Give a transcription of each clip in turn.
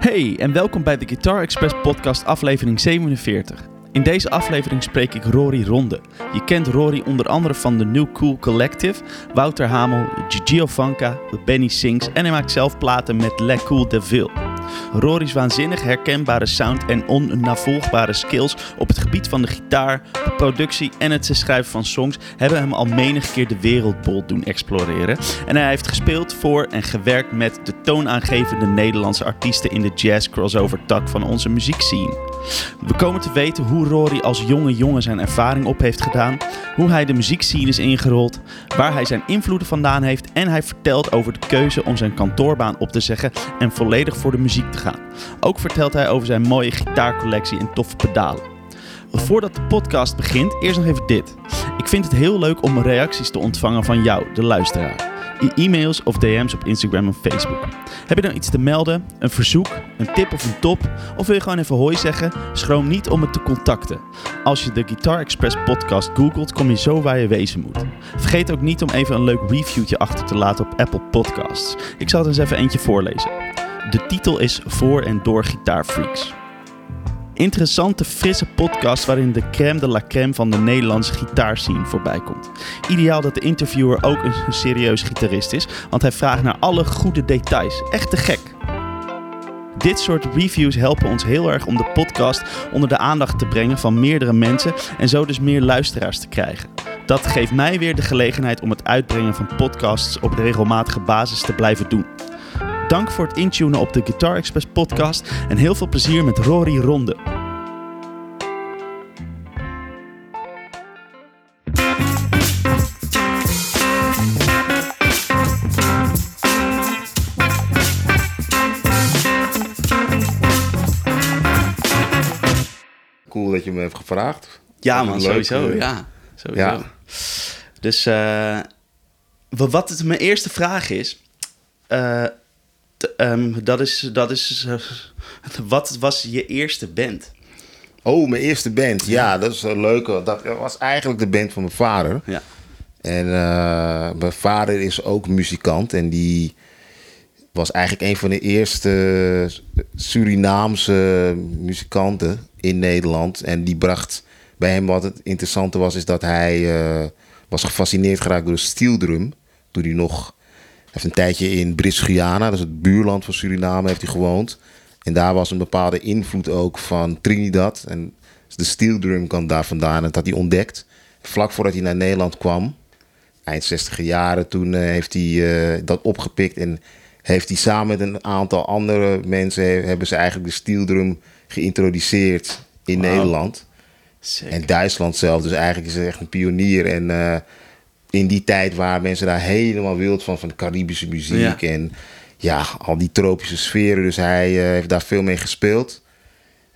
Hey en welkom bij de Guitar Express podcast aflevering 47. In deze aflevering spreek ik Rory Ronde. Je kent Rory onder andere van de New Cool Collective, Wouter Hamel, Gigio Vanka, Benny Sings en hij maakt zelf platen met Le Cool Deville. Rory's waanzinnig herkenbare sound en onnavolgbare skills op het gebied van de gitaar, de productie en het schrijven van songs hebben hem al menig keer de wereldbol doen exploreren. En hij heeft gespeeld voor en gewerkt met de toonaangevende Nederlandse artiesten in de jazz crossover tak van onze muziekscene. We komen te weten hoe Rory als jonge jongen zijn ervaring op heeft gedaan, hoe hij de muziekscene is ingerold, waar hij zijn invloeden vandaan heeft en hij vertelt over de keuze om zijn kantoorbaan op te zeggen en volledig voor de muziek te gaan. Ook vertelt hij over zijn mooie gitaarcollectie en toffe pedalen. Voordat de podcast begint, eerst nog even dit. Ik vind het heel leuk om reacties te ontvangen van jou, de luisteraar e-mails of DM's op Instagram en Facebook. Heb je nou iets te melden, een verzoek, een tip of een top? Of wil je gewoon even hoi zeggen? Schroom niet om het te contacten. Als je de Guitar Express podcast googelt, kom je zo waar je wezen moet. Vergeet ook niet om even een leuk reviewtje achter te laten op Apple Podcasts. Ik zal er eens even eentje voorlezen. De titel is Voor en door Gitaarfreaks interessante, frisse podcast waarin de crème de la crème van de Nederlandse gitaarscene voorbij komt. Ideaal dat de interviewer ook een serieus gitarist is, want hij vraagt naar alle goede details. Echt te gek. Dit soort reviews helpen ons heel erg om de podcast onder de aandacht te brengen van meerdere mensen en zo dus meer luisteraars te krijgen. Dat geeft mij weer de gelegenheid om het uitbrengen van podcasts op regelmatige basis te blijven doen. Dank voor het intunen op de Guitar Express podcast en heel veel plezier met Rory Ronde. Cool dat je me hebt gevraagd. Ja man, sowieso. Eh, ja, sowieso. Ja. Dus uh, wat mijn eerste vraag is... Uh, Ehm, dat is, dat is uh, wat was je eerste band? Oh, mijn eerste band. Ja, dat is een leuke. Dat was eigenlijk de band van mijn vader. Ja. En uh, mijn vader is ook muzikant. En die was eigenlijk een van de eerste Surinaamse muzikanten in Nederland. En die bracht bij hem wat het interessante was, is dat hij uh, was gefascineerd geraakt door de steeldrum. Toen hij nog heeft een tijdje in Brits-Guyana, dat is het buurland van Suriname, heeft hij gewoond. En daar was een bepaalde invloed ook van Trinidad. En de steel drum kwam daar vandaan. En dat had hij ontdekt. Vlak voordat hij naar Nederland kwam, eind 60 jaren, toen uh, heeft hij uh, dat opgepikt. En heeft hij samen met een aantal andere mensen, hebben ze eigenlijk de steel drum geïntroduceerd in Nederland. En Duitsland zelf. Dus eigenlijk is hij echt een pionier. En uh, in die tijd waar mensen daar helemaal wild van, van de Caribische muziek en ja, al die tropische sferen. Dus hij uh, heeft daar veel mee gespeeld.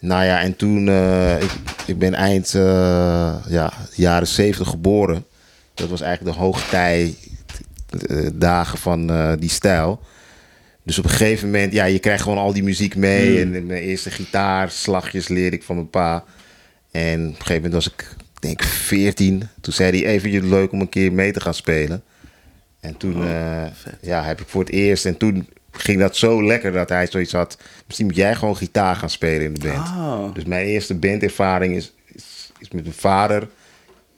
Nou ja, en toen, uh, ik, ik ben eind uh, ja, jaren zeventig geboren. Dat was eigenlijk de hoogtij dagen van die stijl. Dus op een gegeven moment, ja, je krijgt gewoon al die muziek mee. Mm. En mijn eerste gitaarslagjes leerde ik van mijn pa. En op een gegeven moment was ik denk 14. Toen zei hij even leuk om een keer mee te gaan spelen. En toen oh, uh, ja, heb ik voor het eerst. En toen ging dat zo lekker dat hij zoiets had. Misschien moet jij gewoon gitaar gaan spelen in de band. Oh. Dus mijn eerste bandervaring is, is, is, met mijn vader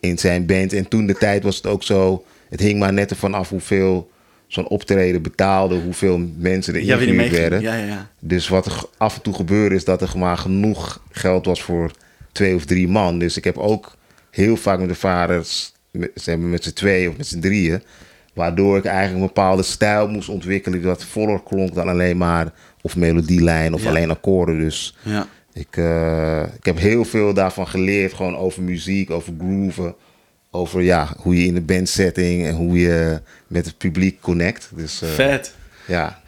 in zijn band. En toen de tijd was het ook zo. Het hing maar net ervan af hoeveel zo'n optreden betaalde, hoeveel mensen er ja, werden. Ja, ja, dus wat er af en toe gebeurde is dat er maar genoeg geld was voor twee of drie man. Dus ik heb ook heel vaak met de vaders, met, met z'n tweeën of met z'n drieën. Waardoor ik eigenlijk een bepaalde stijl moest ontwikkelen die wat voller klonk dan alleen maar of melodielijn of alleen akkoorden. Dus ja. ik, uh, ik heb heel veel daarvan geleerd, gewoon over muziek, over grooven. Over ja, hoe je in de bandsetting en hoe je met het publiek connect. Dus, uh, Vet. Ja.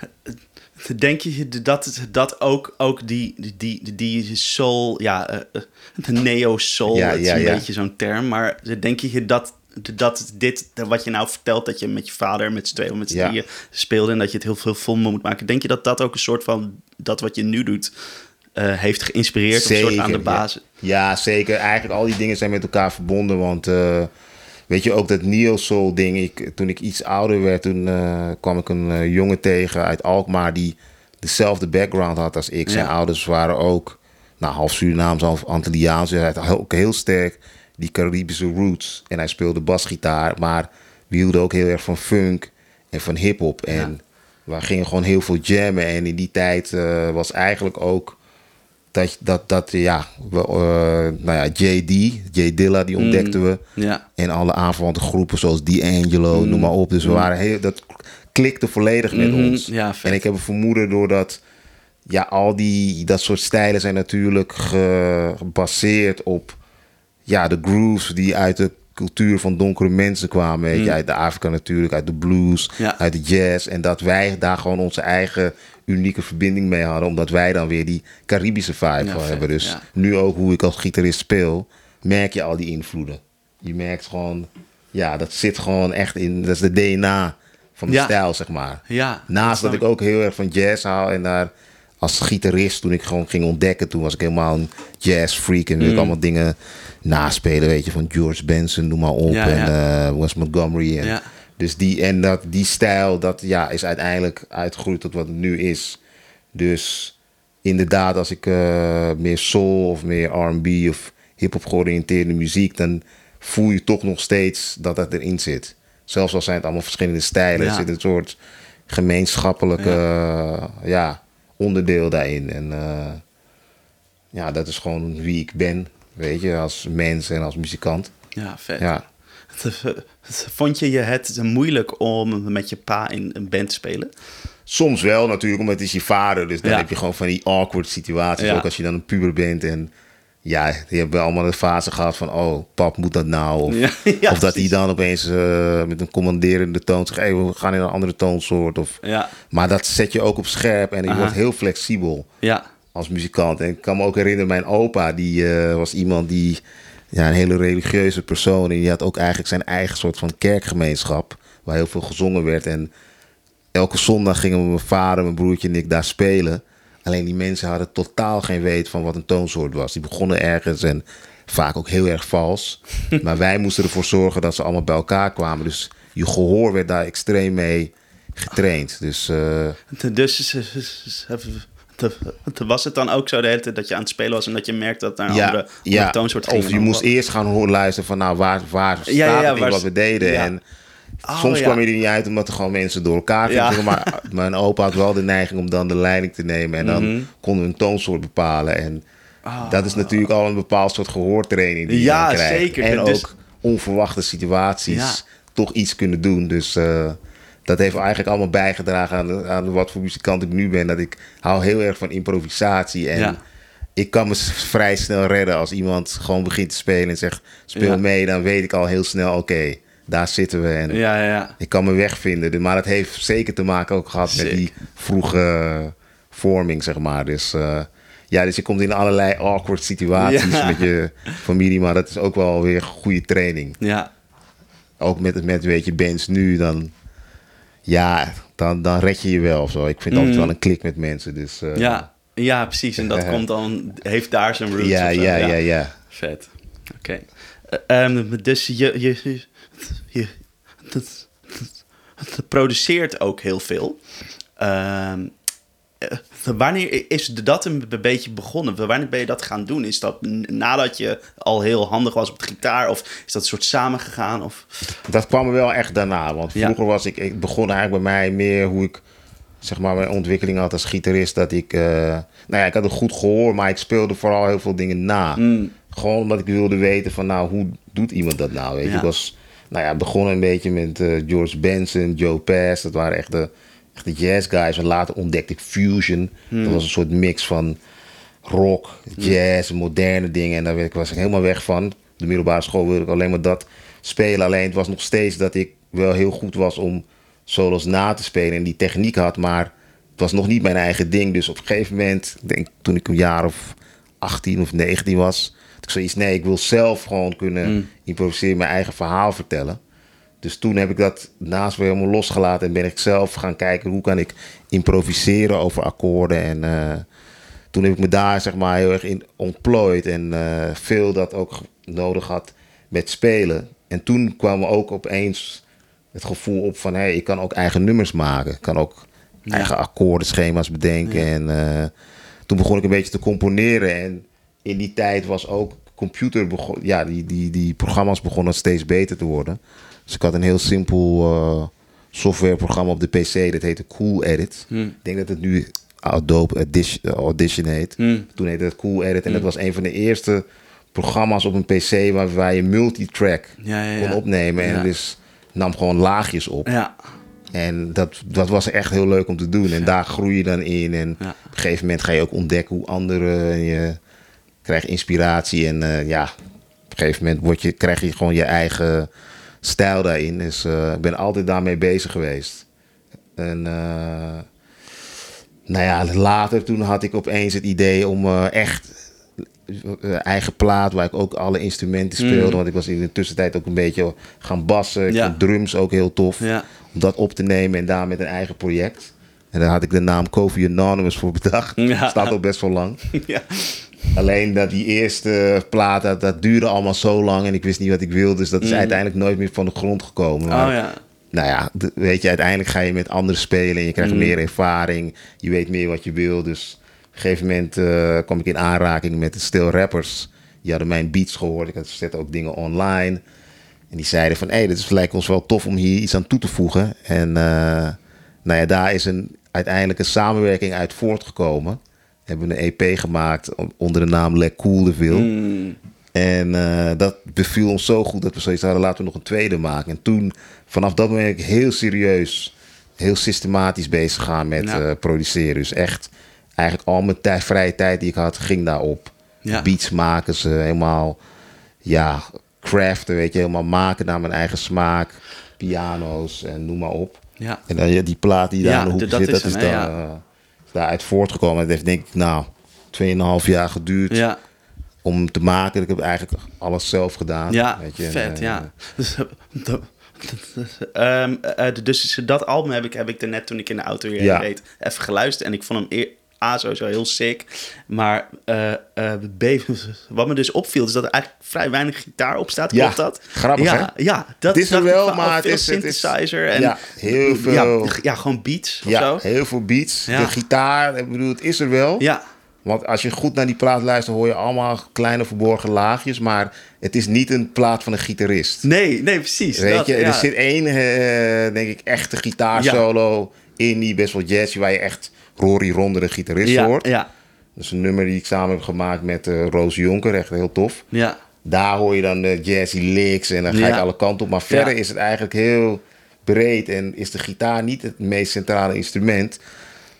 Denk je dat, dat ook, ook die, die, die, soul, ja, uh, de neo-soul, ja, is een beetje zo'n term, maar denk je dat, dat dit, wat je nou vertelt, dat je met je vader, met z'n tweeën met z'n drieën speelde en dat je het heel veel vol moet maken, denk je dat dat ook een soort van, dat wat je nu doet, uh, heeft geïnspireerd zeker, soort aan de basis? Ja. zeker. Eigenlijk al die dingen zijn met elkaar verbonden, want... Uh, Weet je, ook dat neo-soul ding. Ik, toen ik iets ouder werd, toen uh, kwam ik een uh, jongen tegen uit Alkmaar die dezelfde background had als ik. Zijn Ja. ouders waren ook nou, half Surinaams, half Antilliaans. Dus hij had ook heel sterk die Caribische roots. En hij speelde basgitaar, maar we hielden ook heel erg van funk en van hip-hop. En we gingen gewoon heel veel jammen. En in die tijd eh, was eigenlijk ook dat, dat, dat ja, we, eh, nou ja, JD, J Dilla, die ontdekten we. Ja. En alle aanverwante groepen zoals D'Angelo, noem maar op. Dus we waren heel, dat klikte volledig met Mhm, ons. ja, en ik heb een vermoeden doordat ja, al die dat soort stijlen zijn natuurlijk ge- gebaseerd op ja, de grooves die uit de cultuur van donkere mensen kwamen. Weet je, uit de Afrika natuurlijk, uit de blues, Mm. Uit de jazz. En dat wij daar gewoon onze eigen unieke verbinding mee hadden. Omdat wij dan weer die Caribische vibe Ja, hebben. Dus ja. nu ook hoe ik als gitarist speel, merk je al die invloeden. Je merkt gewoon, ja, dat zit gewoon echt in, dat is de DNA van de Ja. stijl, zeg maar. Ja, Naast dat ik ook heel erg van jazz hou en daar als gitarist, toen ik gewoon ging ontdekken, toen was ik helemaal een jazz freak en Mm. wilde ik allemaal dingen naspelen, weet je, van George Benson, noem maar op, en eh, Wes Montgomery. En, Ja. Dus die, en dat, die stijl, dat ja, is uiteindelijk uitgegroeid tot wat het nu is. Dus inderdaad, als ik eh, meer soul of meer R&B of hip-hop georiënteerde muziek, dan voel je toch nog steeds dat dat erin zit. Zelfs al zijn het allemaal verschillende stijlen, Ja. er zit een soort gemeenschappelijke eh, ja, onderdeel daarin. En eh, ja, dat is gewoon wie ik ben, weet je, als mens en als muzikant. Ja, vet. Ja. Vond je je het moeilijk om met je pa in een band te spelen? Soms wel natuurlijk, omdat het is je vader. Dus dan Ja. heb je gewoon van die awkward situaties. Ja. Ook als je dan een puber bent en ja, die hebben allemaal de fase gehad van... oh, pap, moet dat nou? Of, Ja, ja, of dat hij dan opeens eh, met een commanderende toon zegt... hey, we gaan in een andere toonsoort. Of, Ja. Maar dat zet je ook op scherp en je Aha. wordt heel flexibel Ja. als muzikant. En ik kan me ook herinneren, mijn opa, die eh, was iemand die... Ja, een hele religieuze persoon. En die had ook eigenlijk zijn eigen soort van kerkgemeenschap... waar heel veel gezongen werd. En elke zondag gingen we mijn vader, mijn broertje en ik daar spelen. Alleen die mensen hadden totaal geen weet van wat een toonsoort was. Die begonnen ergens en vaak ook heel erg vals. maar wij moesten ervoor zorgen dat ze allemaal bij elkaar kwamen. Dus je gehoor werd daar extreem mee getraind. Dus eh, Dus was het dan ook zo de hele tijd dat je aan het spelen was en dat je merkte dat naar een andere, andere toonsoort ging? Of je moest eerst gaan horen luisteren van nou waar, waar staat Ja, ja, het in waar wat we deden. ja. En Oh, soms ja. kwam je er niet uit omdat er gewoon mensen door elkaar gingen. Ja. Maar mijn opa had wel de neiging om dan de leiding te nemen. En dan Mhm. konden we een toonsoort bepalen. En dat is natuurlijk al een bepaald soort gehoortraining die je Ja, dan krijgt. zeker. En Dus- ook onverwachte situaties Ja. toch iets kunnen doen. Dus eh, dat heeft eigenlijk allemaal bijgedragen aan, aan wat voor muzikant ik nu ben. Dat ik hou heel erg van improvisatie. En Ja. ik kan me vrij snel redden als iemand gewoon begint te spelen en zegt speel Ja. mee. Dan weet ik al heel snel, oké, daar zitten we. En Ja, ja, ja. ik kan me wegvinden. Maar dat heeft zeker te maken ook gehad met die vroege vorming, zeg maar. Dus eh, ja, dus je komt in allerlei awkward situaties met je familie. Maar dat is ook wel weer goede training. Ja, Ook met, met weet je, bands nu, dan... Ja, dan, dan red je je wel of zo. Ik vind altijd Mm. wel een klik met mensen. Dus, eh, ja, ja, precies. En dat komt dan, heeft daar zijn roots. ja, zo, ja, ja, ja. Vet. Oké. Eh, ehm, dus je, je, je, het produceert ook heel veel. Eh, wanneer is dat een be- beetje begonnen? Wanneer ben je dat gaan doen? Is dat nadat je al heel handig was op de gitaar? Of is dat een soort samengegaan? Of... Dat kwam er wel echt daarna. Want Ja. vroeger was ik, ik begon eigenlijk bij mij meer hoe ik zeg maar mijn ontwikkeling had als gitarist. Dat ik, eh, nou ja, ik had een goed gehoor, maar ik speelde vooral heel veel dingen na. Mm. Gewoon omdat ik wilde weten van nou, hoe doet iemand dat nou? Weet je, Ja. ik was, nou ja, begonnen een beetje met eh, George Benson, Joe Pass. Dat waren echt de, de jazz guys. En later ontdekte ik fusion. Hmm. Dat was een soort mix van rock, jazz, moderne dingen. En daar ik, was ik helemaal weg van. De middelbare school wilde ik alleen maar dat spelen. Alleen het was nog steeds dat ik wel heel goed was om solos na te spelen. En die techniek had, maar het was nog niet mijn eigen ding. Dus op een gegeven moment, denk toen ik een jaar of 18 of 19 was... ik zoiets, nee, ik wil zelf gewoon kunnen improviseren, mijn eigen verhaal vertellen. Dus toen heb ik dat naast me helemaal losgelaten en ben ik zelf gaan kijken hoe kan ik improviseren over akkoorden. En eh, toen heb ik me daar zeg maar heel erg in ontplooid en eh, veel dat ook nodig had met spelen. En toen kwam ook opeens het gevoel op van hé, hey, ik kan ook eigen nummers maken. Ik kan ook eigen akkoordenschema's bedenken. En eh, toen begon ik een beetje te componeren. En in die tijd was ook computer begon, ja, die, die, die programma's begonnen steeds beter te worden. Dus ik had een heel simpel uh, softwareprogramma op de PC, dat heette Cool Edit. Hmm. Ik denk dat het nu Adobe Audition, Audition heet. Hmm. Toen heette het Cool Edit en dat was een van de eerste programma's op een PC waar, waar je multitrack Ja, ja, ja. kon opnemen. En dus nam gewoon laagjes op. Ja. En dat, dat was echt heel leuk om te doen. En daar groei je dan in. En op een gegeven moment ga je ook ontdekken hoe anderen. en je krijgt inspiratie. En eh, ja, op een gegeven moment word je, krijg je gewoon je eigen stijl daarin. Dus ik ben altijd daarmee bezig geweest. En eh, nou ja, later toen had ik opeens het idee om eh, echt eigen plaat waar ik ook alle instrumenten speelde. Want ik was in de tussentijd ook een beetje gaan bassen. Ja. drums ook heel tof Ja. om dat op te nemen en daar met een eigen project. En daar had ik de naam Kofi Anonymous voor bedacht. Ja. Staat al best wel lang. ja. Alleen dat die eerste plaat, dat, dat duurde allemaal zo lang en ik wist niet wat ik wilde. Dus dat is uiteindelijk nooit meer van de grond gekomen. Maar, Mm. Oh ja. Nou ja, weet je, uiteindelijk ga je met anderen spelen en je krijgt Mm. meer ervaring. Je weet meer wat je wil. Dus op een gegeven moment eh, kwam ik in aanraking met de stil rappers. Die hadden mijn beats gehoord. Ik had zette ook dingen online. En die zeiden van, hé, hey, dit is- lijkt ons wel tof om hier iets aan toe te voegen. En eh, nou ja, daar is een, uiteindelijk een samenwerking uit voortgekomen. Hebben een EP gemaakt onder de naam Le Cool de Ville. Mm. En eh, dat beviel ons zo goed dat we zoiets hadden, laten we nog een tweede maken. En toen, vanaf dat moment, ben ik heel serieus, heel systematisch bezig gegaan met Ja. eh, produceren. Dus echt, eigenlijk al mijn tijd, vrije tijd die ik had, ging daarop. Ja. Beats maken, ze helemaal, ja, craften, weet je, helemaal maken naar mijn eigen smaak. Piano's en noem maar op. Ja. En dan ja, die plaat die daar Ja, aan de hoek dat zit, is dat is hem, dan, eh, daaruit voortgekomen. Het heeft denk ik, nou, 2,5 jaar geduurd Ja. om te maken. Ik heb eigenlijk alles zelf gedaan. Ja, weet je, vet, eh, ja. Dus, eh, dat- Ehm, eh, dus dat album heb ik, heb ik er net toen ik in de auto hier Ja. reed even geluisterd. En ik vond hem eer- A sowieso heel sick. Maar eh, eh, B, wat me dus opviel, is dat er eigenlijk vrij weinig gitaar op staat. Ja, Klopt dat? grappig, ja, Ja, dat Het is er wel, maar het veel is- het is- synthesizer. en, ja, heel veel- Ja, ja, gewoon beats of Ja, zo. heel veel beats. De gitaar, ik bedoel, het is er wel. Ja, Want als je goed naar die plaat luistert, hoor je allemaal kleine verborgen laagjes. Maar het is niet een plaat van een gitarist. nee, nee, precies. Weet dat, je, er zit één, eh, denk ik, echte gitaarsolo in die best wel jazzy, waar je echt Rory Ronde, de gitarist, ja, hoort. ja, Dat is een nummer die ik samen heb gemaakt met eh, Roos Jonker, echt heel tof. ja, Daar hoor je dan de jazzy licks en dan ga Ja. ik alle kanten op. Maar verder is het eigenlijk heel breed en is de gitaar niet het meest centrale instrument.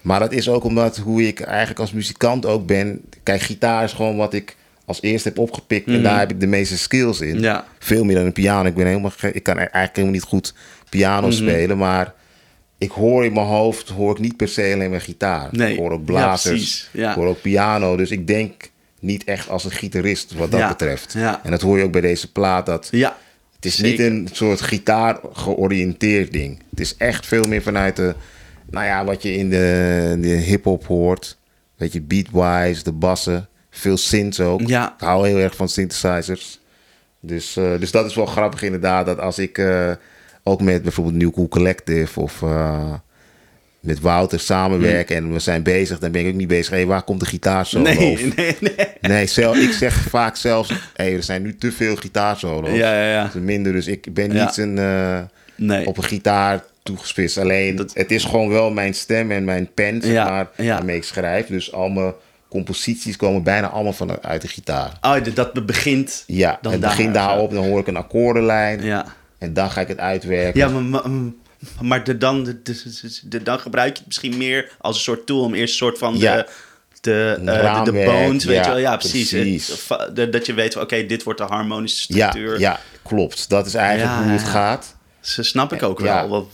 Maar dat is ook omdat hoe ik eigenlijk als muzikant ook ben. Kijk, gitaar is gewoon wat ik als eerste heb opgepikt en daar heb ik de meeste skills in. Mhm. Ja. Veel meer dan een piano. Ik, ben helemaal ik kan eigenlijk helemaal niet goed piano Mhm. spelen, maar ik hoor in mijn hoofd hoor ik niet per se alleen maar gitaar. Nee. Ik hoor ook blazers. Ja. ik hoor ook piano. Dus ik denk niet echt als een gitarist wat dat betreft. Ja. En dat hoor je ook bij deze plaat. Dat ja. het is Zeker. niet een soort gitaar georiënteerd ding. Het is echt veel meer vanuit de, nou ja, wat je in de, de hip-hop hoort. Weet je, beatwise, de bassen, veel synths ook. Ja. Ik hou heel erg van synthesizers. Dus, eh, dus dat is wel grappig inderdaad, dat als ik eh, ook met bijvoorbeeld New Cool Collective of eh, met Wouter samenwerk en we zijn bezig, dan ben ik ook niet bezig. Hé, waar komt de gitaarsolo? Nee, Of- nee, nee. Nee, zelf, ik zeg vaak zelfs, hé, er zijn nu te veel gitaarsolo's. Ja, ja, ja. Minder, dus ik ben Ja. niet een, eh, Nee. op een gitaar toegespitst. Alleen, het is gewoon wel mijn stem en mijn pen, zeg Ja, maar, ja. waarmee ik schrijf. Dus al mijn composities komen bijna allemaal van, uit de gitaar. Oh, dat- begint Ja, dan het daar, begint daarop, dan hoor ik een akkoordenlijn. Ja. En dan ga ik het uitwerken. Ja, maar, maar, maar de, dan, de, de, de- dan gebruik je het misschien meer als een soort tool om eerst een soort van Ja. de, de, eh, de, de bones, weet ja, je wel? Ja, precies. dat je weet, van, oké, dit wordt de harmonische structuur. ja, klopt. Dat is eigenlijk Ja, hoe het gaat. Ze snap ik ook wel. Want,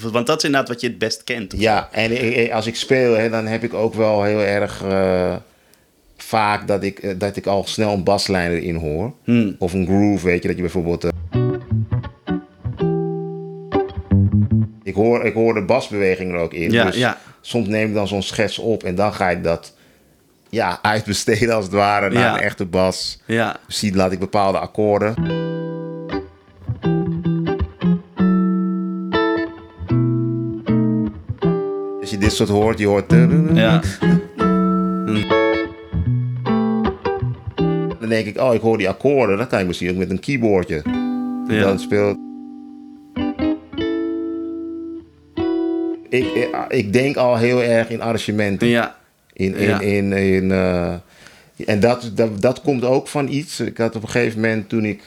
want dat is inderdaad wat je het best kent. Ja, en als ik speel, hè, dan heb ik ook wel heel erg eh, vaak dat ik, eh, dat ik al snel een baslijn erin hoor. Hmm. Of een groove, weet je, dat je bijvoorbeeld... hoor, ik hoor de basbeweging er ook in. Ja, dus ja. soms neem ik dan zo'n schets op en dan ga ik dat ja, uitbesteden als het ware naar Ja. een echte bas. Ja, Misschien laat ik bepaalde akkoorden. Als je dit soort hoort, je hoort... Ja. Dan denk ik, oh, ik hoor die akkoorden. Dat kan ik misschien ook met een keyboardje. Ja. Dan speelt... Ik, ik, denk al heel erg in arrangementen. Ja. In, in, Ja. in, in, eh, en dat, dat, dat komt ook van iets. Ik had op een gegeven moment toen ik,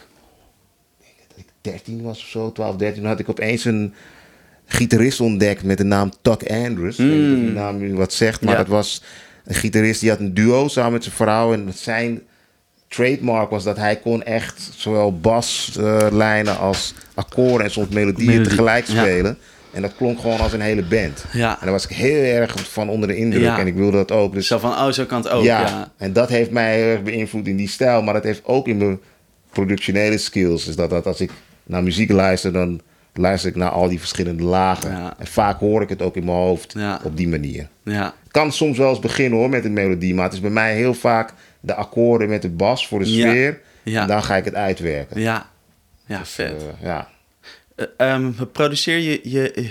ik denk dat ik 13 was of zo, 12, 13, had ik opeens een gitarist ontdekt met de naam Tuck Andrews. Ik weet niet of die naam u wat zegt, maar Ja. dat was een gitarist die had een duo samen met zijn vrouw. En zijn trademark was dat hij kon echt zowel baslijnen als akkoorden en soms melodieën Melodie, tegelijk ja. En dat klonk gewoon als een hele band. Ja. En daar was ik heel erg van onder de indruk. Ja. En ik wilde dat ook. Dus Zo van, oh, zo kan het ook. ja, Ja. en dat heeft mij heel erg beïnvloed in die stijl. Maar dat heeft ook in mijn productionele skills. Dus dat, dat als ik naar muziek luister, dan luister ik naar al die verschillende lagen. Ja. En vaak hoor ik het ook in mijn hoofd Ja. op die manier. Ja. Het kan soms wel eens beginnen hoor met een melodie. Maar het is bij mij heel vaak de akkoorden met de bas voor de sfeer. Ja. En dan ga ik het uitwerken. Ja. Ja, vet. Eh, ja. Eh, ehm, produceer je, je,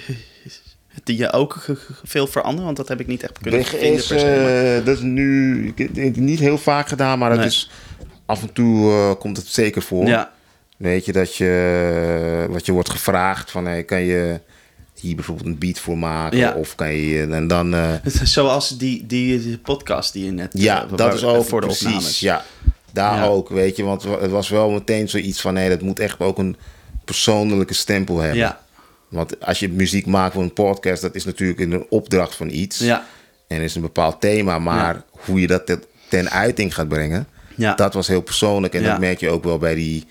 die je ook veel veranderen? Want dat heb ik niet echt kunnen Weg vinden is, per se. maar- eh, dat is nu niet heel vaak gedaan, maar dat Nee. is af en toe eh, komt het zeker voor. Ja. Weet je dat je wat je wordt gevraagd van hey, kan je hier bijvoorbeeld een beat voor maken Ja. of kan je en dan eh, Zoals die, die, die podcast die je net... ja eh, dat is ook voor de precies opnames. ja daar Ja. ook weet je want het was wel meteen zoiets van nee dat moet echt ook een persoonlijke stempel hebben Ja. want als je muziek maakt voor een podcast dat is natuurlijk een opdracht van iets Ja. en is een bepaald thema maar Ja. hoe je dat ten, uiting gaat brengen Ja. dat was heel persoonlijk en dat merk je ook wel bij die,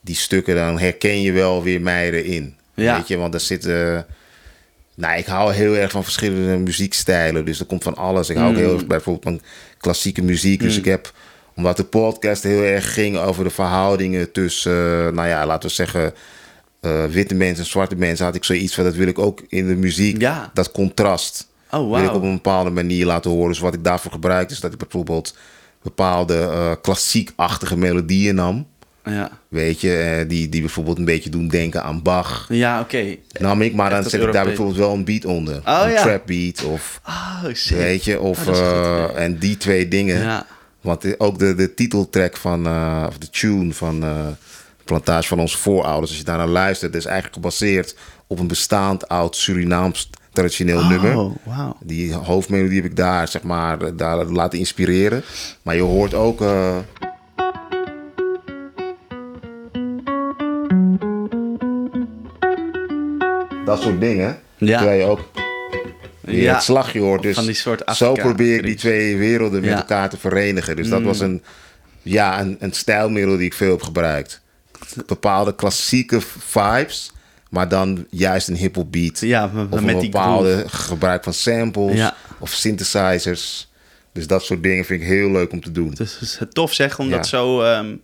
die stukken. Dan herken je wel weer mij erin. Ja. Weet je, want er zitten... Nou, ik hou heel erg van verschillende muziekstijlen. Dus er komt van alles. Ik hou ook Mm. heel erg bijvoorbeeld van klassieke muziek. Dus ik heb, omdat de podcast heel erg ging over de verhoudingen tussen, eh, nou ja, laten we zeggen, eh, witte mensen en zwarte mensen, had ik zoiets van dat wil ik ook in de muziek. Ja. Dat contrast Oh, wil ik op een bepaalde manier laten horen. Dus wat ik daarvoor gebruik is dat ik bijvoorbeeld bepaalde eh, klassiekachtige melodieën nam. Ja. Weet je, die, die bijvoorbeeld een beetje doen denken aan Bach. Ja, oké. Nam ik, maar dan zet ik daar bijvoorbeeld wel een beat onder. Oh, een ja. trap beat of Oh, sick. weet je, of Oh, en die twee dingen. Ja. Want ook de, de titeltrack van, eh, of de tune van eh, Plantage van onze voorouders, als je daar naar luistert, is eigenlijk gebaseerd op een bestaand oud Surinaams traditioneel nummer. Oh, wauw. Die hoofdmelodie heb ik daar, zeg maar, daar laten inspireren. Maar je hoort ook... eh, dat soort dingen. Ja. Terwijl je ook weer Ja. het slagje hoort. Dus Van die soort zo probeer ik die twee werelden met. Mm. elkaar te verenigen. Dus dat was een, ja, een, een stijlmiddel die ik veel heb gebruikt. Bepaalde klassieke vibes, maar dan juist een hip-hop beat. Ja, met- of een met die bepaalde gebruik van samples Ja. of synthesizers. Dus dat soort dingen vind ik heel leuk om te doen. Dus het is tof zeg om Ja. dat zo... ehm,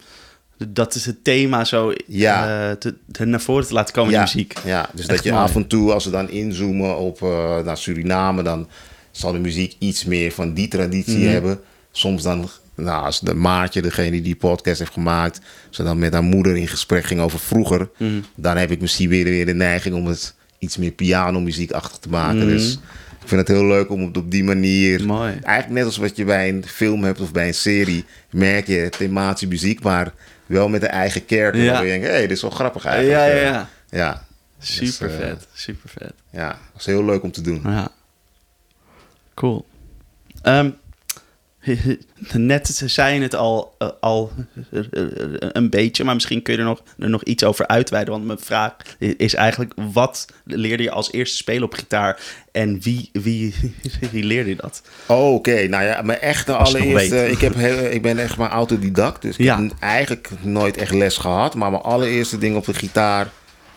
dat is het thema zo Ja. eh, te, te naar voren te laten komen in ja, de muziek. Ja, dus Echt dat je mooi. af en toe, als we dan inzoomen op eh, naar Suriname, dan zal de muziek iets meer van die traditie Mhm. hebben. Soms dan, nou, als de Maartje, degene die die podcast heeft gemaakt, ze dan met haar moeder in gesprek ging over vroeger, Mhm. dan heb ik misschien weer, weer de neiging om het iets meer pianomuziekachtig te maken. Mhm. Dus ik vind het heel leuk om het op die manier, Mooi. eigenlijk net als wat je bij een film hebt of bij een serie, merk je thematische muziek, maar wel met een eigen kerk. Ja. Waar je denkt, hé, hey, dit is wel grappig eigenlijk. Ja, ja, Eh, ja. ja. Super Dus, eh, vet, super vet. Ja, dat was heel leuk om te doen. Ja. Cool. Ehm, net zei je het al, eh, al eh, een beetje, maar misschien kun je er nog, er nog iets over uitweiden. Want mijn vraag is eigenlijk, wat leerde je als eerste spelen op gitaar en wie, wie, wie leerde je dat? Oh, Oké, nou ja, mijn echte allereerste... Ik, heb heel, ik ben echt maar autodidact, dus ik Ja. heb eigenlijk nooit echt les gehad. Maar mijn allereerste ding op de gitaar,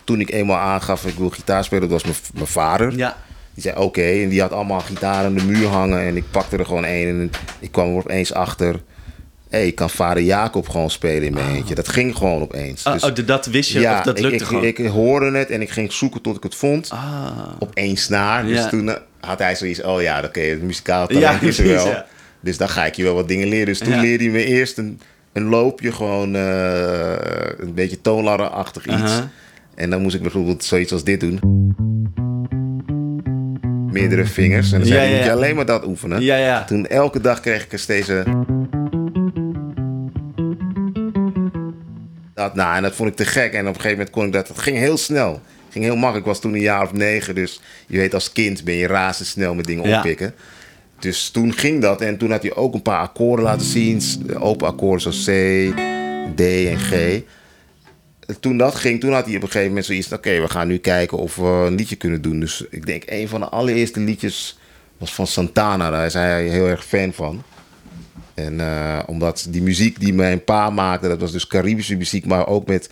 toen ik eenmaal aangaf ik wil gitaar spelen, dat was mijn, mijn vader. Ja, Die zei oké, en die had allemaal gitaar aan de muur hangen en ik pakte er gewoon één en ik kwam er opeens achter... Hé, hey, ik kan vader Jacob gewoon spelen in mijn eentje. Dat ging gewoon opeens. oh, Dus- oh, dat wist je, of dat ik, lukte ik, gewoon? ik hoorde het en ik ging zoeken tot ik het vond. ah, op één snaar. Dus Ja. toen eh, had hij zoiets, oh ja, oké, het muzikaal Ja, talent is er wel. ja. Dus dan ga ik je wel wat dingen leren. Dus toen Ja. leerde hij me eerst een, een loopje, gewoon eh, een beetje toonladderachtig iets. En dan moest ik bijvoorbeeld zoiets als dit doen. Meerdere vingers. En dan zei Ja, hij, moet je alleen maar dat oefenen. Ja, ja. Toen elke dag kreeg ik er steeds een... Dat, nou, en dat vond ik te gek. En op een gegeven moment kon ik dat... Het ging heel snel. Het ging heel makkelijk. Ik was toen een jaar of negen. Dus je weet, als kind ben je razendsnel met dingen oppikken. Dus toen ging dat. En toen had hij ook een paar akkoorden laten zien. Open akkoorden zoals C, D en G. Toen dat ging, toen had hij op een gegeven moment zoiets... Oké, we gaan nu kijken of we een liedje kunnen doen. Dus ik denk, een van de allereerste liedjes was van Santana. Daar is hij heel erg fan van. En eh, omdat die muziek die mijn pa maakte, dat was dus Caribische muziek, maar ook met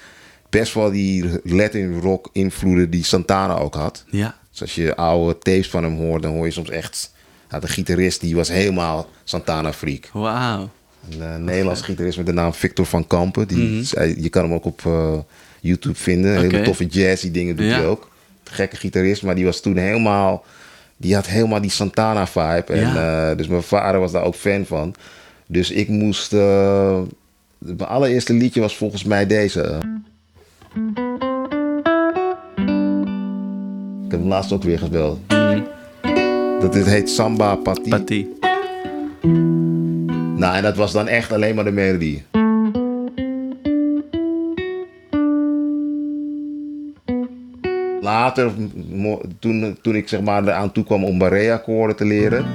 best wel die Latin rock invloeden die Santana ook had. Ja. Dus als je oude tapes van hem hoort, dan hoor je soms echt... Ja, de gitarist die was helemaal Santana freak. Wauw. Een eh, Nederlands gitarist met de naam Victor van Kampen. Die, hij- je kan hem ook op eh, YouTube vinden. Hele toffe jazzy dingen doet Ja. hij ook. Gekke gitarist, maar die was toen helemaal... Die had helemaal die Santana vibe. En, Ja. eh, dus mijn vader was daar ook fan van. Dus ik moest... mijn allereerste liedje was volgens mij deze. Ik heb hem laatst ook weer gebeld. Dat dit heet Samba Pati. Pati. Nou, en dat was dan echt alleen maar de melodie. Later, toen, toen ik zeg maar eraan toe kwam om barré-akkoorden te leren,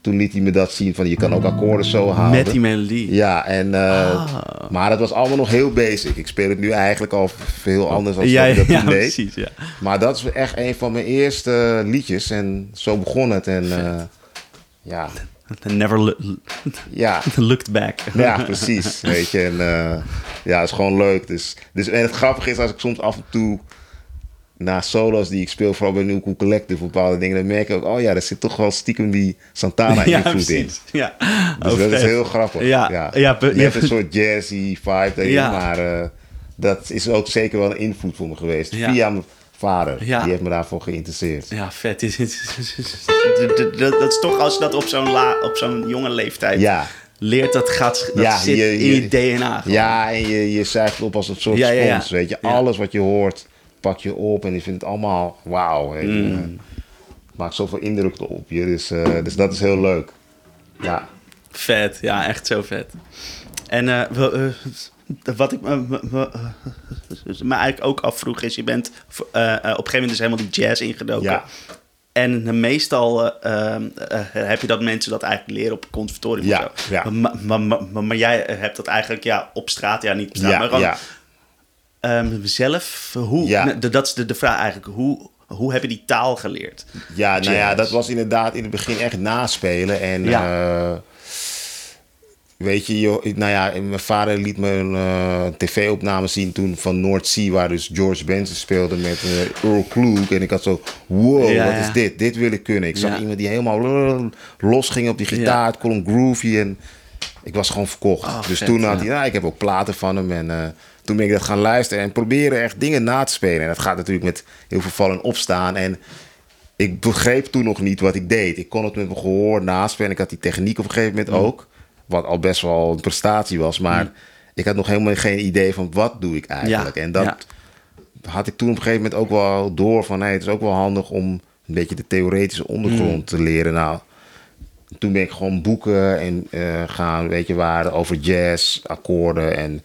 toen liet hij me dat zien van je kan ook akkoorden zo houden. Met die melodie. Ja, en, eh, Ah. maar dat was allemaal nog heel basic. Ik speel het nu eigenlijk al veel anders dan ja, ik dat ja, toen deed. precies. Ja. Maar dat is echt een van mijn eerste liedjes en zo begon het. En eh, ja, Never ja. looked back. Ja, precies. Weet je, en eh, ja, het is gewoon leuk. Dus, dus, en het grappige is, als ik soms af en toe naar solo's die ik speel, vooral bij New Cool Collective, bepaalde dingen, dan merk ik ook, oh ja, er zit toch wel stiekem die Santana ja, invloed in. precies. Ja. Dus Oh, dat is vet. heel grappig. Ja, Ja, je hebt een soort jazzy vibe maar eh, dat is ook zeker wel een invloed voor me geweest. Via vader. Ja. Die heeft me daarvoor geïnteresseerd. Ja, vet. Is- Dat dat is toch als je dat op zo'n la- op zo'n jonge leeftijd Ja. leert, dat, gaat, dat Ja, zit je- in je- je DNA. gewoon. Ja, en je, je zuigt op als een soort Ja, spons, weet je. Alles wat je hoort, pak je op en je vindt het allemaal wauw. Mm. Het maakt zoveel indruk op je, dus, eh, dus dat is heel leuk. Ja, Vet, ja, echt zo vet. En eh, we- eh, wat ik me, me- me- me eigenlijk ook afvroeg is, je bent eh, eh, op een gegeven moment dus helemaal die jazz ingedoken. Ja. En meestal eh, heb je dat mensen dat eigenlijk leren op een conservatorium Ja, of zo. ja. Maar, maar, maar, jij hebt dat eigenlijk ja, op straat, ja niet op straat, ja, maar gewoon ehm, zelf, hoe, dat is de, de vraag eigenlijk, hoe, hoe heb je die taal geleerd? Ja, nou ja, dat was inderdaad in het begin echt naspelen. En weet je, joh, nou ja, mijn vader liet me een eh, tv-opname zien toen van North Sea, waar dus George Benson speelde met eh, Earl Klug. En ik had zo, wow, Ja, wat ja. is dit? Dit wil ik kunnen. Ik zag Ja. iemand die helemaal los ging op die gitaar, het kon groovy en ik was gewoon verkocht. Ah, dus vet, toen had ja. hij, nou, ik heb ook platen van hem en... eh, toen ben ik dat gaan luisteren en proberen echt dingen na te spelen. En dat gaat natuurlijk met heel veel vallen en opstaan. En ik begreep toen nog niet wat ik deed. Ik kon het met mijn gehoor naspelen. Ik had die techniek op een gegeven moment ook. Wat al best wel een prestatie was. Maar ik had nog helemaal geen idee van wat doe ik eigenlijk. Ja, En dat ja. had ik toen op een gegeven moment ook wel door. Van het is ook wel handig om een beetje de theoretische ondergrond te leren. Nou, toen ben ik gewoon boeken en eh, gaan, weet je waar, over jazz, akkoorden en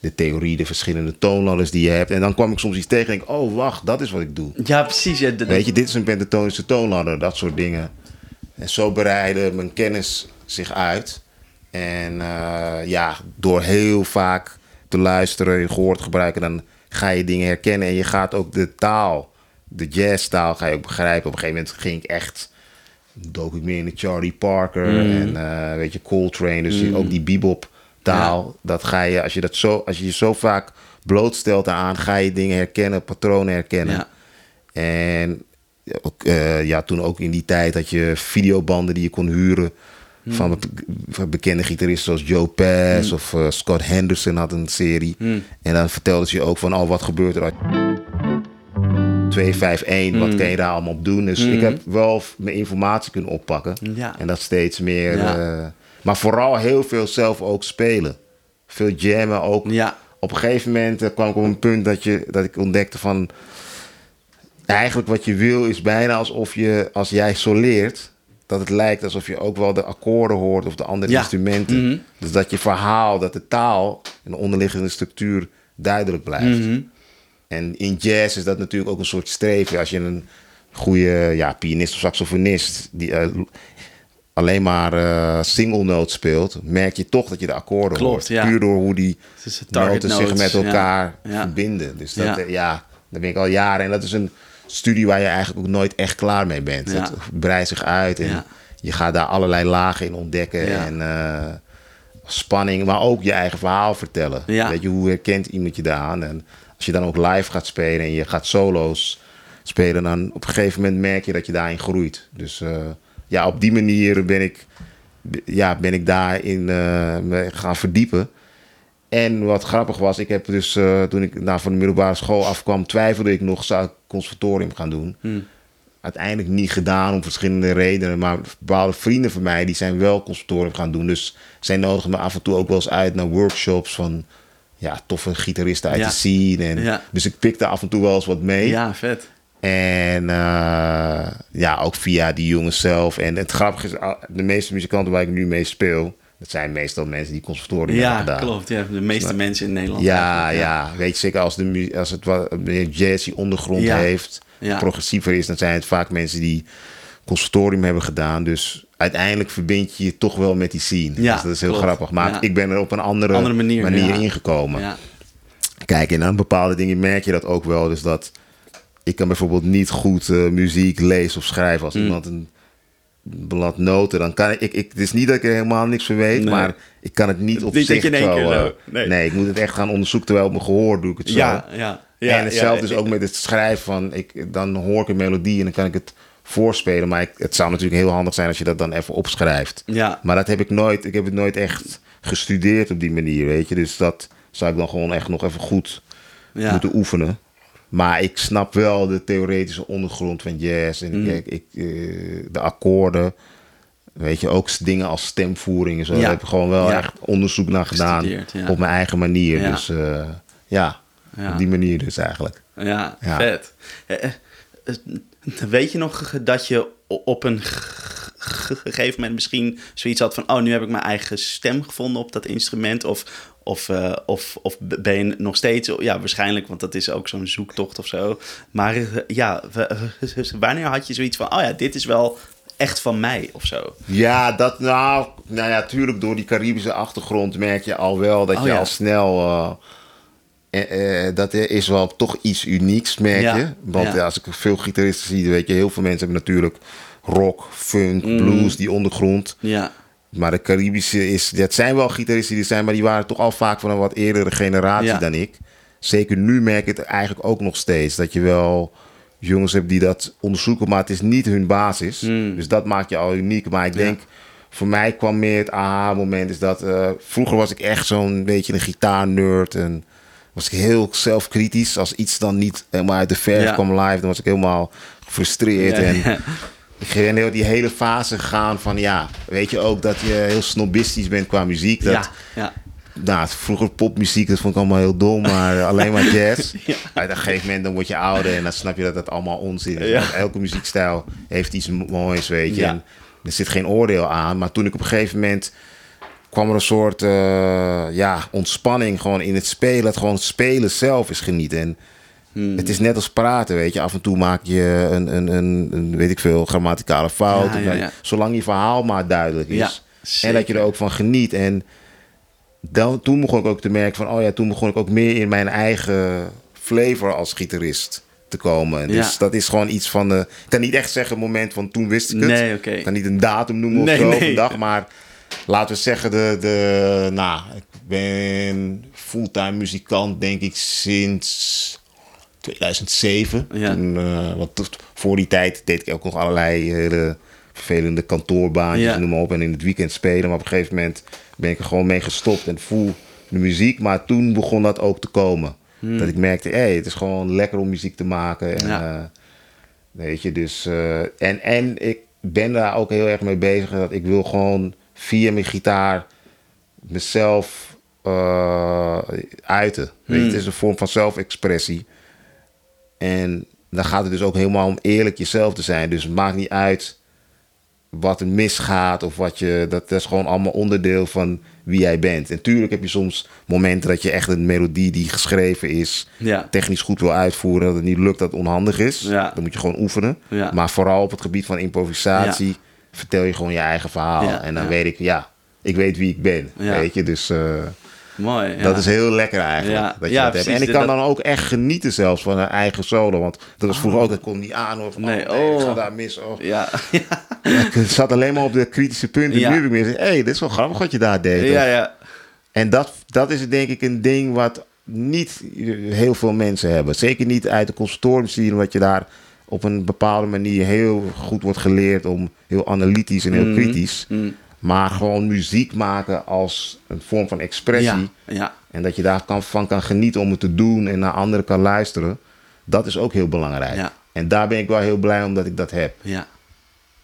de theorie, de verschillende toonladders die je hebt. En dan kwam ik soms iets tegen en denk, oh wacht, dat is wat ik doe. Ja, precies. Ja, Weet je, dit is een pentatonische toonladder, dat soort dingen. En zo breidde mijn kennis zich uit. En eh, ja, door heel vaak te luisteren, je gehoor te gebruiken, dan ga je dingen herkennen. En je gaat ook de taal, de jazztaal, ga je ook begrijpen. Op een gegeven moment ging ik echt, dook ik meer in de Charlie Parker en eh, weet je, Coltrane. Dus die- ook die bebop taal, dat ga je, als je, dat zo, als je je zo vaak blootstelt aan, ga je dingen herkennen, patronen herkennen. Ja. En ook, eh, ja, toen ook in die tijd had je videobanden die je kon huren. Van, be- van bekende gitaristen zoals Joe Pass of eh, Scott Henderson had een serie. En dan vertelden ze je ook van, oh, wat gebeurt er als 251, wat kan je daar allemaal op doen? Dus ik heb wel mijn informatie kunnen oppakken. Ja. En dat steeds meer. Ja. eh, maar vooral heel veel zelf ook spelen. Veel jammen ook. Ja. Op een gegeven moment eh, kwam ik op een punt dat, je, dat ik ontdekte van... eigenlijk wat je wil is bijna alsof je, als jij soleert, dat het lijkt alsof je ook wel de akkoorden hoort of de andere Ja. instrumenten. Mhm. Dus dat je verhaal, dat de taal en de onderliggende structuur duidelijk blijft. Mhm. En in jazz is dat natuurlijk ook een soort streven. Als je een goede ja, pianist of saxofonist die eh, alleen maar eh, single note speelt, merk je toch dat je de akkoorden Klopt, hoort. ja. Puur door hoe die noten zich notes, met ja. elkaar Ja. verbinden. Dus dat, Ja. ja, daar ben ik al jaren. En dat is een studie waar je eigenlijk ook nooit echt klaar mee bent. Het breidt zich uit en je gaat daar allerlei lagen in ontdekken. En eh, spanning, maar ook je eigen verhaal vertellen. Ja. Weet je, hoe herkent iemand je daaraan? En als je dan ook live gaat spelen en je gaat solo's spelen, dan op een gegeven moment merk je dat je daarin groeit. Dus eh, ja, op die manier ben ik, ja, ben ik daarin eh, gaan verdiepen. En wat grappig was, ik heb dus eh, toen ik nou, van de middelbare school afkwam, twijfelde ik nog, zou ik conservatorium gaan doen. Hmm. Uiteindelijk niet gedaan om verschillende redenen. Maar bepaalde vrienden van mij, die zijn wel conservatorium gaan doen. Dus zij nodigen me af en toe ook wel eens uit naar workshops van ja, toffe gitaristen uit Ja. de scene. En, Ja. Dus ik pikte af en toe wel eens wat mee. Ja, vet. En eh, ja, ook via die jongens zelf. En het grappige is, de meeste muzikanten waar ik nu mee speel, dat zijn meestal mensen die conservatorium Ja, hebben gedaan. klopt. Ja, de meeste mensen in Nederland. Ja, ja, weet je zeker als, de, als het wat meer jazzy ondergrond Ja. heeft, progressiever is, dan zijn het vaak mensen die conservatorium hebben gedaan. Dus uiteindelijk verbind je je toch wel met die scene. Ja, dus dat is heel klopt. grappig. Maar ik ben er op een andere, Andere manier, ja. ingekomen. Ja. Kijk, en aan bepaalde dingen merk je dat ook wel. Dus dat ik kan bijvoorbeeld niet goed eh, muziek lezen of schrijven. Mm. Als iemand een blad noten, dan kan ik, ik, ik... Het is niet dat ik er helemaal niks van weet, Nee. maar ik kan het niet op Niet dat zich je in één zo, keer eh, zo- nee. nee. ik moet het echt gaan onderzoeken. Terwijl op mijn gehoor doe ik het zo. Ja, ja. ja, en hetzelfde ja, is ook met het schrijven van... Ik, dan hoor ik een melodie en dan kan ik het voorspelen. Maar ik, het zou natuurlijk heel handig zijn als je dat dan even opschrijft. Ja, Maar dat heb ik nooit... Ik heb het nooit echt gestudeerd op die manier, weet je. Dus dat zou ik dan gewoon echt nog even goed moeten oefenen. Maar ik snap wel de theoretische ondergrond van jazz. En Mm. ik, ik, eh, de akkoorden. Weet je, ook dingen als stemvoering en zo. Ja. Daar heb ik gewoon wel Ja. echt onderzoek naar gedaan. Ja. Op mijn eigen manier. Dus eh, ja, op die manier dus eigenlijk. Ja, vet. Eh, Weet je nog dat je op een ge- ge- gegeven moment misschien zoiets had van... oh, nu heb ik mijn eigen stem gevonden op dat instrument? Of, of, eh, of, of ben je nog steeds... Ja, waarschijnlijk, want dat is ook zo'n zoektocht of zo. Maar eh, ja, wanneer had je zoiets van... oh ja, dit is wel echt van mij of zo? Ja, dat nou, nou ja, tuurlijk door die Caribische achtergrond merk je al wel dat Oh, je ja. al snel. eh, eh, eh, dat is wel toch iets unieks, merk Ja, je. Want ja. als ik veel gitaristen zie, weet je, heel veel mensen hebben natuurlijk rock, funk, Mm. blues, die ondergrond. Ja, Maar de Caribische is, dat zijn wel gitaristen die zijn, maar die waren toch al vaak van een wat eerdere generatie Ja. dan ik. Zeker nu merk ik het eigenlijk ook nog steeds. Dat je wel jongens hebt die dat onderzoeken, maar het is niet hun basis. Mm. Dus dat maakt je al uniek. Maar ik Ja. denk, voor mij kwam meer het aha-moment is dat... eh, vroeger was ik echt zo'n beetje een gitaarnerd en was ik heel zelfkritisch. Als iets dan niet helemaal uit de verf Ja. kwam live, dan was ik helemaal gefrustreerd. En heel die hele fase gegaan van ja, weet je ook dat je heel snobistisch bent qua muziek. Dat, ja, ja. nou, vroeger popmuziek, dat vond ik allemaal heel dom, maar alleen maar jazz. Ja. Uit een gegeven moment dan word je ouder en dan snap je dat dat allemaal onzin is. Ja. Elke muziekstijl heeft iets moois, weet je. Ja. En er zit geen oordeel aan. Maar toen ik op een gegeven moment kwam er een soort eh, ja, ontspanning gewoon in het spelen. Dat gewoon het spelen zelf is genieten. En Hmm. het is net als praten, weet je. Af en toe maak je een, een, een, een weet ik veel, grammaticale fout. Ja, ja, ja. Zolang je verhaal maar duidelijk is. En dat je er ook van geniet. En dan, toen begon ik ook te merken van... oh ja, toen begon ik ook meer in mijn eigen flavor als gitarist te komen. En Dus Ja. dat is gewoon iets van... De, ik kan niet echt zeggen het moment van toen wist ik het. Nee. Ik kan niet een datum noemen Nee, of zo, nee. een dag. Maar laten we zeggen, de, de, nou, ik ben fulltime muzikant denk ik sinds 2007. Ja. Toen, eh, want voor die tijd deed ik ook nog allerlei hele vervelende kantoorbaantjes, Ja. noem maar op. En in het weekend spelen. Maar op een gegeven moment ben ik er gewoon mee gestopt en voel de muziek. Maar toen begon dat ook te komen. Dat ik merkte, hé, het is gewoon lekker om muziek te maken. En, Hmm. Ja. eh, weet je, dus... eh, en, en ik ben daar ook heel erg mee bezig. Dat ik wil gewoon via mijn gitaar mezelf eh, uiten. Weet je, Hmm. het is een vorm van zelfexpressie. En dan gaat het dus ook helemaal om eerlijk jezelf te zijn. Dus het maakt niet uit wat er misgaat of wat je. Dat, dat is gewoon allemaal onderdeel van wie jij bent. En tuurlijk heb je soms momenten dat je echt een melodie die geschreven is, Ja. technisch goed wil uitvoeren, dat het niet lukt, dat het onhandig is. Ja. Dan moet je gewoon oefenen. Ja. Maar vooral op het gebied van improvisatie vertel je gewoon je eigen verhaal. En dan weet ik, ja, ik weet wie ik ben. Weet je, dus. eh, Mooi. Ja. dat is heel lekker eigenlijk. Ja. Dat je Ja, dat hebt. En ik kan Dat- dan ook echt genieten zelfs van een eigen solo. Want dat was vroeger ook, ik kon niet aan of Nee, oh, nee, ik ga oh. daar mis. Oh. Ja. Ik zat alleen maar op de kritische punten. Ja. Nu heb ik meer hé, hey, dit is wel grappig wat je daar deed. ja, Of- ja. En dat, dat is denk ik een ding wat niet heel veel mensen hebben. Zeker niet uit de conservatorium wat je daar op een bepaalde manier heel goed wordt geleerd om heel analytisch en heel Mhm. kritisch. Mm. Maar gewoon muziek maken als een vorm van expressie. Ja. Ja. En dat je daarvan van kan genieten om het te doen en naar anderen kan luisteren. Dat is ook heel belangrijk. Ja. En daar ben ik wel heel blij om dat ik dat heb. Ja.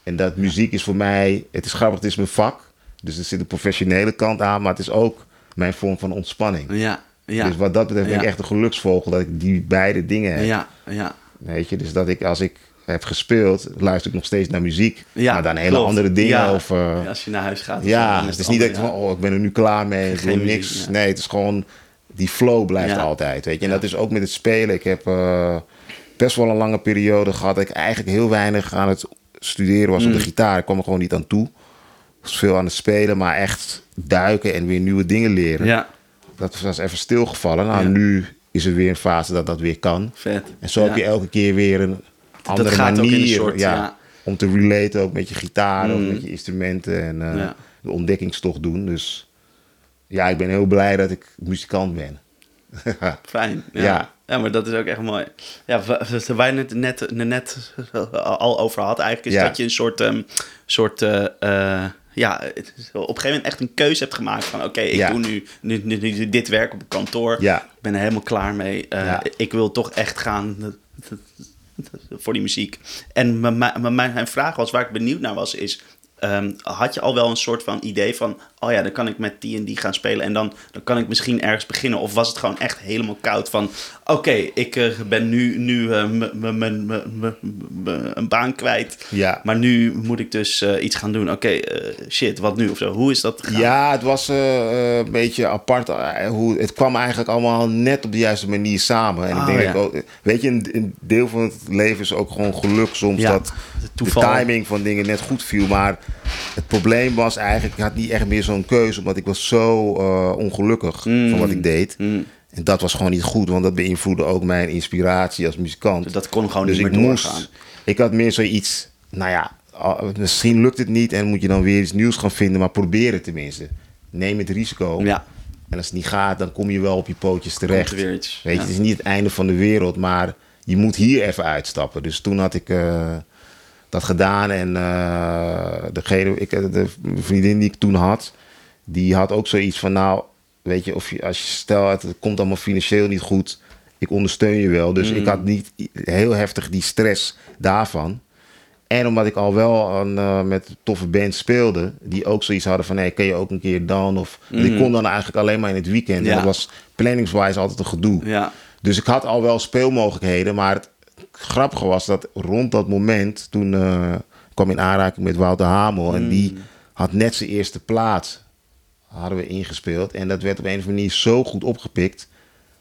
En dat muziek is voor mij, het is grappig, het is mijn vak. Dus er zit een professionele kant aan, maar het is ook mijn vorm van ontspanning. Ja. Ja. Dus wat dat betreft ben ik echt een geluksvogel dat ik die beide dingen heb. Ja. Ja. Weet je, dus dat ik als ik heb gespeeld, luister ik nog steeds naar muziek. Ja, maar dan hele klopt. andere dingen. Ja. Of, eh, Ja, Als je naar huis gaat. ja, het is niet dat ik van, oh, ik ben er nu klaar mee, ik doe niks. Nee, het is gewoon, die flow blijft altijd, weet je. En dat is ook met het spelen. Ik heb eh, best wel een lange periode gehad dat ik eigenlijk heel weinig aan het studeren was op Mm. de gitaar. Ik kwam er gewoon niet aan toe. Ik was veel aan het spelen, maar echt duiken en weer nieuwe dingen leren. Ja. Dat was even stilgevallen. Nou, nu is er weer een fase dat dat weer kan. Vet. En zo heb je elke keer weer een andere gaat ook in manier een soort, ja, ja. om te relaten ook met je gitaar of Mm. met je instrumenten en eh, Ja. de ontdekkingstocht doen. Dus ja, ik ben heel blij dat ik muzikant ben. Fijn. Ja. Ja. ja. maar dat is ook echt mooi. Ja, wa- wat wij net, net, net al over had eigenlijk, is Ja. dat je een soort, ehm, soort eh, eh, ja, het op een gegeven moment echt een keuze hebt gemaakt van, oké, ik Ja. doe nu, nu, nu, nu dit werk op het kantoor. Ja. Ik ben er helemaal klaar mee. Eh, Ja. Ik wil toch echt gaan voor die muziek. En mijn- vraag was, waar ik benieuwd naar was, is... ehm, had je al wel een soort van idee van... oh ja, dan kan ik met die en die gaan spelen... en dan, dan kan ik misschien ergens beginnen? Of was het gewoon echt helemaal koud van... oké, ik eh, ben nu, nu eh, een baan kwijt... Ja. maar nu moet ik dus eh, iets gaan doen. Oké, shit, wat nu? Of zo. Hoe is dat gegaan? Ja, het was een beetje apart. hoe, het kwam eigenlijk allemaal net op de juiste manier samen. En Oh, ik denk ja. ook, weet je, een, een deel van het leven is ook gewoon geluk soms Ja, dat de timing van dingen net goed viel. Maar het probleem was eigenlijk, ik had niet echt meer zo'n keuze, omdat ik was zo eh, ongelukkig Mm. van wat ik deed. Mm. En dat was gewoon niet goed, want dat beïnvloedde ook mijn inspiratie als muzikant. Dat kon gewoon dus niet ik meer moest, doorgaan. ik had meer zoiets, nou ja, al- misschien lukt het niet en moet je dan weer iets nieuws gaan vinden, maar probeer het tenminste. Neem het risico. Ja, En als het niet gaat, dan kom je wel op je pootjes terecht. er weer iets. Weet je, Ja. het is niet het einde van de wereld, maar je moet hier even uitstappen. Dus toen had ik eh, dat gedaan en eh, degene, ik, eh, de vriendin die ik toen had, die had ook zoiets van, nou, weet je, of je, als je stel het komt allemaal financieel niet goed, ik ondersteun je wel. Dus ik had niet heel heftig die stress daarvan. En omdat ik al wel aan, eh, met toffe bands speelde, die ook zoiets hadden van, hey, kun je ook een keer dan? Of want ik kon dan eigenlijk alleen maar in het weekend. Ja. En dat was planningswise altijd een gedoe. Ja, Dus ik had al wel speelmogelijkheden, maar het grappige was dat rond dat moment, toen eh, kwam in aanraking met Wouter Hamel en die had net zijn eerste plaat, hadden we ingespeeld. En dat werd op een of andere manier zo goed opgepikt.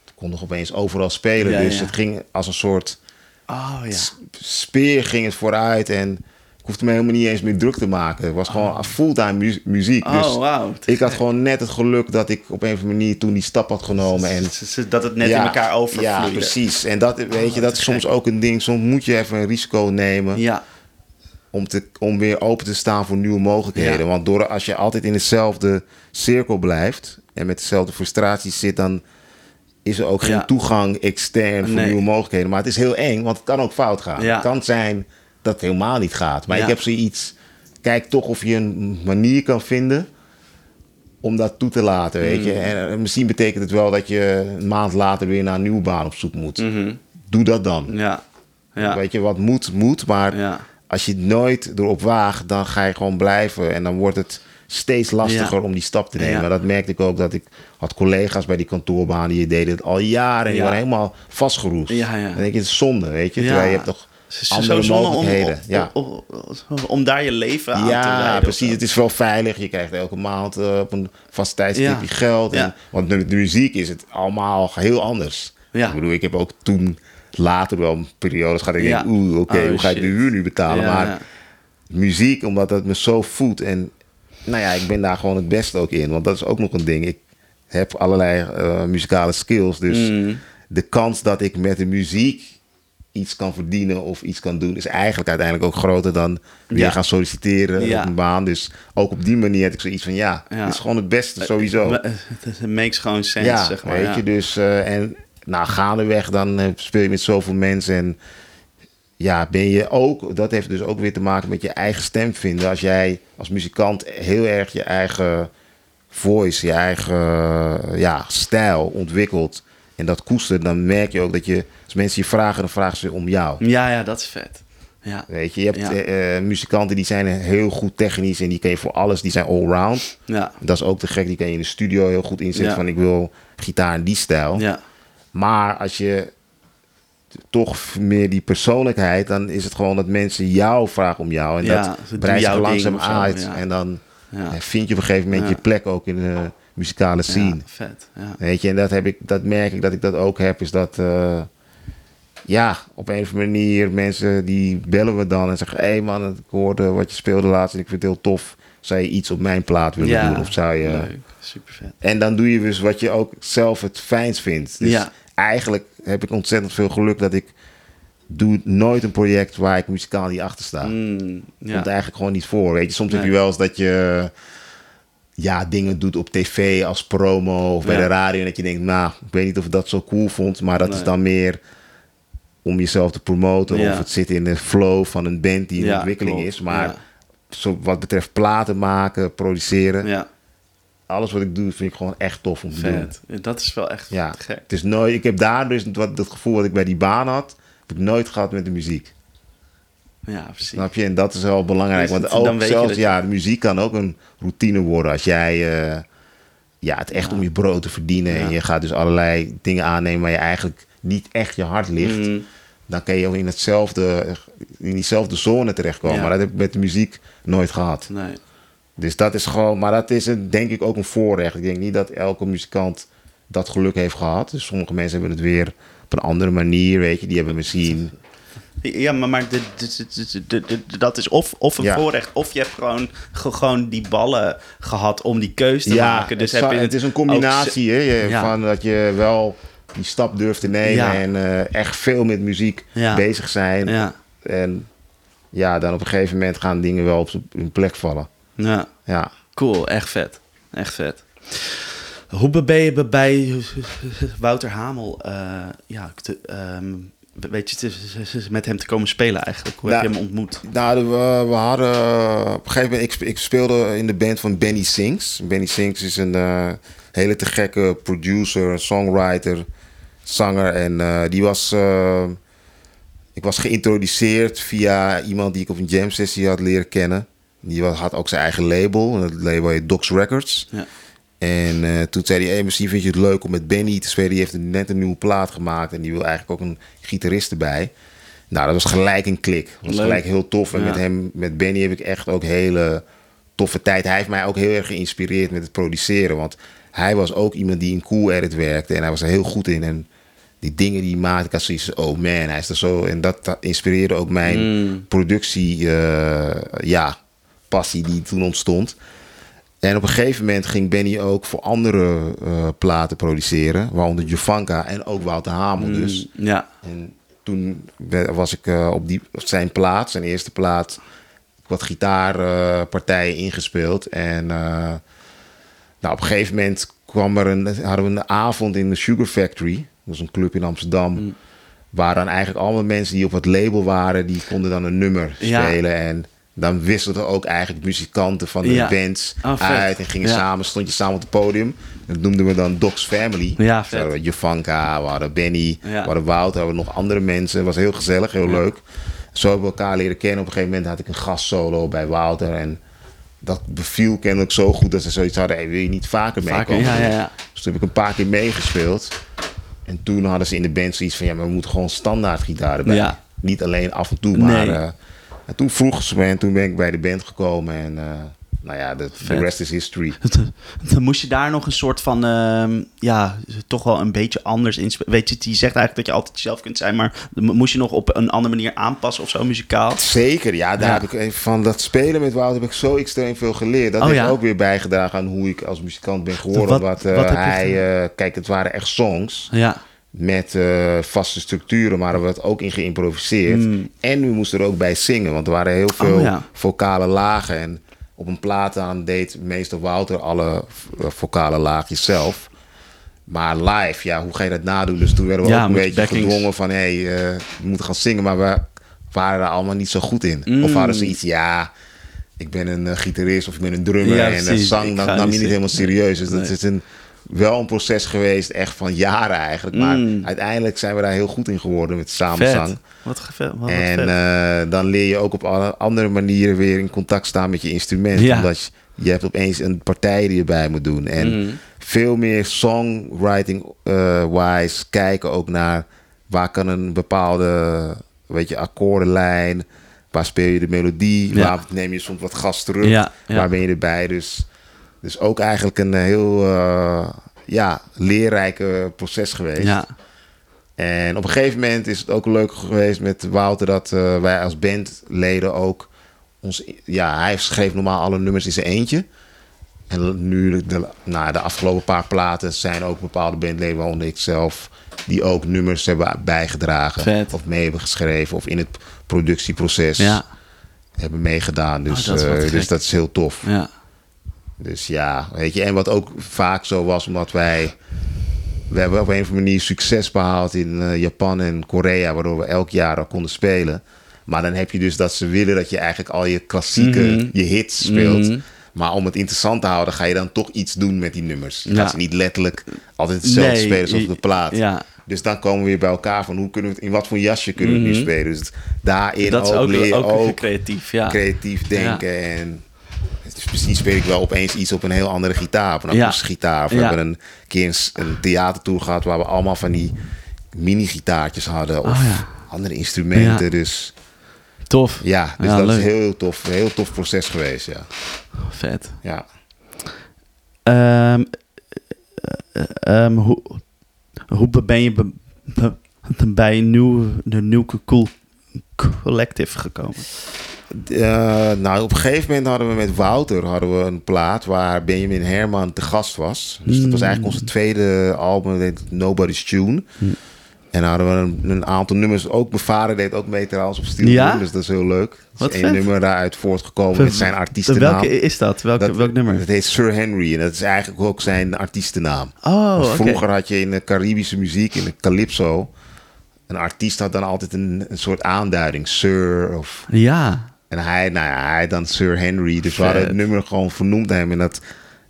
Het kon nog opeens overal spelen, Ja, dus ja. het ging als een soort oh ja. speer ging het vooruit en ik hoefde me helemaal niet eens meer druk te maken. Het was gewoon fulltime mu- muziek. Oh, dus wauw. ik had gewoon net het geluk dat ik op een of andere manier toen die stap had genomen. En Dat het net ja, in elkaar overvloeide. Ja, precies. En dat, weet je, dat te is soms ook een ding. Soms moet je even een risico nemen Ja, om, te, om weer open te staan voor nieuwe mogelijkheden. Ja. Want door, als je altijd in hetzelfde cirkel blijft en met dezelfde frustraties zit, dan is er ook geen Ja. toegang extern voor Nee. nieuwe mogelijkheden. Maar het is heel eng, want het kan ook fout gaan. Het kan zijn dat het helemaal niet gaat. Maar Ja. ik heb zoiets, kijk toch of je een manier kan vinden om dat toe te laten, weet je. Mm. En misschien betekent het wel dat je een maand later weer naar een nieuwe baan op zoek moet. Mhm. Doe dat dan. ja, ja, Weet je, wat moet, moet. Maar ja. als je het nooit erop waagt, dan ga je gewoon blijven. En dan wordt het, steeds lastiger om die stap te nemen. Dat merkte ik ook dat ik had collega's bij die kantoorbaan die deden het al jaren en die waren helemaal vastgeroest. Ja, ja. Dan denk je, het is zonde, weet je. Terwijl je hebt toch andere mogelijkheden. Om, ja. Om, om, daar je leven aan te rijden. Ja, precies. Het is wel veilig. Je krijgt elke maand uh, op een vast tijdstipje geld. En, want met de muziek is het allemaal heel anders. Ik bedoel, ik heb ook toen later wel periodes gehad. Ik denk, oeh, oké, oh, hoe ga ik de huur nu betalen? maar muziek, omdat het me zo voedt. En nou ja, ik ben daar gewoon het beste ook in. Want dat is ook nog een ding. Ik heb allerlei uh, muzikale skills. Dus mm. de kans dat ik met de muziek iets kan verdienen of iets kan doen, is eigenlijk uiteindelijk ook groter dan weer gaan solliciteren ja. op een baan. Dus ook op die manier heb ik zoiets van ja, het is gewoon het beste sowieso. Het makes gewoon sense, ja, zeg maar. Weet je, dus uh, en nou, gaandeweg dan uh, speel je met zoveel mensen en ja, ben je ook, dat heeft dus ook weer te maken met je eigen stem vinden. Als jij als muzikant heel erg je eigen voice, je eigen ja, stijl ontwikkelt en dat koestert, dan merk je ook dat je, als mensen je vragen, dan vragen ze om jou. Ja, ja, dat is vet. Ja. Weet je, je hebt eh, eh, muzikanten die zijn heel goed technisch en die kun je voor alles, die zijn allround. Ja. Dat is ook te gek, die kan je in de studio heel goed inzetten van ik wil gitaar in die stijl. Ja. Maar als je toch meer die persoonlijkheid, dan is het gewoon dat mensen jou vragen om jou. En dat breidt zich langzaam uit. En dan vind je op een gegeven moment je plek ook in de muzikale scene. vet. Weet je, en dat, heb ik, dat merk ik dat ik dat ook heb, is dat... Uh, ja, op een of andere manier mensen die bellen we dan en zeggen... hé hey man, ik hoorde wat je speelde laatst en ik vind het heel tof. Zou je iets op mijn plaat willen doen? Of zou je... Leuk, super vet. En dan doe je dus wat je ook zelf het fijnst vindt. Dus ja. eigenlijk heb ik ontzettend veel geluk dat ik doe nooit een project waar ik muzikaal niet achter sta. Mm, ja. Komt eigenlijk gewoon niet voor. Weet je, soms heb je wel eens dat je ja, dingen doet op tv als promo of bij de radio. En dat je denkt, nou, ik weet niet of ik dat zo cool vond. Maar dat is dan meer om jezelf te promoten. Of het zit in de flow van een band die in ontwikkeling is. Maar zo, wat betreft platen maken, produceren. Ja alles wat ik doe, vind ik gewoon echt tof om te Vet. doen. Dat is wel echt ja. gek. Het is nooit, ik heb daar dus wat, dat gevoel wat ik bij die baan had, heb ik nooit gehad met de muziek. Ja, precies. Snap je? En dat is wel belangrijk. Want ook zelfs, ja, de muziek kan ook een routine worden. Als jij uh, ja, het echt om je brood te verdienen. En je gaat dus allerlei dingen aannemen waar je eigenlijk niet echt je hart ligt. Mm. Dan kan je in, hetzelfde, in diezelfde zone terechtkomen. Maar dat heb ik met de muziek nooit gehad. Nee. Dus dat is gewoon, maar dat is een, denk ik ook een voorrecht. Ik denk niet dat elke muzikant dat geluk heeft gehad. Dus sommige mensen hebben het weer op een andere manier, weet je. Die hebben misschien... Ja, maar, maar de, de, de, dat is of, of een voorrecht, of je hebt gewoon, gewoon die ballen gehad om die keuze te maken. Dus het, heb je het is een combinatie hè, van dat je wel die stap durft te nemen en uh, echt veel met muziek bezig zijn. En ja, dan op een gegeven moment gaan dingen wel op hun plek vallen. Ja. ja. Cool, echt vet. Echt vet. Hoe ben je bij Wouter Hamel, uh, ja, te, um, weet je, met hem te komen spelen eigenlijk? Hoe heb je hem ontmoet? Nou, we, we hadden op een gegeven moment, ik, ik, speelde in de band van Benny Sings. Benny Sings is een uh, hele te gekke producer, songwriter, zanger. En uh, die was, ik was geïntroduceerd via iemand die ik op een jam sessie had leren kennen. Die had ook zijn eigen label. Dat label heet Docs Records. Ja. En uh, toen zei hij, hey, misschien vind je het leuk om met Benny te spelen. Die heeft net een nieuwe plaat gemaakt. En die wil eigenlijk ook een gitarist erbij. Nou, dat was gelijk een klik. Dat was gelijk heel tof. En met hem, met Benny heb ik echt ook hele toffe tijd. Hij heeft mij ook heel erg geïnspireerd met het produceren. Want hij was ook iemand die in Cool Edit werkte. En hij was er heel goed in. En die dingen die hij maakte, ik had zoiets oh man, hij is er zo. En dat, inspireerde ook mijn mm. productie, uh, ja, passie die toen ontstond. En op een gegeven moment ging Benny ook voor andere uh, platen produceren. Waaronder Jovanka en ook Wouter Hamel mm, dus. ja. En toen was ik uh, op, die, op zijn plaat, zijn eerste plaat, wat gitaarpartijen ingespeeld. En uh, nou, op een gegeven moment kwam er een, hadden we een avond in de Sugar Factory. Dat was een club in Amsterdam. Mm. Waar dan eigenlijk allemaal mensen die op het label waren, die konden dan een nummer spelen. En dan wisselden ook eigenlijk muzikanten van de bands oh, uit en gingen samen, stond je samen op het podium. Dat noemden we dan Doc's Family. Ja, vet. we Jovanka, we hadden Benny, we hadden Wout, we hadden nog andere mensen. Het was heel gezellig, heel leuk. Zo hebben we elkaar leren kennen. Op een gegeven moment had ik een gastsolo bij Wouter en dat beviel kennelijk zo goed dat ze zoiets hadden, hey, wil je niet vaker meekomen? ja, ja, ja. Dus toen heb ik een paar keer meegespeeld. En toen hadden ze in de band zoiets van, ja, maar we moeten gewoon standaard gitaar erbij. Ja. Niet alleen af en toe, maar... Nee. eh, en toen vroegen ze me en toen ben ik bij de band gekomen. En eh, nou ja, de, rest is history. Dan moest je daar nog een soort van, ehm, ja, toch wel een beetje anders in. Weet je, je zegt eigenlijk dat je altijd jezelf kunt zijn, maar moest je nog op een andere manier aanpassen of zo, muzikaal? Zeker, ja, daar Ja. heb ik even van dat spelen met Wout heb ik zo extreem veel geleerd. Dat Oh, heeft ja? ook weer bijgedragen aan hoe ik als muzikant ben geworden. Wat- Wat, eh, wat hij, eh, kijk, het waren echt songs Ja, met eh, vaste structuren, maar er werd ook in geïmproviseerd. En we moesten er ook bij zingen, want er waren heel veel Hmm. Oh, ja. vocale lagen. En op een plaat aan deed meester Wouter alle eh, vocale laagjes zelf. Maar live, ja, hoe ga je dat nadoen? Dus toen werden we Ja, ook een beetje backings. gedwongen van... hé, hey, eh, we moeten gaan zingen, maar we waren er allemaal niet zo goed in. Mm. Of hadden ze iets, ja, ik ben een gitarist of ik ben een drummer... Ja, en precies. zang, nam je niet helemaal serieus. Dus dat is een, wel een proces geweest, echt van jaren eigenlijk. Maar Mm. uiteindelijk zijn we daar heel goed in geworden met samenzang. vet. Wat, En vet. eh, dan leer je ook op alle andere manieren weer in contact staan met je instrument. Ja. Omdat je, je hebt opeens een partij die je bij moet doen. En Mm. veel meer songwriting-wise kijken ook naar waar kan een bepaalde weet je, akkoordenlijn, waar speel je de melodie, Ja. waar neem je soms wat gas terug, ja. waar ben je erbij. Dus, dus ook eigenlijk een heel eh, ja, leerrijke proces geweest. ja. En op een gegeven moment is het ook leuk geweest met Wouter dat eh, wij als bandleden ook ons. Ja, hij schreef normaal alle nummers in zijn eentje. En nu, de, nou, de afgelopen paar platen zijn ook bepaalde bandleden, waaronder ik zelf, die ook nummers hebben bijgedragen. Vet. Of mee hebben geschreven of in het productieproces Ja, hebben meegedaan. Dus, Oh, dat eh, dus dat is heel tof. ja. Dus ja, weet je, en wat ook vaak zo was, omdat wij. We hebben op een of andere manier succes behaald in eh, Japan en Korea, waardoor we elk jaar al konden spelen. Maar dan heb je dus dat ze willen dat je eigenlijk al je klassieke, Mhm. je hits speelt. Mhm. Maar om het interessant te houden, ga je dan toch iets doen met die nummers. Je Ja. gaat ze niet letterlijk altijd hetzelfde Nee, spelen zoals op de plaat. Ja, Dus dan komen we weer bij elkaar van hoe kunnen we het, in wat voor jasje kunnen we het nu Mhm. spelen. Dus daarin dat ook, ook, ook, ook creatief. Ja. creatief denken. En dus misschien speel ik wel opeens iets op een heel andere gitaar. Op een Ja. gitaar. Of we Ja. hebben een keer een, een theatertour gehad... waar we allemaal van die mini-gitaartjes hadden. Of Oh ja. andere instrumenten. Dus Tof. ja, dus Ja, dat leuk. is heel tof. Een heel tof proces geweest, ja. Vet. ja. Ehm, eh, ehm, hoe, hoe ben je be- be- bij nieuw, de New Cool Collective gekomen? Eh, nou, op een gegeven moment hadden we met Wouter hadden we een plaat waar Benjamin Herman te gast was. Dus dat was eigenlijk onze tweede album, dat Nobody's Tune. En dan hadden we een, een aantal nummers. Ook mijn vader deed ook mee trouwens op Steel Ja? Dus dat is heel leuk. Er is één vet. nummer daaruit voortgekomen met zijn artiestennaam. Welke is dat? Welk, Dat- welk nummer? Dat heet Sir Henry en dat is eigenlijk ook zijn artiestennaam. oh. Vroeger had je in de Caribische muziek, in de calypso... een artiest had dan altijd een, een soort aanduiding. Sir of Ja. En hij, nou ja, hij dan Sir Henry. Dus we hadden het nummer gewoon vernoemd naar hem. En dat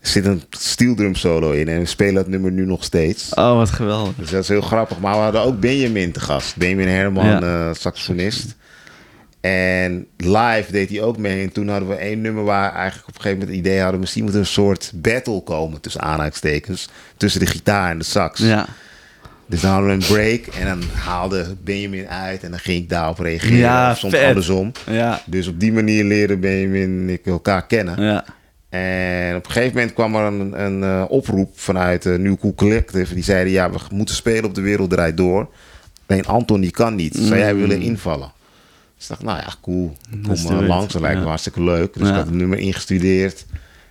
zit een steel drum solo in. En we spelen dat nummer nu nog steeds. Oh, wat geweldig. Dus dat is heel grappig. Maar we hadden ook Benjamin te gast. Benjamin Herman, Ja. eh, saxofonist. En live deed hij ook mee. En toen hadden we één nummer waar eigenlijk op een gegeven moment het idee hadden... misschien moet er een soort battle komen tussen aanhalingstekens. Tussen de gitaar en de sax. Ja. Dus dan hadden we een break en dan haalde Benjamin uit... en dan ging ik daarop reageren. Ja, of soms vet. andersom. Ja. Dus op die manier leren Benjamin en ik elkaar kennen. Ja. En op een gegeven moment kwam er een, een eh, oproep vanuit de New Cool Collective. Die zeiden, ja, we moeten spelen op de wereld draait door. Alleen Anton die kan niet. Zou jij willen invallen? Dus ik dacht, nou ja, cool. Kom uh, langs, dat lijkt me hartstikke leuk. Dus ik had het nummer ingestudeerd.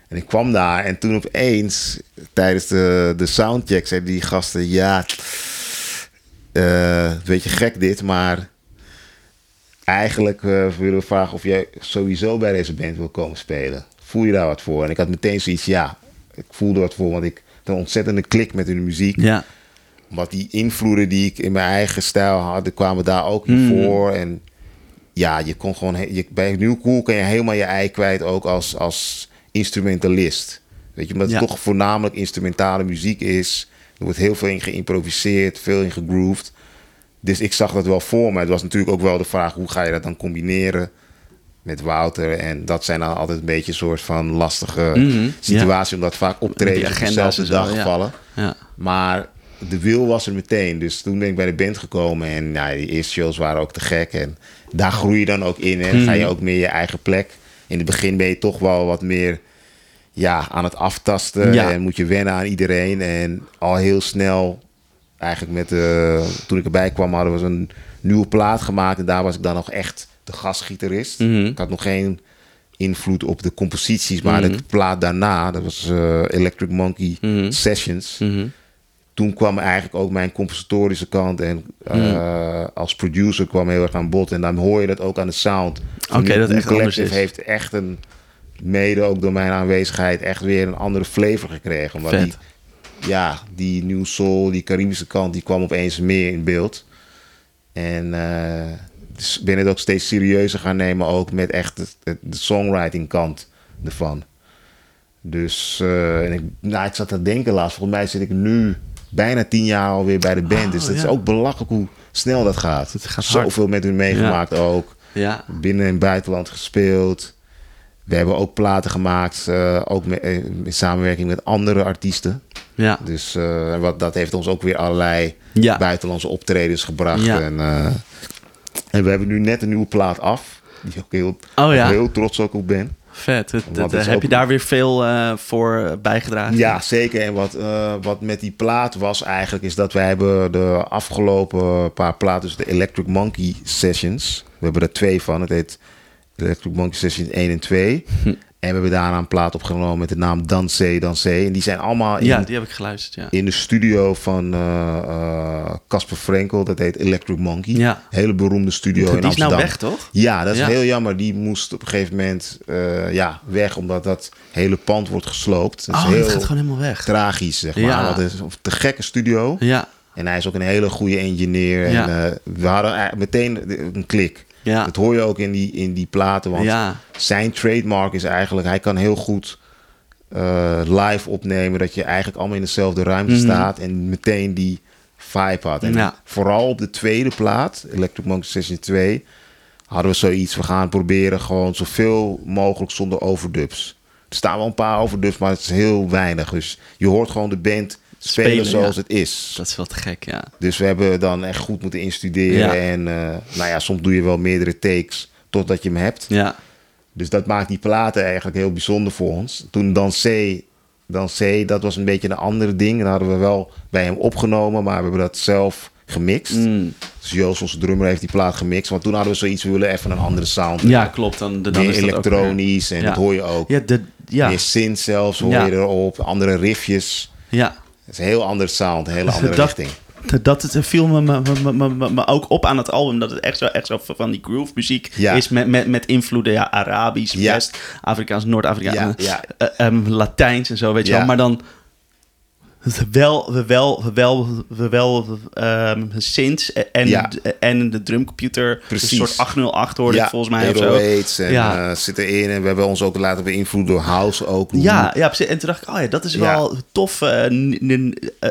En ik kwam daar en toen opeens, tijdens de, de soundcheck, zeiden die gasten... Ja, eh, een beetje gek dit, maar eigenlijk eh, willen we vragen of jij sowieso bij deze band wil komen spelen. Voel je daar wat voor? En ik had meteen zoiets, ja, ik voelde wat voor, want ik had een ontzettende klik met hun muziek. Ja. Want die invloeden die ik in mijn eigen stijl had, die kwamen daar ook in Mm. voor. En ja, je kon gewoon, je, bij New Cool kan je helemaal je ei kwijt, ook als, als instrumentalist. Weet je, omdat het toch voornamelijk instrumentale muziek is. Er wordt heel veel in geïmproviseerd, veel in gegrooved. Dus ik zag dat wel voor me. Het was natuurlijk ook wel de vraag, hoe ga je dat dan combineren met Wouter. En dat zijn dan altijd een beetje een soort van lastige Mhm, situatie, omdat vaak die optredens op dezelfde dag ja. vallen. Ja. Maar de wil was er meteen. Dus toen ben ik bij de band gekomen. En die eerste shows waren ook te gek. En daar groei je dan ook in. En Mhm. ga je ook meer je eigen plek. In het begin ben je toch wel wat meer ja, aan het aftasten. Ja. En moet je wennen aan iedereen. En al heel snel, eigenlijk met de, toen ik erbij kwam, hadden we een nieuwe plaat gemaakt. En daar was ik dan nog echt de gastgitarist. Mhm. Ik had nog geen invloed op de composities. Maar Mhm. de plaat daarna, dat was eh, Electric Monkey Mhm. Sessions toen kwam eigenlijk ook mijn compositorische kant en eh, als producer kwam heel erg aan bod. En dan hoor je dat ook aan de sound. Oké, dat echt anders Collective is. heeft echt een, mede ook door mijn aanwezigheid, echt weer een andere flavor gekregen. Omdat Vet. die, ja, die New Soul, die Caribische kant, die kwam opeens meer in beeld. En dus ben het ook steeds serieuzer gaan nemen, ook met echt de, songwriting kant ervan. Dus eh, en ik, nou, ik zat te denken laatst, volgens mij zit ik nu bijna tien jaar alweer bij de band. Oh, dus het is ook belachelijk hoe snel dat gaat. Het gaat hard. Zoveel met hun meegemaakt ook. Ja. Binnen en buitenland gespeeld. We hebben ook platen gemaakt, eh, ook eh, in samenwerking met andere artiesten. Ja. Dus eh, wat, dat heeft ons ook weer allerlei Ja. buitenlandse optredens gebracht. Ja. En, en we hebben nu net een nieuwe plaat af. Die ik ook heel, Oh ja. heel trots ook op ben. Vet. Het- heb ook- je daar weer veel voor bijgedragen? Ja, zeker. En wat, wat met die plaat was eigenlijk, is dat wij hebben de afgelopen paar platen, dus de Electric Monkey Sessions. We hebben er twee van. Het heet Electric Monkey Sessions 1 en 2. Hm. En we hebben daarna een plaat opgenomen met de naam Dansé, Dansé. En die zijn allemaal in, Ja, die heb ik geluisterd, ja. in de studio van eh, eh, Casper Frenkel. Dat heet Electric Monkey. Ja. Hele beroemde studio Die in is Amsterdam. nou weg, toch? Ja, dat is Ja. heel jammer. Die moest op een gegeven moment eh, ja, weg, omdat dat hele pand wordt gesloopt. Dat is Oh, heel dat gaat gewoon helemaal weg. tragisch, zeg maar. Ja. Is een te gekke studio. Ja. En hij is ook een hele goede engineer. Ja. En we hadden meteen een klik. Ja. Dat hoor je ook in die, in die platen. Want Ja. zijn trademark is eigenlijk... Hij kan heel goed eh, live opnemen. Dat je eigenlijk allemaal in dezelfde ruimte staat. En meteen die vibe had. En Mhm. Ja. vooral op de tweede plaat, Electric Monkey Session 2... hadden we zoiets. We gaan proberen gewoon zoveel mogelijk zonder overdubs. Er staan wel een paar overdubs, maar het is heel weinig. Dus je hoort gewoon de band spelen, Spelen, zoals ja. het is. Dat is wel te gek, ja. Dus we hebben dan echt goed moeten instuderen. En eh, nou ja, soms doe je wel meerdere takes totdat je hem hebt. Ja. Dus dat maakt die platen eigenlijk heel bijzonder voor ons. Toen Dan C, Dan C, dat was een beetje een andere ding. Dat hadden we wel bij hem opgenomen, maar we hebben dat zelf gemixt. Mm. Dus Joost, onze drummer, heeft die plaat gemixt. Want toen hadden we zoiets, we willen even een andere sound. Ja, klopt. Dan, dan Meer is dat ook elektronisch en Ja. dat hoor je ook. Ja, de, ja. Meer synth zelfs hoor Ja. je erop. Andere riffjes. ja. Het is een heel andere sound, een hele andere Dat- richting. Dat het viel me, me, ook op aan het album. Dat het echt zo, echt zo van die groove muziek Ja. is. Met, met, met invloeden, ja, Arabisch, Ja. West-Afrikaans, Noord-Afrikaans, Ja, ja. eh, ehm, Latijns en zo, weet je wel. Maar dan wel, we wel, we wel, we wel ehm synths en, Ja. en de drumcomputer. Dus. Een soort 808 hoorde ik volgens mij of zo. 808's en Ja. eh, zit erin. En we hebben ons ook laten beïnvloeden door house ook. Ja, ja, precies. En toen dacht ik, oh ja, dat is wel tof. eh,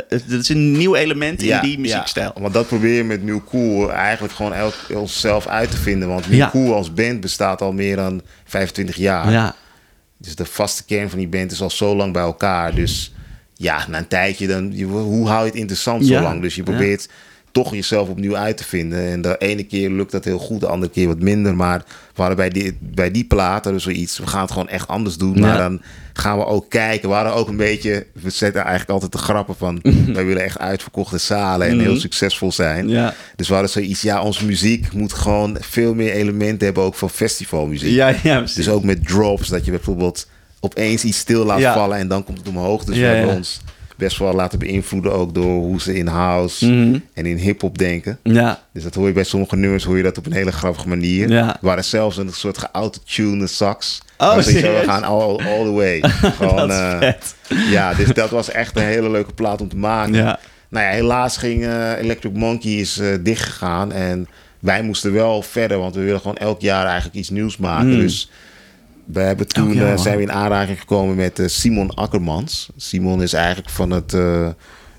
dat is een nieuw element in die muziekstijl. Want dat proberen we met New Cool eigenlijk gewoon elk, onszelf uit te vinden. Want New. Cool als band bestaat al meer dan 25 jaar. Ja, Dus de vaste kern van die band is al zo lang bij elkaar. Dus ja, na een tijdje, dan, je- hoe hou je het interessant Ja. zo lang? Dus je probeert toch jezelf opnieuw uit te vinden. En de ene keer lukt dat heel goed, de andere keer wat minder. Maar we hadden bij die, bij die plaat we zoiets, we gaan het gewoon echt anders doen. Maar dan gaan we ook kijken. We hadden ook een beetje, we zetten eigenlijk altijd de grappen van... wij willen echt uitverkochte zalen en heel succesvol zijn. Mhm. Ja. Dus we hadden zoiets, ja, onze muziek moet gewoon veel meer elementen hebben... ook van festivalmuziek. ja, ja precies. Dus ook met drops, dat je bijvoorbeeld opeens iets stil laat Ja. vallen en dan komt het omhoog. Dus Ja, we hebben ja. ons best wel laten beïnvloeden ook door hoe ze in house Mhm. en in hip-hop denken. Ja, Dus dat hoor je bij sommige nummers hoor je dat op een hele grappige manier. Ja. Er waren zelfs een soort geautotunede sax. Oh, Dus we gaan all, all the way. Gewoon, dat is eh, ja, dus dat was echt een hele leuke plaat om te maken. Ja. Nou ja, helaas ging eh, Electric Monkey is eh, dichtgegaan. En wij moesten wel verder, want we willen gewoon elk jaar eigenlijk iets nieuws maken. Mm. Dus we hebben toen jaar, eh, zijn we in aanraking gekomen met eh, Simon Akkermans. Simon is eigenlijk van het eh,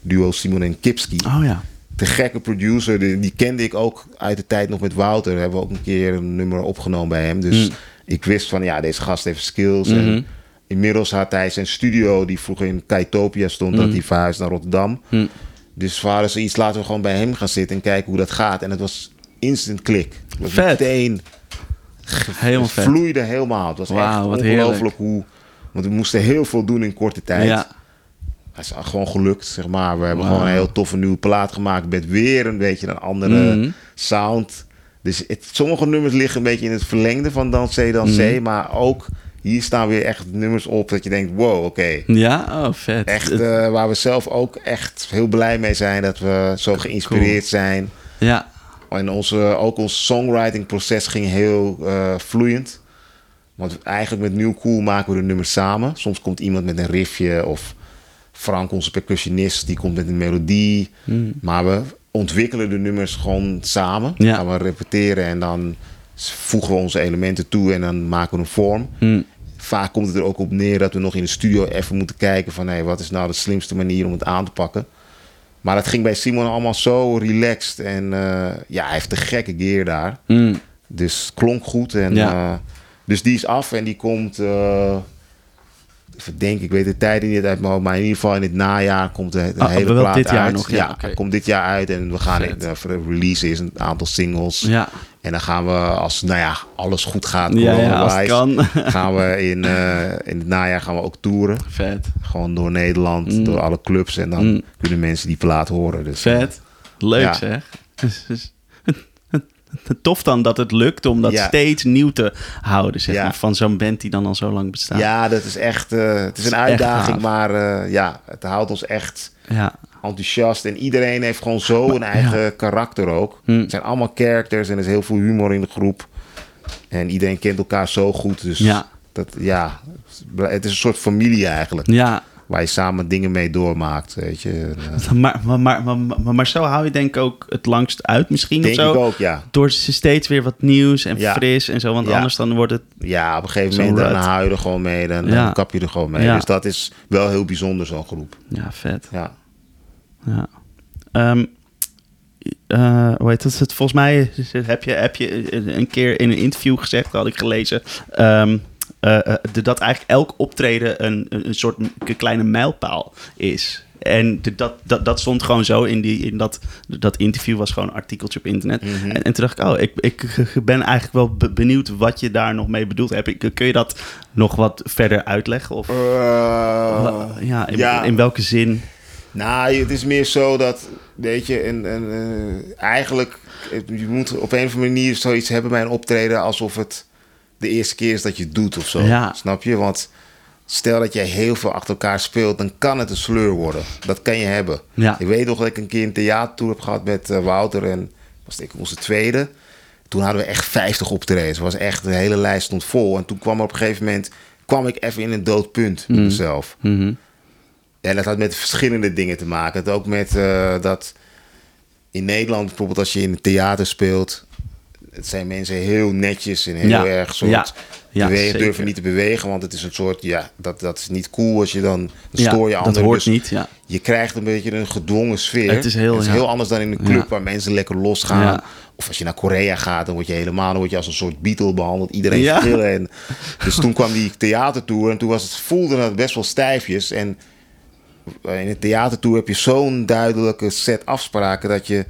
duo Simon en Kipski. Oh ja. De gekke producer, die, die kende ik ook uit de tijd nog met Wouter. Hebben we ook een keer een nummer opgenomen bij hem. Dus Mm. ik wist van ja, deze gast heeft skills. En Mhm. inmiddels had hij zijn studio, die vroeger in Kaitopia stond, dat hij verhuisd naar Rotterdam. Hm. Dus we hadden zoiets, laten we gewoon bij hem gaan zitten en kijken hoe dat gaat. En het was instant klik. Vet. meteen Helemaal het vloeide helemaal. Het was echt ongelooflijk hoe... Want we moesten heel veel doen in korte tijd. Ja, Het is gewoon gelukt, zeg maar. We hebben gewoon een heel toffe nieuwe plaat gemaakt... met weer een beetje een andere Mhm. sound. Dus het, sommige nummers liggen een beetje in het verlengde van Dansé Dansé... Mhm. maar ook hier staan weer echt nummers op... dat je denkt, wow, oké. ja? Oh, vet. Echt eh, waar we zelf ook echt heel blij mee zijn... dat we zo geïnspireerd zijn... ja, En onze, ook ons songwriting proces ging heel eh, vloeiend. Want eigenlijk met New Cool maken we de nummers samen. Soms komt iemand met een riffje of Frank, onze percussionist, die komt met een melodie. Maar we ontwikkelen de nummers gewoon samen. Ja. Gaan we repeteren en dan voegen we onze elementen toe en dan maken we een vorm. Hm. Vaak komt het er ook op neer dat we nog in de studio even moeten kijken van hey, wat is nou de slimste manier om het aan te pakken. Maar dat ging bij Simon allemaal zo relaxed en eh, ja, hij heeft de gekke gear daar. Hm. Dus klonk goed. En, Ja. eh, dus die is af en die komt, eh ik weet de tijden niet uit mijn maar in ieder geval in het najaar komt de, de Ah, hele plaat dit jaar uit. nog, ja, komt dit jaar uit en we gaan in de release is een aantal singles. ja. En dan gaan we, als nou ja, alles goed gaat, Ja, ja, als het kan. gaan we in, eh, in het najaar gaan we ook toeren. vet. Gewoon door Nederland, Mm. door alle clubs. En dan Mm. kunnen mensen die plaat horen. Dus, eh, Vet. Leuk Ja. zeg. Tof dan dat het lukt om dat steeds nieuw te houden, zeg maar. Van zo'n band die dan al zo lang bestaat. ja, dat is echt eh, het is een uitdaging. Maar ja, het houdt ons echt Ja. Enthousiast. En iedereen heeft gewoon zo een eigen karakter ook. Mm. Het zijn allemaal characters en er is heel veel humor in de groep. En iedereen kent elkaar zo goed. Dus Ja. dat, ja, het is een soort familie eigenlijk. Ja. Waar je samen dingen mee doormaakt, weet je. Maar, maar, maar, maar, maar, zo hou je denk ik ook het langst uit misschien denk of zo. ik ook, ja. Door ze steeds weer wat nieuws en Ja. fris en zo. Want Ja. anders dan wordt het... Ja, op een gegeven moment dan hou je er gewoon mee. Dan, dan kap je er gewoon mee. Dus dat is wel heel bijzonder, zo'n groep. Ja, vet. Ja. Ja. Ehm, eh, hoe heet het? Volgens mij heb je, heb je een keer in een interview gezegd, had ik gelezen, ehm, eh, eh, dat eigenlijk elk optreden een, een een soort m- kleine mijlpaal is. En de- dat, dat, dat stond gewoon zo in, die, in dat, dat interview, was gewoon een artikeltje op internet. Mhm. en, en toen dacht ik, oh, ik, ik ben eigenlijk wel be- benieuwd wat je daar nog mee bedoelt. Heb ik, kun je dat nog wat verder uitleggen? Of, ja, in, ja. in welke zin? Nou, het is meer zo dat, weet je, en, en, eh, eigenlijk, je moet op een of andere manier zoiets hebben bij een optreden alsof het de eerste keer is dat je het doet of zo. Ja. Snap je? Want stel dat jij heel veel achter elkaar speelt, dan kan het een sleur worden. Dat kan je hebben. Ja. Ik weet nog dat ik een keer een theatertour heb gehad met eh, Wouter en was denk ik onze tweede. Toen hadden we echt 50 optredens. Het was echt, de hele lijst stond vol. En toen kwam er op een gegeven moment, kwam ik even in een dood punt met mezelf. Mhm. En dat had met verschillende dingen te maken. Het ook met eh, dat in Nederland, bijvoorbeeld als je in het theater speelt, het zijn mensen heel netjes en heel Ja. erg soort Ja. Ja, bewegen, zeker. durven niet te bewegen, want het is een soort, ja, dat, dat is niet cool als je dan, dan stoor je dat anderen. hoort Dus niet, ja. Je krijgt een beetje een gedwongen sfeer. Het is heel- ja. anders dan in een club waar mensen lekker losgaan. Of als je naar Korea gaat, dan word je helemaal dan word je als een soort Beatle behandeld. Iedereen Ja. En, dus toen kwam die theatertour en toen was het, voelde het best wel stijfjes. En in een theatertour heb je zo'n duidelijke set afspraken dat je...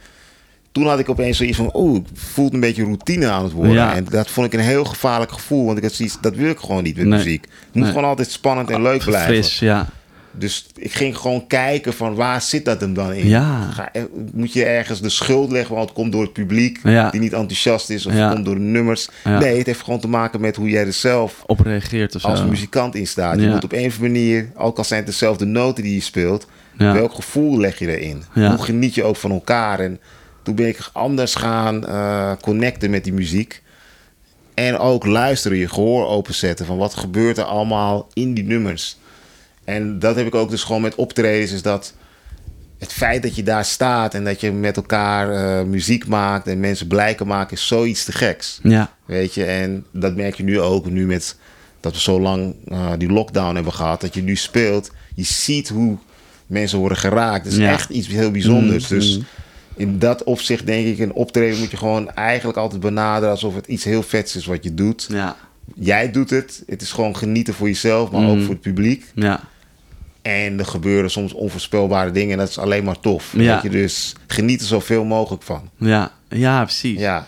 Toen had ik opeens zoiets van, oh, ik voelde een beetje routine aan het worden. Ja. En dat vond ik een heel gevaarlijk gevoel, want ik had zoiets, dat wil ik gewoon niet met Nee. muziek. Het moet Nee. gewoon altijd spannend en leuk blijven. Fris, ja. Dus ik ging gewoon kijken van waar zit dat hem dan in? Ja. Ga, eh, moet je ergens de schuld leggen, want het komt door het publiek Ja. die niet enthousiast is, of Ja. het komt door de nummers. Nee, het heeft gewoon te maken met hoe jij er zelf Op reageert of zo. als muzikant in staat. Je moet op een of andere manier, ook al zijn het dezelfde noten die je speelt, welk gevoel leg je erin? Hoe geniet je ook van elkaar? En toen ben ik anders gaan eh, connecten met die muziek. En ook luisteren, je gehoor openzetten van wat gebeurt er allemaal in die nummers. En dat heb ik ook dus gewoon met optredens, is dat het feit dat je daar staat en dat je met elkaar eh, muziek maakt en mensen blij kan maken, is zoiets te geks. Ja. Weet je, en dat merk je nu ook, nu met dat we zo lang eh, die lockdown hebben gehad, dat je nu speelt, je ziet hoe mensen worden geraakt. Het is Ja. echt iets heel bijzonders. Mm, Dus mm. in dat opzicht denk ik, een optreden moet je gewoon eigenlijk altijd benaderen alsof het iets heel vets is wat je doet. Ja. jij doet het. Het is gewoon genieten voor jezelf, maar ook Mhm. voor het publiek. Ja. En er gebeuren soms onvoorspelbare dingen en dat is alleen maar tof. Ja. Weet je, dus geniet er zoveel mogelijk van. Ja. Ja, precies. Ja.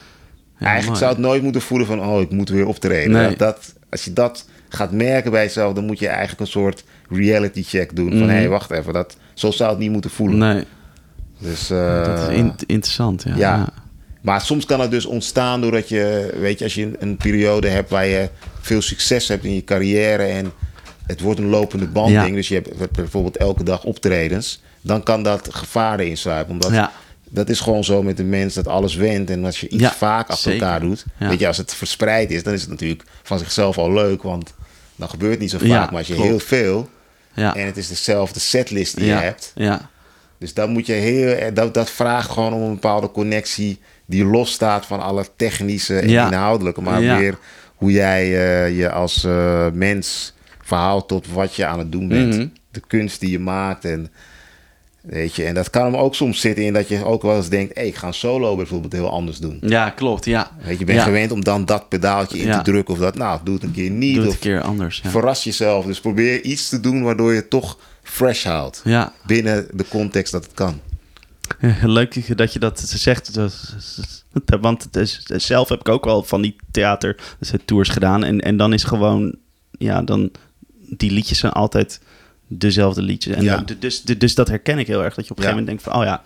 Ja, Eigenlijk mooi. zou het nooit moeten voelen van, oh, ik moet weer optreden. Nee. Dat, dat, als je dat gaat merken bij jezelf, dan moet je eigenlijk een soort reality check doen. Van, Mhm. hé, hey, wacht even, dat, zo zou het niet moeten voelen. Nee, Dus, eh, dat is in- interessant. Ja. ja. Maar soms kan het dus ontstaan doordat je, weet je, als je een, een periode hebt waar je veel succes hebt in je carrière en het wordt een lopende banding, Ja. dus je hebt bijvoorbeeld elke dag optredens, dan kan dat gevaar erin sluipen. Omdat Ja. dat is gewoon zo met de mens dat alles went en als je iets Ja, vaak achter zeker. elkaar doet, weet je, als het verspreid is, dan is het natuurlijk van zichzelf al leuk, want dan gebeurt het niet zo vaak. Maar als je klopt. heel veel Ja. en het is dezelfde setlist die je hebt, Ja. dus dan moet je heel, eh, dat, dat vraagt gewoon om een bepaalde connectie die losstaat van alle technische en inhoudelijke, maar Ja. meer hoe jij eh, je als eh, mens verhoudt tot wat je aan het doen bent. Mhm. De kunst die je maakt en weet je, en dat kan hem ook soms zitten in dat je ook wel eens denkt, hey, ik ga een solo bijvoorbeeld heel anders doen. Ja, klopt. Ja. Weet je, je bent Ja. gewend om dan dat pedaaltje in Ja. te drukken of dat, nou, doe het een keer niet Doe het of een keer anders. Ja. verras jezelf. Dus probeer iets te doen waardoor je het toch fresh houdt ja. binnen de context dat het kan. Leuk dat je dat zegt. Want het is, zelf heb ik ook wel van die theater dus tours gedaan. En, en dan is gewoon, ja, dan die liedjes zijn altijd dezelfde liedjes. En Ja. dan- dus, dus dat herken ik heel erg. Dat je op een Ja. gegeven moment denkt van, oh ja,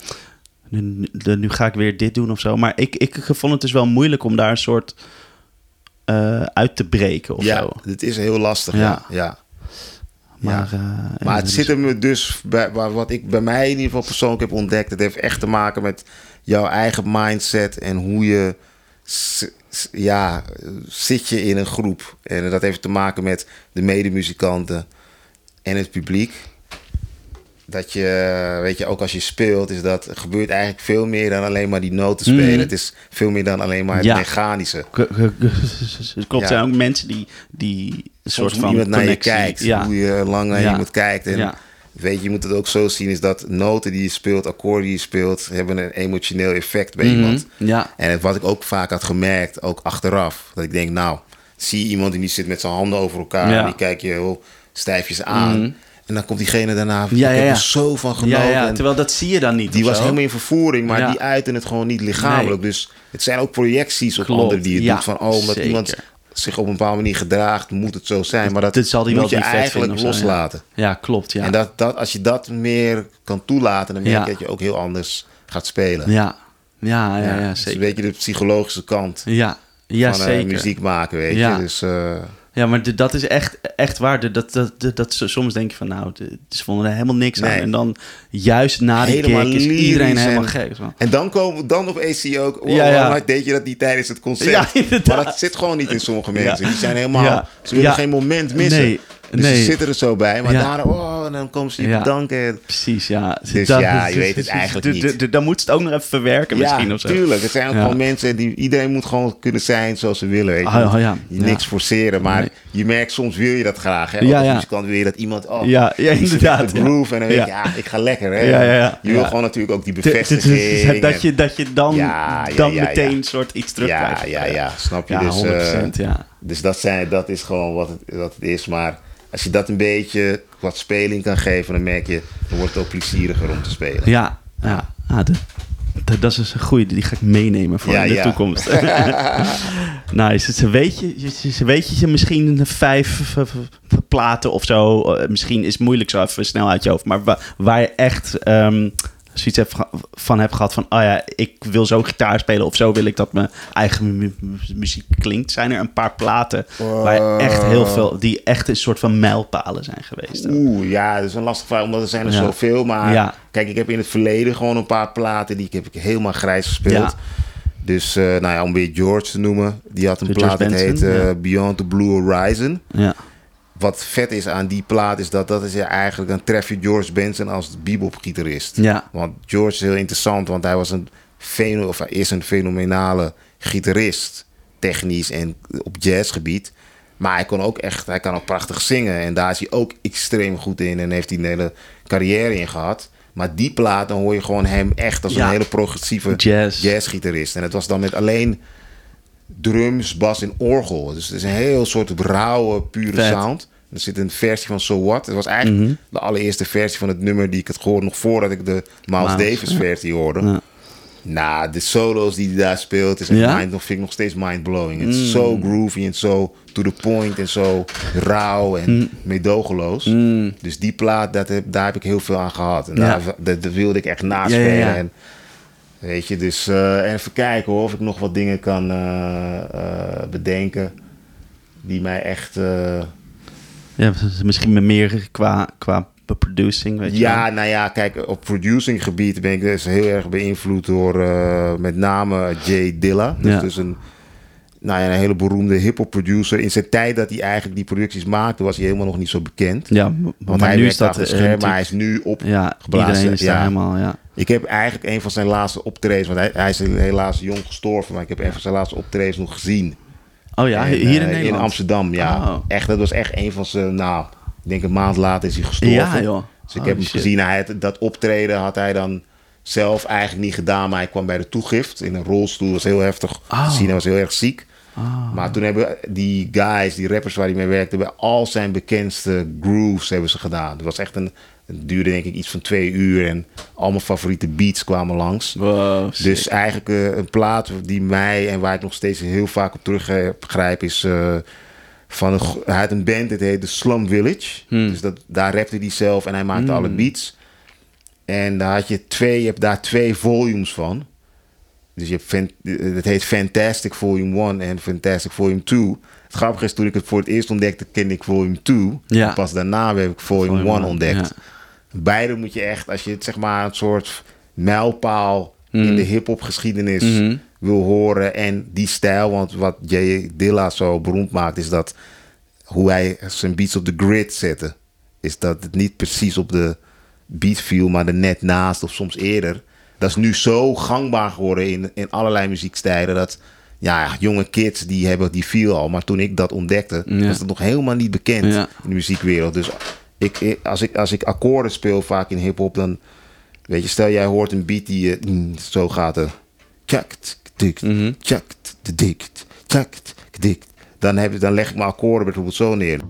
nu, nu- ga ik weer dit doen of zo. Maar ik, ik vond het dus wel moeilijk om daar een soort eh, uit te breken of ja, zo. het is heel lastig. Ja. Ja. Ja. Maar, eh, Maar het dus- zit hem dus bij wat ik bij mij in ieder geval persoonlijk heb ontdekt. Het heeft echt te maken met jouw eigen mindset en hoe je ja, zit je in een groep. En dat heeft te maken met de medemuzikanten en het publiek. Dat je, weet je, ook als je speelt, is dat gebeurt eigenlijk veel meer dan alleen maar die noten spelen. Mhm. Het is veel meer dan alleen maar het Ja. mechanische. Klopt, er zijn ook mensen die, die een soort hoe van iemand naar je kijkt, Ja. hoe je lang naar Ja. iemand kijkt. En Ja. Weet je, je moet het ook zo zien, is dat noten die je speelt, akkoorden die je speelt, hebben een emotioneel effect bij iemand. Mhm. Ja, En wat ik ook vaak had gemerkt, ook achteraf, dat ik denk, nou, zie je iemand die niet zit met zijn handen over elkaar, Ja. en die kijk je heel stijfjes aan. Mhm. En dan komt diegene daarna, Ja, ik ja, heb ja. er zo van genoten. ja, terwijl dat zie je dan niet. die was zo. helemaal in vervoering, maar die uiten het gewoon niet lichamelijk. Dus het zijn ook projecties op Klopt, anderen die je doet. Van, oh, omdat zeker. iemand zich op een bepaalde manier gedraagt, moet het zo zijn. Maar dat, Dat zal die moet wel je eigenlijk zo, loslaten. Ja, klopt. Ja, En dat, dat, als je dat meer kan toelaten, dan merk je dat je ook heel anders gaat spelen. ja. Ja, ja, zeker. een beetje de psychologische kant Ja, ja van eh, zeker. muziek maken, weet je. Dus eh, Ja, maar dat is echt, echt waar. Dat, dat, dat, dat, soms denk je van, nou, ze vonden er helemaal niks aan. En dan, juist na die Helemaal is iedereen en- helemaal gek. man. En dan komen dan op AC ook. Wow, Ja, ja. deed je dat niet tijdens het concert? Ja, maar dat zit gewoon niet in sommige mensen. Die zijn helemaal. Ze willen geen moment missen. Nee, Dus nee. ze zitten er zo bij. Maar Ja. daarna, oh, en dan komen ze je Ja. bedanken. Precies, ja. Dus ja, je weet het eigenlijk de- niet. de- de- Dan moet ze het ook nog even verwerken misschien ja, of zo. tuurlijk. Het zijn ook gewoon mensen die iedereen moet gewoon kunnen zijn zoals ze willen. Weet je. Ah, ja. Je Niks forceren, maar Nee. je merkt soms wil je dat graag. Hè? Ja, ja. muzikant wil je dat iemand. Oh, Ja, ja, inderdaad, ja. groove en dan weet je, Ja. ja, ik ga lekker. Hè? Je wil gewoon natuurlijk ook die De- de- de- bevestiging. dat, je, dat je dan, dan meteen een soort iets terugkrijgt. Ja, ja, ja, snap je? Dus, 100%, eh, ja. Dus dat, zijn, dat is gewoon wat het, wat het is. Maar als je dat een beetje wat speling kan geven, dan merk je, dan wordt het ook plezieriger om te spelen. Ja, ja. Ah, de- de- dat is dus een goeie, die ga ik meenemen voor Ja, in de ja. toekomst. nice. Ze weet je, ze weet je misschien vijf platen of zo. eh, Misschien is het moeilijk zo even snel uit je hoofd. Maar wa- waar je echt ehm, zoiets hebt ge- van hebt gehad van... Oh ja, ik wil zo gitaar spelen of zo wil ik dat mijn eigen mu- mu- muziek klinkt. Zijn er een paar platen waar echt heel veel... Die echt een soort van mijlpalen zijn geweest. Oeh, ja, dat is een lastige vraag, omdat er zijn er Ja. zoveel. Maar Ja. kijk, ik heb in het verleden gewoon een paar platen, die ik heb ik helemaal grijs gespeeld. Ja. Dus, eh, nou ja, om weer George te noemen. Die had een plaat, dat heet eh. Beyond the Blue Horizon. Ja, Wat vet is aan die plaat is dat dat is eigenlijk... dan tref je George Benson als bebop-gitarist. ja, Want George is heel interessant, want hij was een of hij is een fenomenale gitarist, technisch en op jazzgebied. Maar hij kon ook echt, hij kan ook prachtig zingen en daar is hij ook extreem goed in en heeft hij een hele carrière in gehad. Maar die plaat, dan hoor je gewoon hem echt als Ja. een hele progressieve Jazz. jazzgitarist. En het was dan met alleen drums, bas en orgel. Dus het is een heel soort rauwe, pure Vet. sound. Er zit een versie van So What. Het was eigenlijk Mhm. de allereerste versie van het nummer die ik het gehoord nog voordat ik de Miles Miles, Davis versie hoorde. Ja. Nou, de solo's die hij daar speelt, is Ja? mind, vind ik nog steeds mind-blowing. Het is Mm. zo groovy en zo to the point en zo rauw en meedogenloos. Mm. Dus die plaat, dat heb, daar heb ik heel veel aan gehad. En Ja. daar, dat, dat wilde ik echt naspelen. Ja, ja, ja. En, weet je, dus eh, en even kijken hoor, of ik nog wat dingen kan eh, eh, bedenken die mij echt... Ja, misschien meer qua, qua producing, weet je Ja, nou ja, kijk, op producing gebied ben ik dus heel erg beïnvloed door met name Jay Dilla. Dus, Ja. dus een, nou ja, een hele beroemde hip-hop producer. In zijn tijd dat hij eigenlijk die producties maakte, was hij helemaal nog niet zo bekend. Ja, Want maar hij nu is dat... eh, scherm, maar hij is nu op. Ja, is daar ja. helemaal, ja. Ik heb eigenlijk een van zijn laatste optredens, want hij, hij is helaas jong gestorven, maar ik heb een van zijn laatste optredens nog gezien. Oh ja, En, hier in eh, Nederland? Amsterdam, ja. Oh. Echt, dat was echt een van zijn, nou, ik denk een maand later is hij gestorven. Ja, joh. Dus ik Oh, heb hem shit. gezien. Hij had, dat optreden had hij dan zelf eigenlijk niet gedaan. Maar hij kwam bij de toegift in een rolstoel. was heel heftig Oh. te zien. Hij was heel erg ziek. Ah. Maar toen hebben die guys, die rappers waar hij mee werkte... bij al zijn bekendste grooves hebben ze gedaan. Het was echt een... Het duurde denk ik iets van twee uur. En al mijn favoriete beats kwamen langs. Wow. Dus eigenlijk eh, een plaat die mij en waar ik nog steeds heel vaak op teruggrijp is eh, van een, hij had een band, het heet The Slum Village. Hmm. Dus dat, daar rapte hij zelf en hij maakte alle beats. En daar had je twee, je hebt daar twee volumes van. Dus je hebt het heet Fantastic Volume 1 en Fantastic Volume 2. Het grappige is, toen ik het voor het eerst ontdekte, kende ik Volume 2. Ja. En pas daarna heb ik Volume, Volume 1 one, ontdekt. ja. Beide moet je echt, als je het zeg maar een soort mijlpaal in de hip-hop geschiedenis Mhm. wil horen. En die stijl, want wat Jay Dilla zo beroemd maakt, is dat hoe hij zijn beats op de grid zette. Is dat het niet precies op de beat viel, maar er net naast of soms eerder. Dat is nu zo gangbaar geworden in, in allerlei muziekstijlen. Dat ja, jonge kids die hebben die feel al. Maar toen ik dat ontdekte, Ja. was dat nog helemaal niet bekend Ja. in de muziekwereld. Dus ik, ik- als, ik, als ik akkoorden speel vaak in hip-hop, dan weet je, stel jij hoort een beat die eh, mm, zo gaat. er. Tjakt, dikt, Mhm. tjakt, dikt, tjakt, dikt. Dan, heb, je- dan leg ik mijn akkoorden bijvoorbeeld zo neer.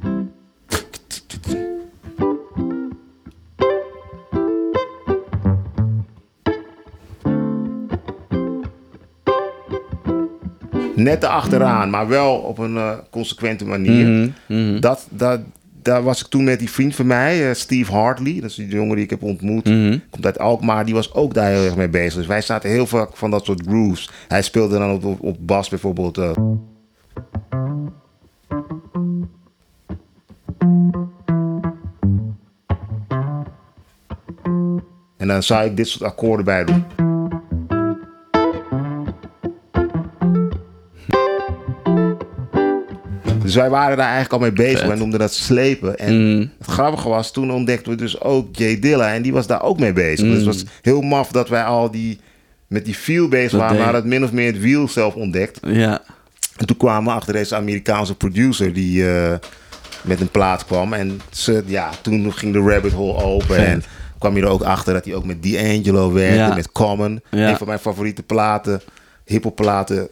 Net erachteraan, maar wel op een eh, consequente manier. Mhm. Dat, dat, daar was ik toen met die vriend van mij, eh, Steve Hartley. Dat is die jongen die ik heb ontmoet. Mhm. Komt uit Alkmaar. Die was ook daar heel erg mee bezig. Dus wij zaten heel vaak van dat soort grooves. Hij speelde dan op, op, op bas bijvoorbeeld. eh. En dan zou ik dit soort akkoorden bij doen. Dus wij waren daar eigenlijk al mee bezig. Vet. Wij noemden dat slepen. En Mm. het grappige was, toen ontdekten we dus ook Jay Dilla. En die was daar ook mee bezig. Mm. Dus het was heel maf dat wij al die, met die feel bezig Dat waren. Maar dat min of meer het wiel zelf ontdekt. Ja. En toen kwamen we achter deze Amerikaanse producer die eh, met een plaat kwam. En ze, ja, toen ging de rabbit hole open. Vet. En kwam je er ook achter dat hij ook met D'Angelo werkte, Ja. met Common. Ja. Een van mijn favoriete platen, hip-hop platen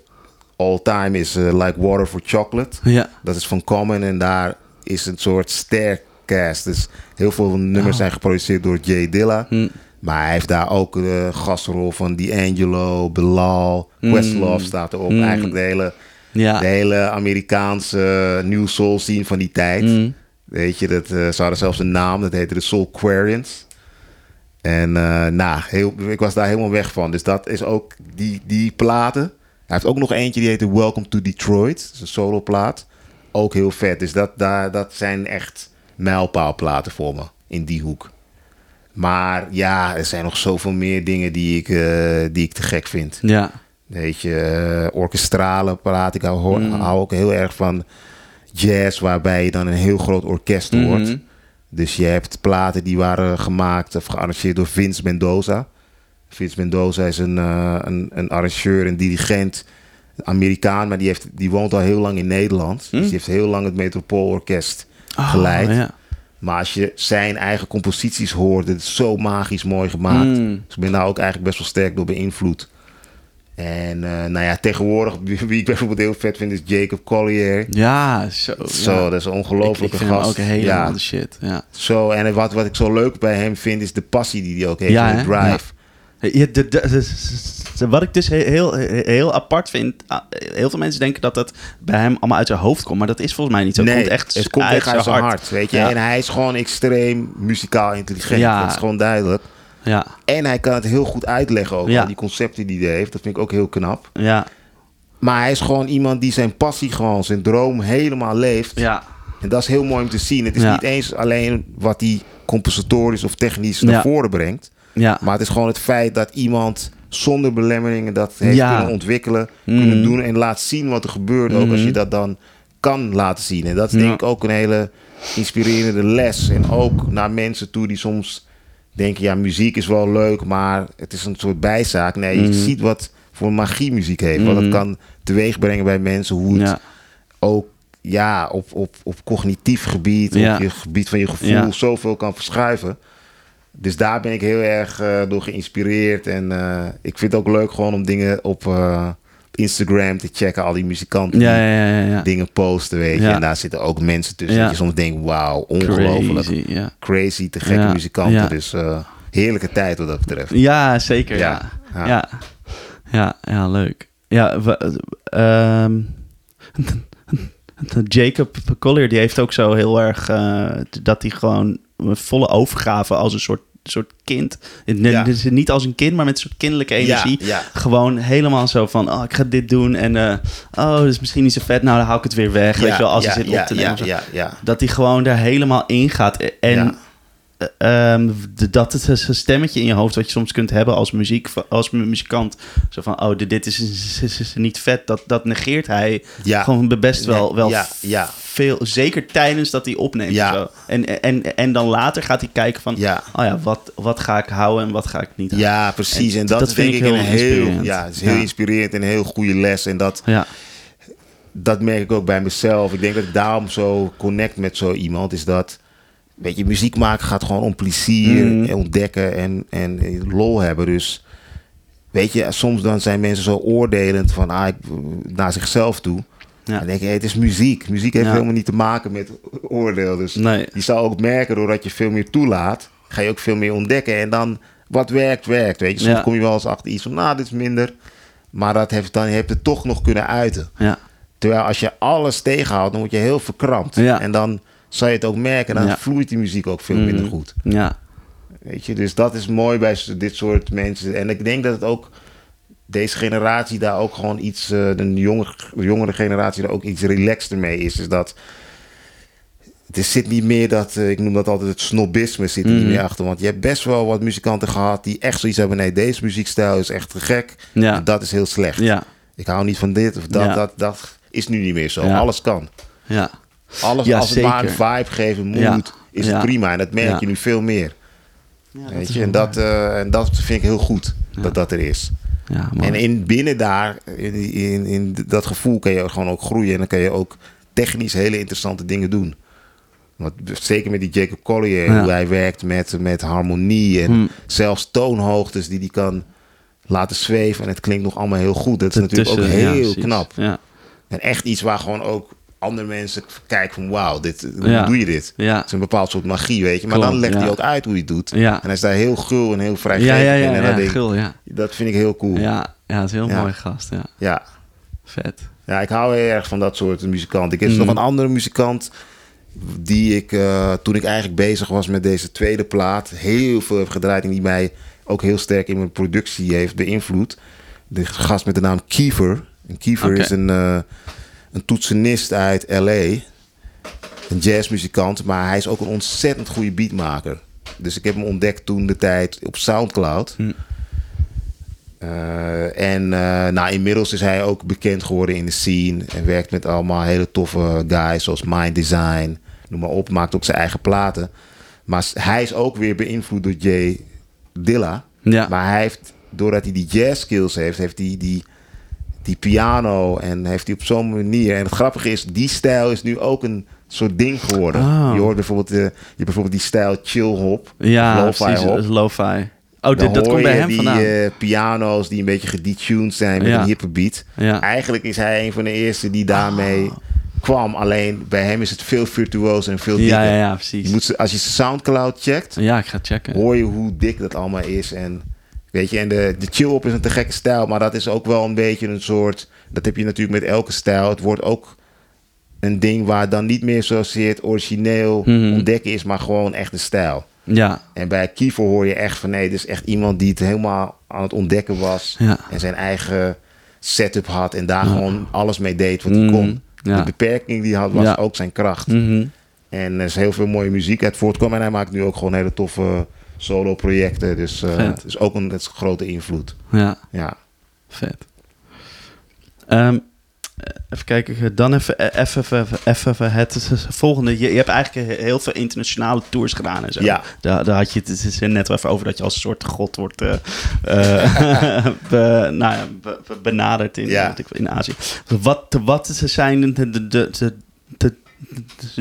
all time is eh, Like Water for Chocolate. Ja. Dat is van Common en daar is een soort stercast. Dus heel veel nummers Oh. zijn geproduceerd door Jay Dilla. Hm. Maar hij heeft daar ook de gastrol van D'Angelo, Bilal, Mm. Questlove staat erop. Mm. Eigenlijk de hele, Ja. de hele Amerikaanse new soul scene van die tijd. Weet je, dat, eh, ze hadden zelfs een naam, dat heette de Soul Quarians. En eh nou, heel, ik was daar helemaal weg van. Dus dat is ook die, die platen. Hij heeft ook nog eentje die heette Welcome to Detroit. Dat is een solo plaat. Ook heel vet. Dus dat, daar, dat zijn echt mijlpaalplaten voor me in die hoek. Maar ja, er zijn nog zoveel meer dingen die ik, eh, die ik te gek vind. Ja. Weet je, eh, orkestrale plaat. Ik hou, Mm. hou ook heel erg van jazz, waarbij je dan een heel groot orkest hoort. Mhm. Dus je hebt platen die waren gemaakt of gearrangeerd door Vince Mendoza. Vince Mendoza is een, eh, een, een arrangeur, een dirigent, een Amerikaan, maar die, heeft, die woont al heel lang in Nederland. Dus die heeft heel lang het Metropoolorkest Oh, geleid. ja. Maar als je zijn eigen composities hoort, het is zo magisch mooi gemaakt. Mm. Dus ik ben daar ook eigenlijk best wel sterk door beïnvloed. En uh, nou ja, tegenwoordig, wie ik bijvoorbeeld heel vet vind, is Jacob Collier. Ja, zo. Zo, ja. dat is een ongelofelijke gast. ook helemaal de shit, ja. Zo, en wat, wat ik zo leuk bij hem vind, is de passie die hij ook heeft, ja, de drive. Ja, de, de, wat ik dus heel, heel apart vind, ah, heel veel mensen denken dat dat bij hem allemaal uit zijn hoofd komt, maar dat is volgens mij niet zo. Nee, het komt echt het komt uit, zijn hart. hart, weet je. Ja. En hij is gewoon extreem muzikaal intelligent, Ja. dat is gewoon duidelijk. Ja, En hij kan het heel goed uitleggen ook, Ja. die concepten die hij heeft. Dat vind ik ook heel knap. ja, Maar hij is gewoon iemand die zijn passie gewoon, zijn droom helemaal leeft. ja, En dat is heel mooi om te zien. Het is niet eens alleen wat hij compositorisch of technisch naar voren brengt. Ja. Maar het is gewoon het feit dat iemand zonder belemmeringen dat heeft Ja. kunnen ontwikkelen, kunnen doen en laat zien wat er gebeurt. Ook als je dat dan kan laten zien. En dat is denk ik ook een hele inspirerende les. En ook naar mensen toe die soms denken, ja, muziek is wel leuk, maar het is een soort bijzaak. Nee, je Mhm. ziet wat voor magie muziek heeft. Wat het kan teweeg brengen bij mensen. Hoe het ook ja, op, op, op cognitief gebied, Ja. op je gebied van je gevoel, Ja. zoveel kan verschuiven. Dus daar ben ik heel erg eh, door geïnspireerd. En eh, ik vind het ook leuk gewoon om dingen op eh, Instagram te checken. Al die muzikanten Ja, die ja, ja, dingen posten, weet je. En daar zitten ook mensen tussen Ja. dat je soms denkt, wauw, ongelooflijk. Crazy. Crazy, te gekke muzikanten. Dus heerlijke tijd wat dat betreft. Ja, zeker. Ja, Ja. ja. ja. leuk. Ja, ehm, Jacob Collier, die heeft ook zo heel erg dat hij gewoon volle overgave als een soort, soort kind. Ja. Niet als een kind, maar met een soort kinderlijke energie. Ja, ja. Gewoon helemaal zo van, oh, ik ga dit doen. En, eh, oh, dat is misschien niet zo vet. Nou, dan hou ik het weer weg. weet je wel, als hij zit op te nemen. ja, of zo. ja, ja. Dat hij gewoon daar helemaal in gaat. En Eh, ehm, de- dat het is een stemmetje in je hoofd wat je soms kunt hebben als, muziek, als mu- muzikant. Zo van, oh, dit- is, is, is- is niet vet. Dat, dat negeert hij Ja. gewoon best wel, wel Ja, ja. veel. Zeker tijdens dat hij opneemt. Zo. En, en, en dan later gaat hij kijken van, oh ja, wat, wat ga ik houden en wat ga ik niet houden. Ja, precies. En, En dat, vind ik ik een heel heel, inspirerend. ja, het is heel inspirerend en een heel goede les. En dat, Ja, dat merk ik ook bij mezelf. Ik denk dat ik daarom zo connect met zo iemand. Is dat, weet je, muziek maken gaat gewoon om plezier, Mhm. en ontdekken en, en lol hebben. Dus, weet je, soms dan zijn mensen zo oordelend van, ah, ik, naar zichzelf toe. Ja. Dan denk je, hey, het is muziek. Muziek heeft Ja. helemaal niet te maken met oordeel. Dus Nee. je zal ook merken, doordat je veel meer toelaat, ga je ook veel meer ontdekken. En dan, wat werkt, werkt. Weet je, soms Ja. kom je wel eens achter iets van, nou, dit is minder. Maar dat heeft, dan heb je het toch nog kunnen uiten. ja, Terwijl als je alles tegenhoudt, dan word je heel verkrampt. En dan zal je het ook merken. Dan Ja. vloeit die muziek ook veel minder Mhm. goed. ja, Weet je? Dus dat is mooi bij dit soort mensen. En ik denk dat het ook deze generatie daar ook gewoon iets, eh, de jongere, jongere generatie daar ook iets relaxter mee is. Is dat er zit niet meer dat, eh, ik noem dat altijd het snobisme zit er niet Mhm. meer achter. Want je hebt best wel wat muzikanten gehad die echt zoiets hebben. Nee, deze muziekstijl is echt te gek. Ja. En dat is heel slecht. ja, Ik hou niet van dit of dat. Ja. Dat, dat is nu niet meer zo. Alles kan. ja. Alles Ja, als het maar een vibe geven moet, Ja. is het prima. En dat merk Ja. je nu veel meer. Weet je? En dat, eh, en dat vind ik heel goed, dat dat er is. En in, binnen daar, in, in, in dat gevoel kan je gewoon ook groeien. En dan kan je ook technisch hele interessante dingen doen. Want zeker met die Jacob Collier, Ja. hoe hij werkt met, met harmonie en Hmm. zelfs toonhoogtes die hij kan laten zweven. En het klinkt nog allemaal heel goed. Dat is natuurlijk ook ja, heel knap. Ja, En echt iets waar gewoon ook andere mensen kijken van wauw, dit, hoe Ja. doe je dit? ja. Het is een bepaald soort magie, weet je. Maar dan legt hij ja. ook uit hoe hij het doet. Ja. En hij is daar heel gul en heel vrijgevig Ja, ja, ja, in. En ja, dat, denk ik- gul, ja. dat vind ik heel cool. Ja. Ja, ja, het is een heel Ja. mooi gast, ja. ja. Vet. ik hou heel erg van dat soort muzikanten. Ik heb Mm. nog een andere muzikant die ik, eh, toen ik eigenlijk bezig was met deze tweede plaat, heel veel heb gedraaid en die mij ook heel sterk in mijn productie heeft beïnvloed. De gast met de naam Kiefer. En Kiefer is een, eh, een toetsenist uit LA. Een jazzmuzikant, maar hij is ook een ontzettend goede beatmaker. Dus ik heb hem ontdekt toen de tijd op Soundcloud. Hm. Eh, en eh, nou, inmiddels is hij ook bekend geworden in de scene. En werkt met allemaal hele toffe guys zoals Mind Design. Noem maar op. Maakt ook zijn eigen platen. Maar hij is ook weer beïnvloed door Jay Dilla. Ja. Maar hij heeft, doordat hij die jazz skills heeft, heeft hij die, die piano en heeft hij op zo'n manier. En het grappige is, die stijl is nu ook een soort ding geworden. Oh. Je hoort bijvoorbeeld, eh, je bijvoorbeeld die stijl chill hop, Ja, lo-fi precies. hop. Lo-fi. Oh, dit, dat komt bij hem die vandaan. uh, piano's die een beetje gedetuned zijn met Ja. een hippe beat. Ja. Eigenlijk is hij een van de eerste die daarmee kwam. Alleen bij hem is het veel virtuoos en veel dikker. ja, ja, ja, precies. Je moet, als je Soundcloud checkt, Ja, ik ga checken. hoor je hoe dik dat allemaal is. En weet je, en de, de chill-op is een te gekke stijl, maar dat is ook wel een beetje een soort. Dat heb je natuurlijk met elke stijl. Het wordt ook een ding waar dan niet meer zozeer het origineel Mhm. ontdekken is, maar gewoon echt een stijl. Ja, En bij Kiefer hoor je echt van nee, dit is echt iemand die het helemaal aan het ontdekken was. Ja. En zijn eigen setup had en daar gewoon alles mee deed wat hij Mhm. kon. Ja. De beperking die hij had was ook zijn kracht. Mhm. En er is heel veel mooie muziek uit voortkomen. En hij maakt nu ook gewoon hele toffe solo projecten. Dus eh, het is ook een, het is een grote invloed. ja. Ja. Vet. Ehm, even kijken, dan even, eh, even, even, even, even het volgende. Je, je hebt eigenlijk heel veel internationale tours gedaan en zo. Ja. Daar, daar had je het, is net wel even over dat je als een soort god wordt eh, eh, be- nou ja, be- be- benaderd in, Ja. in Azië. Wat, wat zijn de, de, de,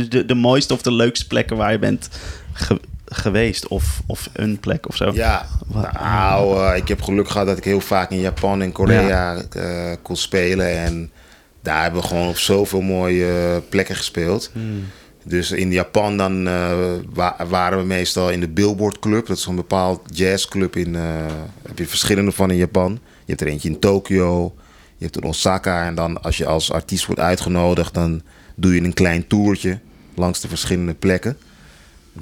de, de, mooiste of de leukste plekken waar je bent ge- geweest? Of, of een plek of zo? Ja, nou, eh, ik heb geluk gehad dat ik heel vaak in Japan en Korea eh, kon spelen. En daar hebben we gewoon op zoveel mooie plekken gespeeld. Hmm. Dus in Japan dan eh, wa- waren we meestal in de Billboard Club. Dat is een bepaald jazzclub in... heb je verschillende van in Japan. Je hebt er eentje in Tokio. Je hebt er in Osaka. En dan als je als artiest wordt uitgenodigd... dan doe je een klein toertje langs de verschillende plekken.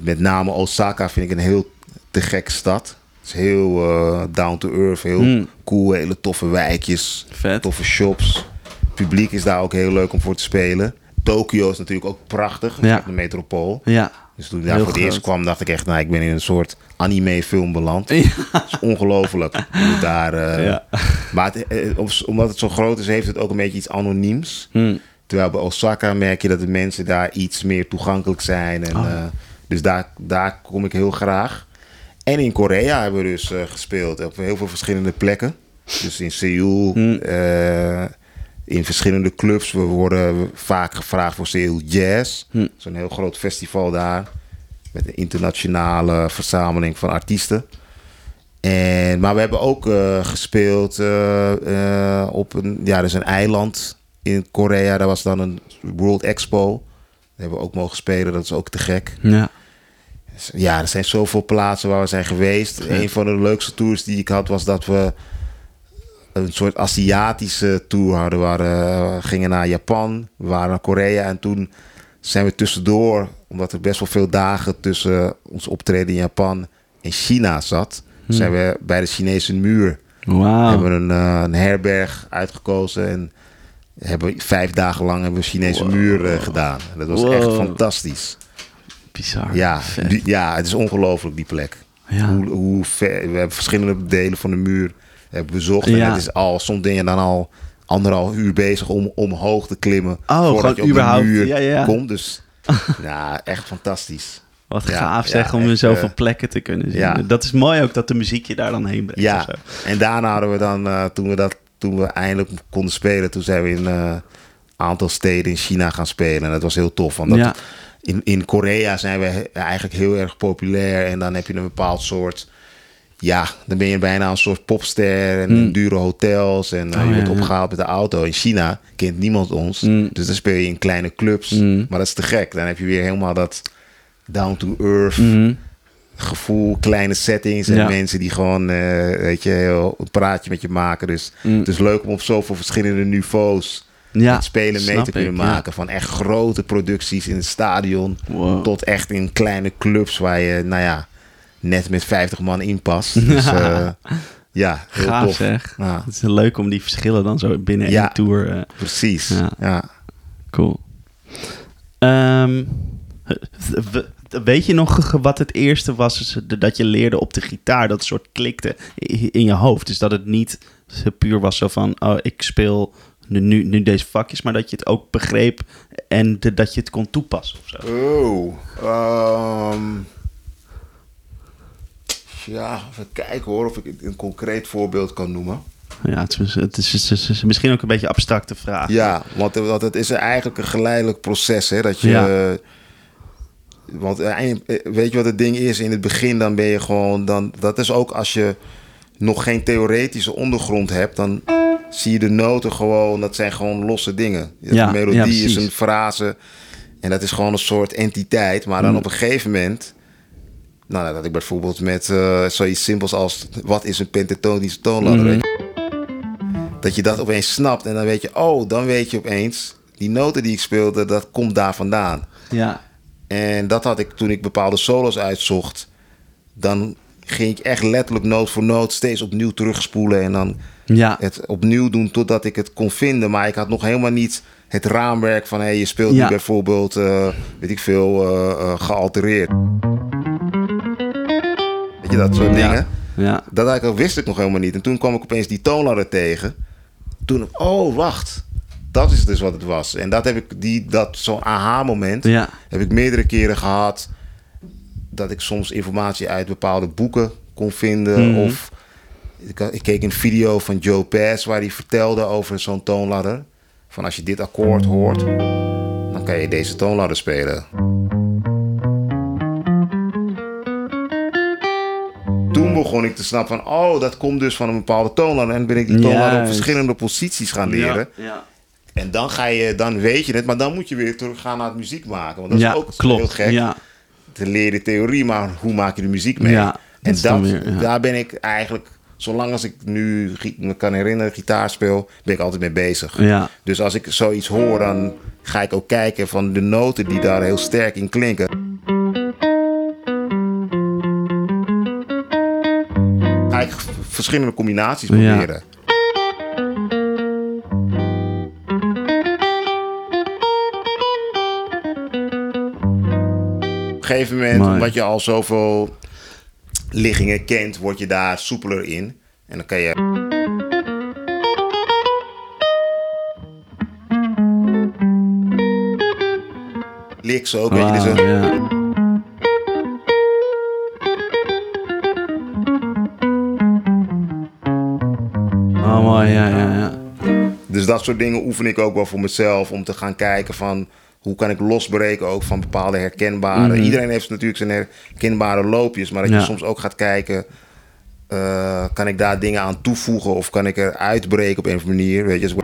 Met name Osaka vind ik een heel te gekke stad. Het is heel eh, down to earth, heel Hmm. cool, hele toffe wijkjes, Vet. toffe shops. Het publiek is daar ook heel leuk om voor te spelen. Tokio is natuurlijk ook prachtig, Ja. de metropool. Ja. Dus toen ik daar voor het eerst kwam, dacht ik echt, nou, ik ben in een soort anime-film beland. Ja. Het is ongelooflijk. daar, eh, Ja. Maar het, eh, om- omdat het zo groot is, heeft het ook een beetje iets anoniems. Hmm. Terwijl bij Osaka merk je dat de mensen daar iets meer toegankelijk zijn. En, Oh. Dus daar, daar kom ik heel graag. En in Korea hebben we dus eh, gespeeld op heel veel verschillende plekken. Dus in Seoul, Hmm. eh, in verschillende clubs. We worden vaak gevraagd voor Seoul Jazz. Hmm. Zo'n heel groot festival daar. Met een internationale verzameling van artiesten. En, maar we hebben ook eh, gespeeld op een, ja, is een eiland in Korea. Daar was dan een World Expo. Hebben we ook mogen spelen. Dat is ook te gek. Ja. Dus Ja, er zijn zoveel plaatsen waar we zijn geweest. Een van de leukste tours die ik had was dat we een soort Aziatische tour hadden. Waar, eh, we gingen naar Japan, we waren naar Korea en toen zijn we tussendoor, omdat er best wel veel dagen tussen ons optreden in Japan en China zat, zijn we bij de Chinese muur hebben we een, eh, een herberg uitgekozen en hebben vijf dagen lang hebben we Chinese muur eh, gedaan. Dat was Wow. echt fantastisch. Bizar. Ja, die- ja, het is ongelooflijk die plek. Ja. Hoe, hoe ver, we hebben verschillende delen van de muur hebben bezocht. En Ja. het is al, soms ben je dan al anderhalf uur bezig om omhoog te klimmen. Oh, voordat je op überhaupt. de muur Ja, ja. komt. Dus ja, echt fantastisch. Wat gaaf zeg om in zoveel eh, plekken te kunnen zien. ja. Dat is mooi ook dat de muziek je daar dan heen brengt. Ja, en daarna hadden we dan, eh, toen, we dat, toen we eindelijk konden spelen, toen zijn we in een aantal steden in China gaan spelen. En dat was heel tof. Want Ja. in, in Korea zijn we eigenlijk heel erg populair. En dan heb je een bepaald soort. Ja, dan ben je bijna een soort popster. En in dure hotels. En eh, Hmm. Oh, je wordt ja. opgehaald met de auto. In China kent niemand ons. Mm. Dus dan speel je in kleine clubs. Mm. Maar dat is te gek. Dan heb je weer helemaal dat down to earth. Gevoel, kleine settings en Ja. mensen die gewoon, eh, weet je, heel, een praatje met je maken. Dus Mm. het is leuk om op zoveel verschillende niveaus Ja, het spelen mee te kunnen ik, ja. maken. Van echt grote producties in het stadion Wow. tot echt in kleine clubs waar je, nou ja, net met 50 man in past. Dus eh, ja, heel Gaaf tof. zeg. Ja, Het is leuk om die verschillen dan zo binnen Ja. één tour. eh, precies. Ja. Cool. Ehm, weet je nog wat het eerste was dat je leerde op de gitaar? Dat soort klikte in je hoofd. Dus dat het niet puur was zo van... Oh, ik speel nu, nu, deze vakjes. Maar dat je het ook begreep en de- dat je het kon toepassen of zo. Oh, ehm, ja, even kijken hoor of ik een concreet voorbeeld kan noemen. Ja, het is, het is, het misschien ook een beetje abstracte vraag. Ja, want, want het is eigenlijk een geleidelijk proces. Hè, dat je, Ja. Want eh, eh, weet je wat het ding is? In het begin dan ben je gewoon... Dan, dat is ook als je nog geen theoretische ondergrond hebt... dan zie je de noten gewoon... dat zijn gewoon losse dingen. Ja, melodie ja, is een frase... en dat is gewoon een soort entiteit. Maar dan Mm. op een gegeven moment... Nou, dat ik bijvoorbeeld met eh, zoiets simpels als... wat is een pentatonische toonladder? Mhm. Dat je dat opeens snapt en dan weet je... oh, dan weet je opeens... die noten die ik speelde, dat komt daar vandaan. Ja. En dat had ik toen ik bepaalde solos uitzocht. Dan ging ik echt letterlijk noot voor noot steeds opnieuw terugspoelen. En dan Ja. het opnieuw doen totdat ik het kon vinden. Maar ik had nog helemaal niet het raamwerk van... Hey, je speelt Ja. nu bijvoorbeeld, eh, weet ik veel, eh, eh, gealtereerd. Weet je, dat soort dingen. Ja. Dat wist ik nog helemaal niet. En toen kwam ik opeens die toonladder tegen. Toen, oh, wacht. Dat is dus wat het was. En dat heb ik, die, dat zo'n aha-moment, Ja. heb ik meerdere keren gehad. Dat ik soms informatie uit bepaalde boeken kon vinden. Mhm. Of ik, ik keek een video van Joe Pass waar hij vertelde over zo'n toonladder. Van als je dit akkoord hoort, dan kan je deze toonladder spelen. Toen begon ik te snappen van, oh, dat komt dus van een bepaalde toonladder. En ben ik die toonladder op verschillende posities gaan leren. Ja. En dan ga je, dan weet je het, maar dan moet je weer teruggaan naar het muziek maken. Want dat Ja, is ook klopt. heel gek. Ja. Te leren theorie, maar hoe maak je de muziek mee? Ja, en dat, weer, daar ben ik eigenlijk, zolang als ik nu me kan herinneren, gitaar speel, ben ik altijd mee bezig. Ja. Dus als ik zoiets hoor, dan ga ik ook kijken van de noten die daar heel sterk in klinken. Ga ik verschillende combinaties proberen. Een gegeven moment, omdat je al zoveel liggingen kent, word je daar soepeler in. En dan kan je. Licks ook, weet je. Dus Wauw, een- ja. Oh, mooi, ja, ja, ja. Dus dat soort dingen oefen ik ook wel voor mezelf. Om te gaan kijken van hoe kan ik losbreken ook van bepaalde herkenbare. Iedereen heeft natuurlijk zijn herkenbare loopjes. Maar dat Mhm. Ja. je soms ook gaat kijken. eh, kan ik daar dingen aan toevoegen of kan ik er uitbreken op een of andere manier? Weet je,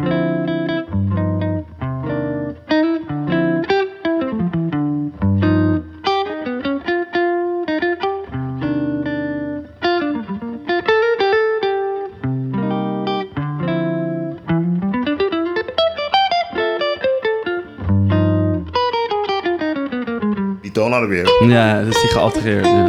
Ja, dat is die gealtereerd. Ja.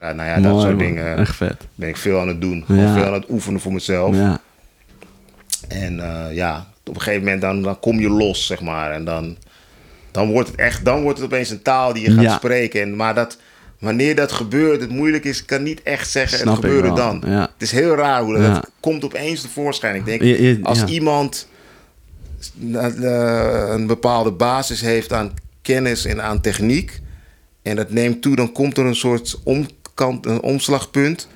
Ja, nou ja, dat soort man. dingen Echt vet. ben ik veel aan het doen. Ja. veel aan het oefenen voor mezelf. Ja. En eh, ja, op een gegeven moment dan, dan kom je los, zeg maar. En dan, dan wordt het echt, dan wordt het opeens een taal die je gaat Ja. spreken. En, maar dat, wanneer dat gebeurt, het moeilijk is, kan niet echt zeggen, Snap het gebeurde wel, dan. ja. Het is heel raar hoe dat, Ja. dat komt opeens tevoorschijn. Ik denk, als iemand een bepaalde basis heeft aan kennis en aan techniek... en dat neemt toe, dan komt er een soort omkant, een omslagpunt...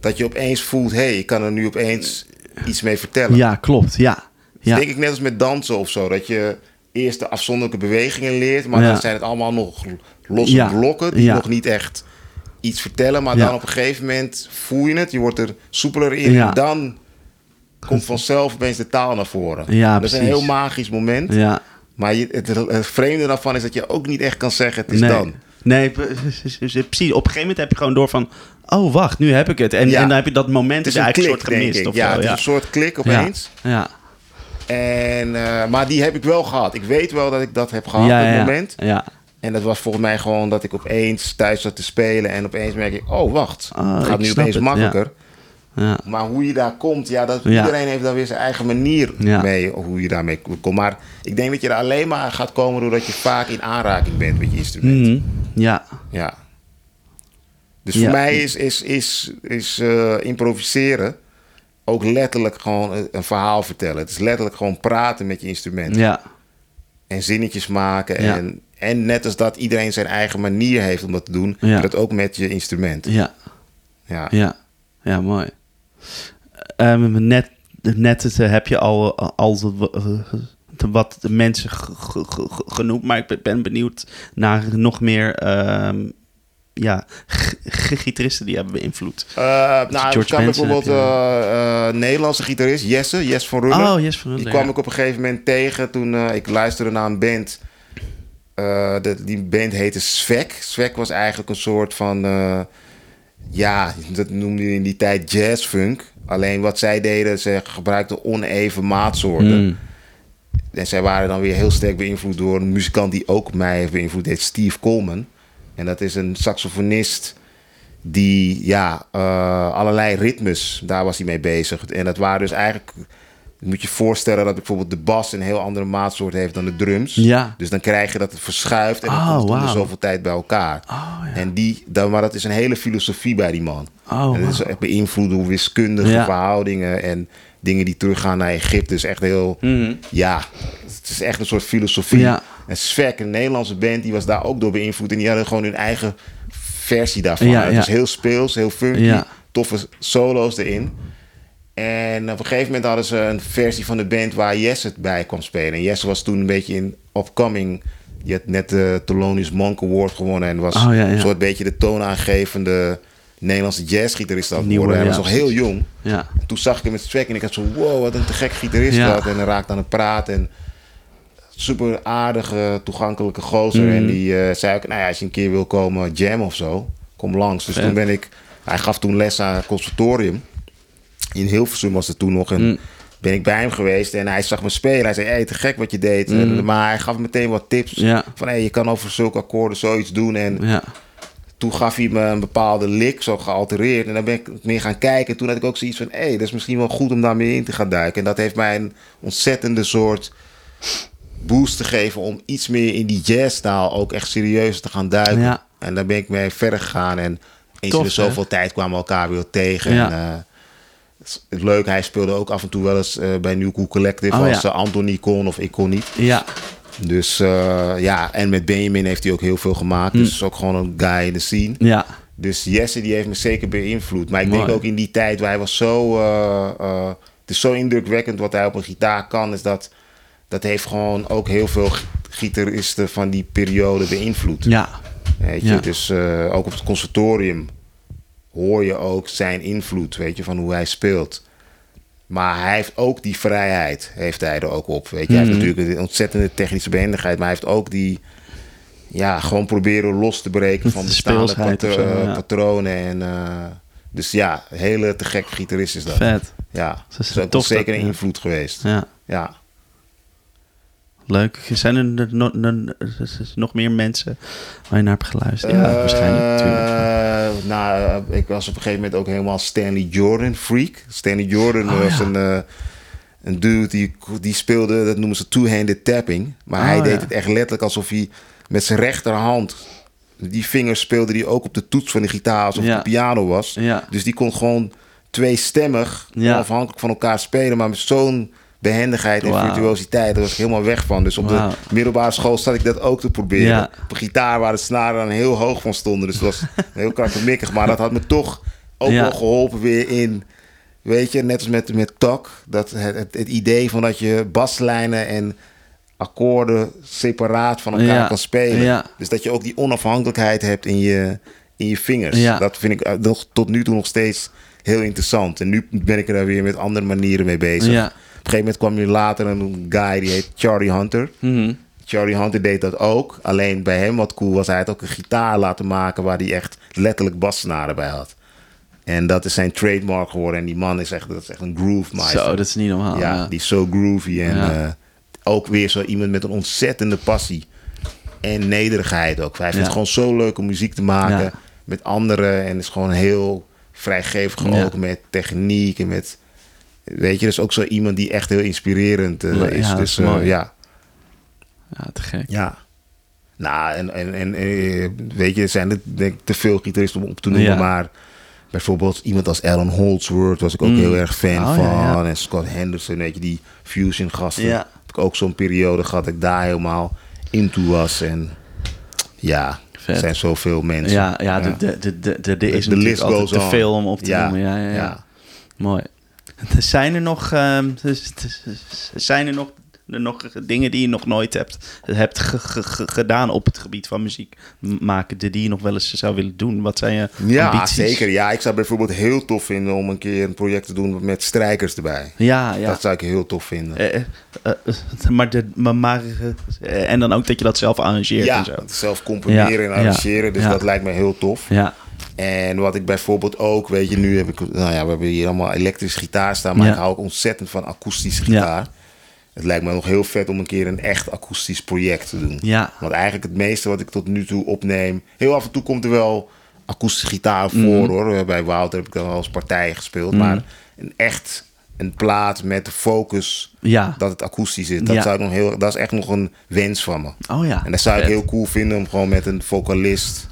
dat je opeens voelt, hé, hey, ik kan er nu opeens iets mee vertellen. ja, klopt. Ja. Ja. Denk ik net als met dansen of zo. Dat je eerst de afzonderlijke bewegingen leert. Maar Ja. dan zijn het allemaal nog losse Ja. blokken. Die nog niet echt iets vertellen. Maar dan op een gegeven moment voel je het. Je wordt er soepeler in. En dan komt vanzelf opeens de taal naar voren. Ja, dat is een precies. heel magisch moment. Ja. Maar je, het, het vreemde daarvan is dat je ook niet echt kan zeggen het is nee. dan. Nee, pre- precies. Op een gegeven moment heb je gewoon door van... Oh, wacht, nu heb ik het. En, Ja. en dan heb je dat moment is eigenlijk een soort gemist. Of Ja, zo, het is een ja. soort klik opeens. Ja. En, eh, maar die heb ik wel gehad. Ik weet wel dat ik dat heb gehad, Ja, op ja, het ja. moment. Ja. En dat was volgens mij gewoon dat ik opeens thuis zat te spelen. En opeens merk ik, oh wacht, Ah, het gaat nu opeens het, makkelijker. Ja. Maar hoe je daar komt, ja, dat, Ja. iedereen heeft dan weer zijn eigen manier Ja. mee. Hoe je daarmee komt. Maar ik denk dat je er alleen maar gaat komen doordat je vaak in aanraking bent met je instrument. Mhm. Ja. Ja. Dus voor mij is, is, is, is eh, improviseren ook letterlijk gewoon een, verhaal vertellen. Het is letterlijk gewoon praten met je instrument. Ja. En zinnetjes maken. En, en net als dat iedereen zijn eigen manier heeft om dat te doen. Dat ook met je instrument. Ja. Ja. Ja. Ja, mooi. Ehm, net net heb je al, al wat de mensen genoemd, maar ik ben benieuwd naar nog meer ehm, ja, gitaristen die hebben beïnvloed? Uh, nou, ik kwam bijvoorbeeld uh, uh, Nederlandse gitarist Jesse, Jesse van Ruller. Oh, van Die kwam ik op een gegeven moment tegen toen ik luisterde naar een band. De, die band heette Svek. Svek was eigenlijk een soort van, ja, dat noemde je in die tijd jazzfunk. Alleen wat zij deden, ze gebruikten oneven maatsoorten. Mm. En zij waren dan weer heel sterk beïnvloed door een muzikant die ook mij heeft beïnvloed, heet Steve Coleman. En dat is een saxofonist die ja, uh, allerlei ritmes, daar was hij mee bezig. En dat waren dus eigenlijk, moet je voorstellen dat bijvoorbeeld de bas een heel andere maatsoort heeft dan de drums. Ja. Dus dan krijg je dat het verschuift en dan oh, komt wow. zoveel tijd bij elkaar. Oh, ja. En die, dan, maar dat is een hele filosofie bij die man. Oh, en dat is echt beïnvloed door wiskundige verhoudingen en dingen die teruggaan naar Egypte. Dus echt heel, mm ja, het is echt een soort filosofie. Ja. En Svek, een Nederlandse band, die was daar ook door beïnvloed. En die hadden gewoon hun eigen versie daarvan. Ja, het ja. was heel speels, heel funky, Ja. toffe solo's erin. En op een gegeven moment hadden ze een versie van de band waar Jesse bij kwam spelen. En Jesse was toen een beetje in upcoming. Die had net de Thelonious Monk Award gewonnen. En was Oh, ja, ja. een soort beetje de toonaangevende Nederlandse jazzgitarist Nieuwe, worden. Hij ja, was nog heel jong. Ja. Toen zag ik hem met Svek en ik had zo... Wow, wat een te gek gitarist dat. En dan raakte aan het praten. En super aardige, toegankelijke gozer. Mhm. En die eh, zei ook, nou ja, als je een keer wil komen jam of zo, kom langs. Dus toen ben ik, hij gaf toen les aan het conservatorium. In Hilversum was het toen nog. En Mm. ben ik bij hem geweest en hij zag me spelen. Hij zei, hey, te gek wat je deed. En, maar hij gaf meteen wat tips. Mm. Ja. Van, hey, je kan over zulke akkoorden zoiets doen. En Ja. toen gaf hij me een bepaalde lick, zo gealtereerd. En dan ben ik meer gaan kijken. Toen had ik ook zoiets van, hé, hey, dat is misschien wel goed om daar meer in te gaan duiken. En dat heeft mij een ontzettende soort boost te geven om iets meer in die jazztaal ook echt serieus te gaan duiken. Ja. En daar ben ik mee verder gegaan. En eens Tof, in zoveel tijd kwamen we elkaar weer tegen. Ja. En, eh, het leuk, hij speelde ook af en toe wel eens eh, bij New Cool Collective Oh, als ja. eh, Anthony kon of ik kon niet. Ja. Dus eh, ja, en met Benjamin heeft hij ook heel veel gemaakt. Hm. Dus is ook gewoon een guy in de scene. Ja. Dus Jesse die heeft me zeker beïnvloed. Maar ik Mooi. denk ook in die tijd, waar hij was zo... eh, het is zo indrukwekkend wat hij op een gitaar kan. Is dat, dat heeft gewoon ook heel veel gi- gitaristen van die periode beïnvloed. Ja. Weet je? Ja. Dus ook op het conservatorium hoor je ook zijn invloed, weet je, van hoe hij speelt. Maar hij heeft ook die vrijheid, heeft hij er ook op. Weet je, hij heeft Mhm. natuurlijk een ontzettende technische behendigheid, maar hij heeft ook die, ja, gewoon proberen los te breken van De bestaande patro- of zo, ja. patronen. En, eh, dus ja, hele te gekke gitarist is dat. Vet. Ja, Dat dat is ook tof zeker dat- een ja. invloed geweest. Ja. Ja. Leuk. Zijn er no- no- nog meer mensen waar je naar hebt geluisterd? Ja, waarschijnlijk. Natuurlijk. Eh, nou, eh, ik was op een gegeven moment ook helemaal Stanley Jordan freak. Stanley Jordan Oh, was ja. een, eh, een dude die, die speelde, dat noemen ze two-handed tapping. Maar hij Oh, deed ja. het echt letterlijk alsof hij met zijn rechterhand... Die vingers speelde hij ook op de toets van de gitaar alsof Ja. het een piano was. Ja. Dus die kon gewoon tweestemmig, Ja. afhankelijk van elkaar spelen. Maar met zo'n behendigheid en virtuositeit, daar was ik helemaal weg van. Dus op de middelbare school zat ik dat ook te proberen. Ja. Op een gitaar waar de snaren dan heel hoog van stonden. Dus het was heel krakkemikkig. Maar dat had me toch ook Ja. wel geholpen weer in... Weet je, net als met, met Tak. Dat het, het, het idee van dat je baslijnen en akkoorden separaat van elkaar Ja. kan spelen. Dus dat je ook die onafhankelijkheid hebt in je, in je vingers. Dat vind ik eh, nog, tot nu toe nog steeds heel interessant. En nu ben ik er daar weer met andere manieren mee bezig. Een gegeven moment kwam hier later een guy die heet Charlie Hunter. Mhm. Charlie Hunter deed dat ook. Alleen bij hem wat cool was, hij had ook een gitaar laten maken waar hij echt letterlijk bassnaren bij had. En dat is zijn trademark geworden. En die man is echt, dat is echt een groove master. Zo, dat is niet normaal. ja, Ja. die is zo groovy. En Ja. eh, ook weer zo iemand met een ontzettende passie. En nederigheid ook. Hij vindt het gewoon zo leuk om muziek te maken met anderen. En is gewoon heel vrijgevig ook met techniek en met... Weet je, dus ook zo iemand die echt heel inspirerend eh, Ja, is. dat dus is eh, ja, Ja, te gek. ja. Nou, en, en, en eh, weet je, zijn er denk ik te veel gitaristen om op te noemen, Ja. maar bijvoorbeeld iemand als Alan Holdsworth was ik ook Mm. heel erg fan Oh, van. ja, ja. En Scott Henderson, weet je, die fusion gasten. Ja. Heb ik ook zo'n periode gehad dat ik daar helemaal into was. En ja, Vet. er zijn zoveel mensen. Ja, ja, de, de, de, de, de, is De list altijd goes te veel om op te Ja, noemen. Ja, ja, ja. ja. Mooi. Zijn er nog, ehm, zijn er nog nog dingen die je nog nooit hebt, hebt gedaan op het gebied van muziek maken, die je nog wel eens zou willen doen? Wat zijn je ja, zeker. Ja, ik zou bijvoorbeeld heel tof vinden om een keer een project te doen met strijkers erbij. Ja, ja. Dat zou ik heel tof vinden. Eh, eh, eh maar, de, maar, en dan ook dat je dat zelf arrangeert ja, en zo. zelf componeren en arrangeren. Dus dat lijkt me heel tof. Ja. En wat ik bijvoorbeeld ook, weet je, nu heb ik, nou ja, we hebben hier allemaal elektrische gitaar staan, maar ik hou ook ontzettend van akoestische gitaar het lijkt me nog heel vet om een keer een echt akoestisch project te doen. Ja. Want eigenlijk het meeste wat ik tot nu toe opneem... Heel af en toe komt er wel akoestische gitaar voor, Mhm. hoor. Bij Wouter heb ik dan wel eens partijen gespeeld. Mhm. Maar een echt een plaat met de focus Ja. dat het akoestisch is. Dat, Ja. zou ik nog heel, dat is echt nog een wens van me. Oh ja. En dat zou ik heel cool vinden om gewoon met een vocalist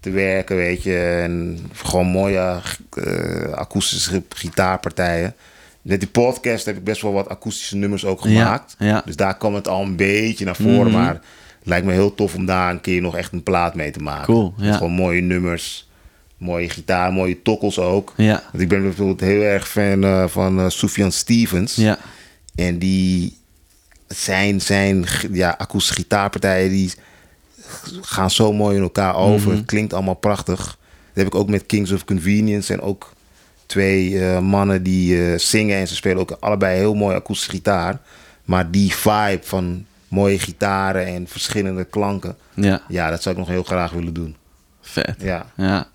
te werken, weet je. En gewoon mooie eh, akoestische gitaarpartijen. Met die podcast heb ik best wel wat akoestische nummers ook gemaakt. Ja, ja. Dus daar kwam het al een beetje naar voren. Mhm. Maar het lijkt me heel tof om daar een keer nog echt een plaat mee te maken. Cool, ja. Gewoon mooie nummers, mooie gitaar, mooie tokkels ook. Ja. Want ik ben bijvoorbeeld heel erg fan eh, van eh Sufjan Stevens. Ja. En die zijn, zijn ja, akoestische gitaarpartijen die gaan zo mooi in elkaar over. Mhm. Het klinkt allemaal prachtig. Dat heb ik ook met Kings of Convenience. En ook twee eh, mannen die eh, zingen en ze spelen ook allebei heel mooi akoestische gitaar. Maar die vibe van mooie gitaren en verschillende klanken. Ja. Ja, dat zou ik nog heel graag willen doen. Vet. Ja. Ja.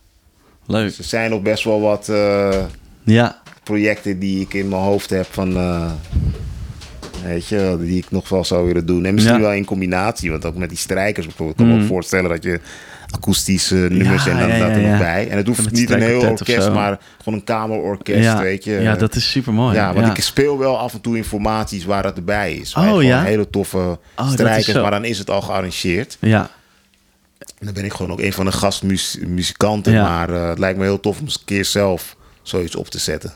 Leuk. Dus er zijn nog best wel wat eh, Ja. projecten die ik in mijn hoofd heb van... weet je, die ik nog wel zou willen doen. En misschien Ja. wel in combinatie. Want ook met die strijkers bijvoorbeeld. Ik kan me ook voorstellen dat je akoestische nummers Ja, en dan ja, dat er nog bij. En het hoeft niet een heel orkest, maar gewoon een kamerorkest, ja. weet je. Ja, dat is super mooi. Ja, want ik speel wel af en toe in formaties waar dat erbij is. Oh, ja? hele toffe is strijkers, maar dan is het al gearrangeerd. Ja. En dan ben ik gewoon ook een van de gastmuzikanten. Maar eh, het lijkt me heel tof om eens een keer zelf zoiets op te zetten.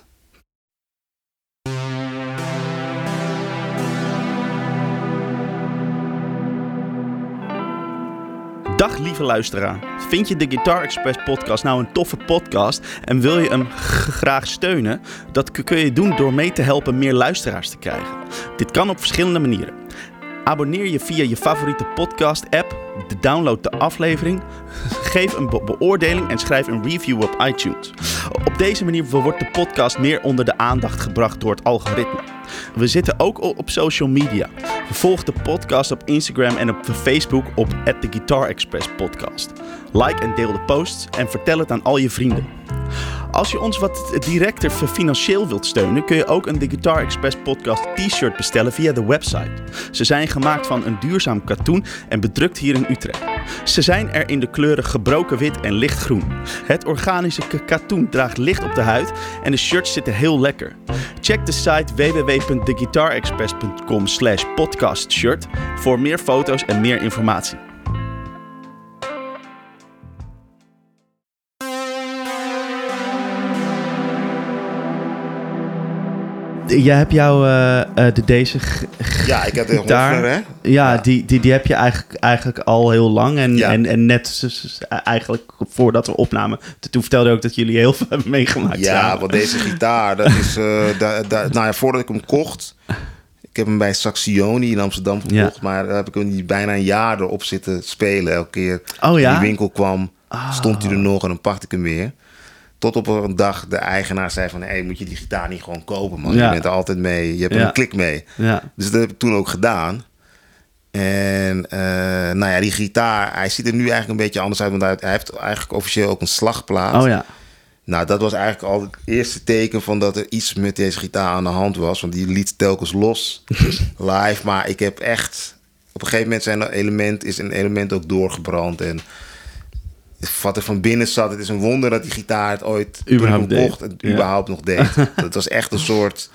Dag lieve luisteraar. Vind je de Guitar Express podcast nou een toffe podcast en wil je hem graag steunen? Dat kun je doen door mee te helpen meer luisteraars te krijgen. Dit kan op verschillende manieren. Abonneer je via je favoriete podcast app, download de aflevering, geef een be- beoordeling en schrijf een review op iTunes. Op deze manier wordt de podcast meer onder de aandacht gebracht door het algoritme. We zitten ook op social media. Volg de podcast op Instagram en op Facebook op The Guitar Express Podcast. Like en deel de posts en vertel het aan al je vrienden. Als je ons wat directer financieel wilt steunen, kun je ook een The Guitar Express podcast t-shirt bestellen via de website. Ze zijn gemaakt van een duurzaam katoen en bedrukt hier in Utrecht. Ze zijn er in de kleuren gebroken wit en lichtgroen. Het organische katoen draagt licht op de huid en de shirts zitten heel lekker. Check de site www.theguitarexpress.com slash podcastshirt voor meer foto's en meer informatie. Jij hebt jouw uh, de, deze Ja, ik heb de. Hofner, hè? Ja, Ja. Die, die, die heb je eigenlijk, eigenlijk al heel lang. En, Ja. en, en net eigenlijk voordat we opnamen. Toen vertelde je ook dat jullie heel veel hebben meegemaakt. Ja, samen. want deze gitaar, dat is... eh, da, da- nou ja, voordat ik hem kocht... Ik heb hem bij Saxioni in Amsterdam Ja. gekocht. Maar daar heb ik hem bijna een jaar erop zitten spelen. Elke keer Oh ja? in die winkel kwam, Ah. stond hij er nog en dan pakte ik hem weer. Tot op een dag de eigenaar zei van... Hé, moet je die gitaar niet gewoon kopen, man? Ja. Je bent er altijd mee. Je hebt Ja. een klik mee. Ja. Dus dat heb ik toen ook gedaan. En eh, nou ja, die gitaar, hij ziet er nu eigenlijk een beetje anders uit. Want hij, hij heeft eigenlijk officieel ook een slagplaat. Oh ja. Nou, dat was eigenlijk al het eerste teken van dat er iets met deze gitaar aan de hand was. Want die liet telkens los live. Maar ik heb echt... Op een gegeven moment zijn er element, is een element ook doorgebrand. En wat er van binnen zat, het is een wonder dat die gitaar het ooit Überhaupt kocht, Ja. überhaupt nog deed. Het was echt een soort...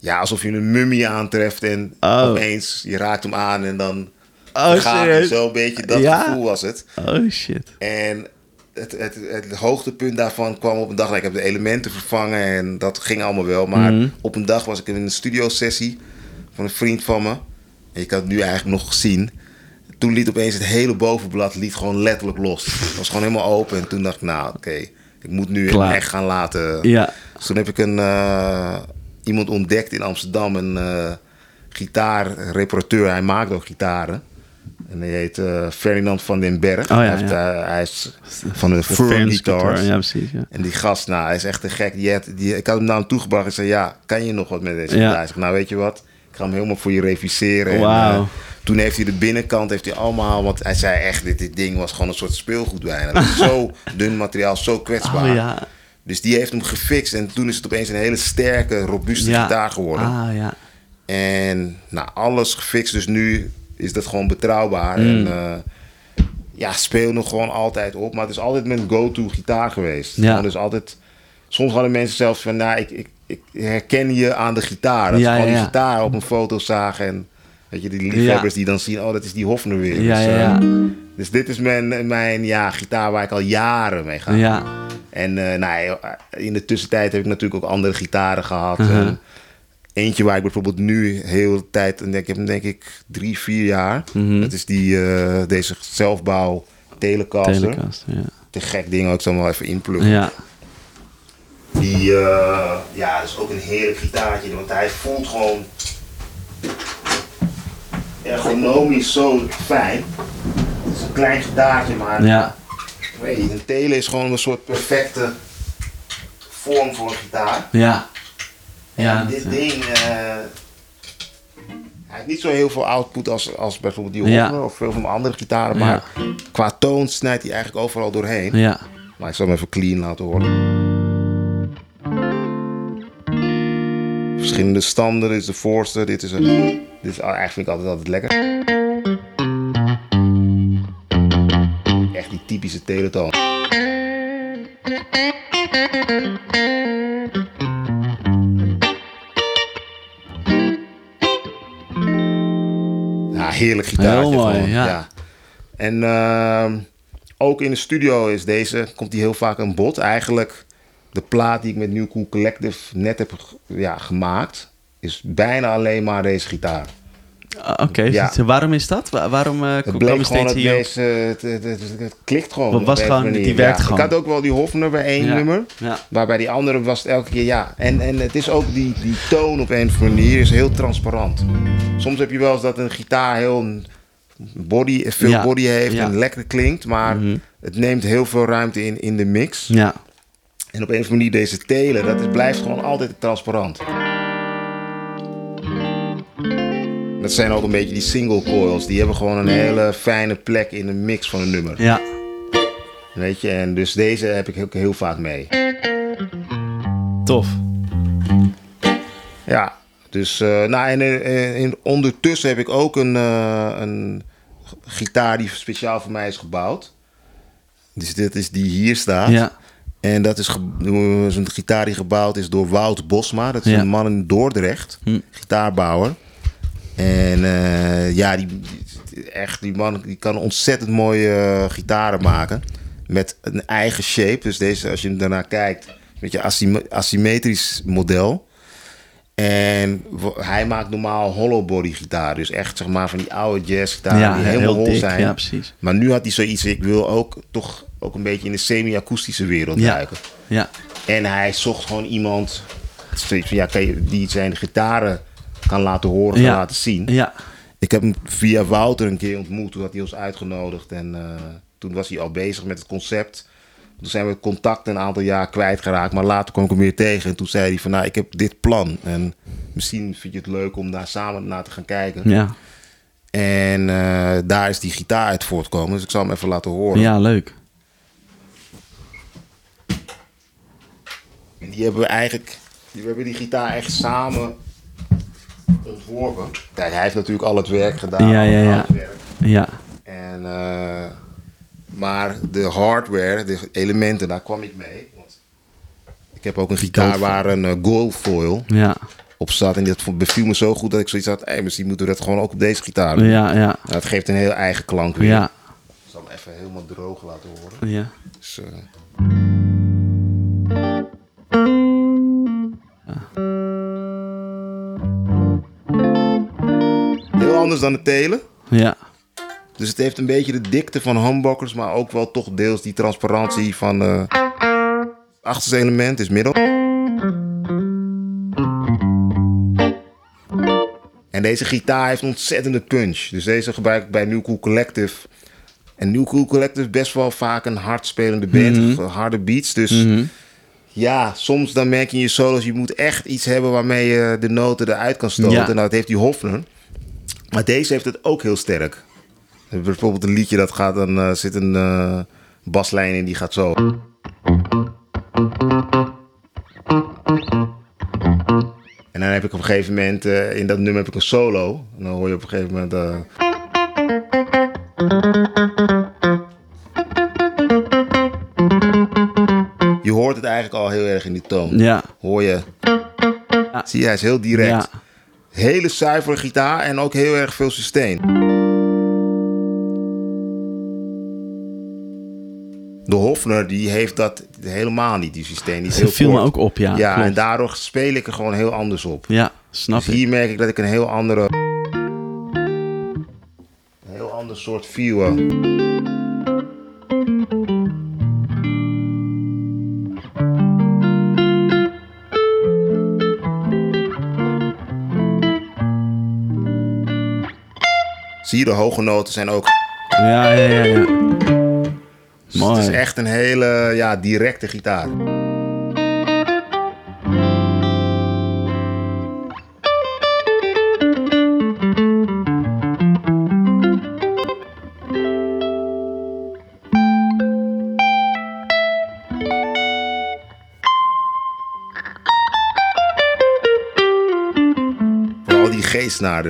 Ja, alsof je een mummie aantreft en Oh. opeens je raakt hem aan en dan Oh, gaat zo een beetje. Dat Ja? gevoel was het. Oh shit. En het, het, het hoogtepunt daarvan kwam op een dag. Ik heb de elementen vervangen en dat ging allemaal wel. Maar Mhm. op een dag was ik in een studiosessie van een vriend van me. En je kan het nu eigenlijk nog zien. Toen liet opeens het hele bovenblad liet gewoon letterlijk los. Het was gewoon helemaal open. En toen dacht ik, nou oké, ik moet nu Klaar. echt gaan laten. Ja. Dus toen heb ik een, eh, iemand ontdekt in Amsterdam, een eh gitaarreparateur. Hij maakt ook gitaren. En hij heet eh, Ferdinand van den Berg. Oh ja, hij, heeft, ja. hij is van de De Ferns Guitars. guitar, Ja, precies. En die gast, nou, hij is echt een gek. Die had, die, ik had hem naar hem toegebracht en zei, ja, kan je nog wat met deze Ja. gitaar? Ik zeg, nou, weet je wat? Ik ga hem helemaal voor je reviseren. En, Wauw. Toen heeft hij de binnenkant, heeft hij allemaal... Want hij zei echt, dit, dit ding was gewoon een soort speelgoed bijna. Is zo dun materiaal, zo kwetsbaar. Oh ja. Dus die heeft hem gefixt. En toen is het opeens een hele sterke, robuuste ja. gitaar geworden. Ah, ja. En nou, alles gefixt. Dus nu is dat gewoon betrouwbaar. Mm. En eh, ja, speel nog gewoon altijd op. Maar het is altijd mijn go-to gitaar geweest. Ja. Dus altijd... Soms hadden mensen zelfs van, nou, ik, ik, ik herken je aan de gitaar. Dat Ja, ze gewoon ja, die gitaar op een foto zagen. En weet je, die liefhebbers die dan zien, oh, dat is die Hofner weer. Ja, dus, ja, eh, dus dit is mijn, mijn ja, gitaar waar ik al jaren mee ga. Ja. En eh, nou, ja, in de tussentijd heb ik natuurlijk ook andere gitaren gehad. Uh-huh. En eentje waar ik bijvoorbeeld nu heel de tijd... en Ik heb hem denk ik drie, vier jaar. Mhm. Dat is die, eh, deze zelfbouw Telecaster. Telecast, ja. Te gek ding ook, ik zal hem wel even inpluggen. Ja. Die, eh, ja, dat is ook een heerlijk gitaartje. Want hij voelt gewoon ergonomisch zo fijn. Het is een klein gitaartje, maar Ja. ik weet niet, een tele is gewoon een soort perfecte vorm voor een gitaar. Ja. Ja. En dit dat- ding, eh, hij heeft niet zo heel veel output als, als bijvoorbeeld die Ja. Of veel van mijn andere gitaren. Maar qua toon snijdt hij eigenlijk overal doorheen. Ja. Maar ik zal hem even clean laten horen. Verschillende standen, dit is de voorste, dit is een... Dit is eigenlijk vind ik altijd, altijd lekker. Echt die typische teletoon. Ja, heerlijk gitaartje. Heel mooi, ja. En ehm, ook in de studio is deze, komt die heel vaak aan bod. Eigenlijk de plaat die ik met New Cool Collective net heb ja, gemaakt, is bijna alleen maar deze gitaar. Ah, Oké, Ja. waarom is dat? Wa- Waarom eh Het bleek steeds dat hier? deze, het, het, het, het klikt gewoon. Was gewoon- die werkt ja, gewoon. Ik had ook wel die Hofner bij één Ja. nummer. Ja. Maar bij die andere was het elke keer ja. En, en het is ook die, die toon op een of andere manier is heel transparant. Soms heb je wel eens dat een gitaar heel body, veel body heeft en lekker klinkt. Maar Mhm. het neemt heel veel ruimte in, in de mix. Ja. En op een of andere manier deze telen, dat is, blijft gewoon altijd transparant. Dat zijn ook een beetje die single coils. Die hebben gewoon een hele fijne plek in de mix van een nummer. Ja. Weet je, en dus deze heb ik ook heel vaak mee. Tof. Ja, dus eh, nou, en, eh, in, ondertussen heb ik ook een, eh, een gitaar die speciaal voor mij is gebouwd. Dus dit is die hier staat. Ja. En dat is, een gitaar die gebouwd is door Wout Bosma. Dat is Ja. een man in Dordrecht, Hm. gitaarbouwer. En eh, ja, die, echt, die man die kan ontzettend mooie eh, gitaren maken. Met een eigen shape. Dus deze, als je daarnaar kijkt, een beetje asym- asymmetrisch model. En hij maakt normaal hollow body gitaar. Dus echt zeg maar van die oude jazz gitaar Ja, die helemaal heel hol dik. zijn. Ja, precies. Maar nu had hij zoiets, ik wil ook toch ook een beetje in de semi-akoestische wereld Ja. duiken. Ja. En hij zocht gewoon iemand zoiets van, ja, je, die zijn gitaren kan laten horen, kan Ja. laten zien. Ja. Ik heb hem via Wouter een keer ontmoet, toen had hij ons uitgenodigd. En eh, toen was hij al bezig met het concept. Toen zijn we contact een aantal jaar kwijtgeraakt. Maar later kwam ik hem weer tegen. En toen zei hij van, nou, ik heb dit plan. En misschien vind je het leuk om daar samen naar te gaan kijken. Ja. En eh, daar is die gitaar uit voortkomen. Dus ik zal hem even laten horen. Ja, leuk. En die hebben we eigenlijk, die, we hebben die gitaar echt samen ontworpen. Kijk, hij heeft natuurlijk al het werk gedaan. Ja, ja, het ja. Ja. En, eh, maar de hardware, de elementen, daar kwam ik mee. Want ik heb ook een gitaar waar een eh, goldfoil Ja. op zat. En dat beviel me zo goed dat ik zoiets had, hey, misschien moeten we dat gewoon ook op deze gitaar doen. Ja, ja. Nou, dat geeft een heel eigen klank weer. Ja. Ik zal hem even helemaal droog laten horen. Ja. Dus, eh, Heel anders dan de telen. Ja. Dus het heeft een beetje de dikte van humbuckers, maar ook wel toch deels die transparantie van. eh, Achterste element is middel. En deze gitaar heeft een ontzettende punch. Dus deze gebruik ik bij New Cool Collective. En New Cool Collective is best wel vaak een hard spelende band. Mhm. Harde beats. Dus ja, soms dan merk je in je solos... je moet echt iets hebben waarmee je de noten eruit kan stoten. Ja. Nou, dat heeft die Hofner. Maar deze heeft het ook heel sterk. Bijvoorbeeld een liedje dat gaat... dan eh, zit een eh, baslijn in die gaat zo. En dan heb ik op een gegeven moment, eh, in dat nummer heb ik een solo. En dan hoor je op een gegeven moment... je hoort het eigenlijk al heel erg in die toon. Ja. Hoor je? Zie je, hij is heel direct. Ja. Hele zuivere gitaar en ook heel erg veel sustain. De Hofner die heeft dat helemaal niet, die sustain. Die is heel viel me ook op, ja. Ja, klopt. en daardoor speel ik er gewoon heel anders op. Ja, snap Dus ik. hier merk ik dat ik een heel andere... Een heel ander soort feel de hoge noten zijn ook... Ja, ja, ja. ja. Dus Mooi. Het is echt een hele ja, directe gitaar. Vooral die G-snaar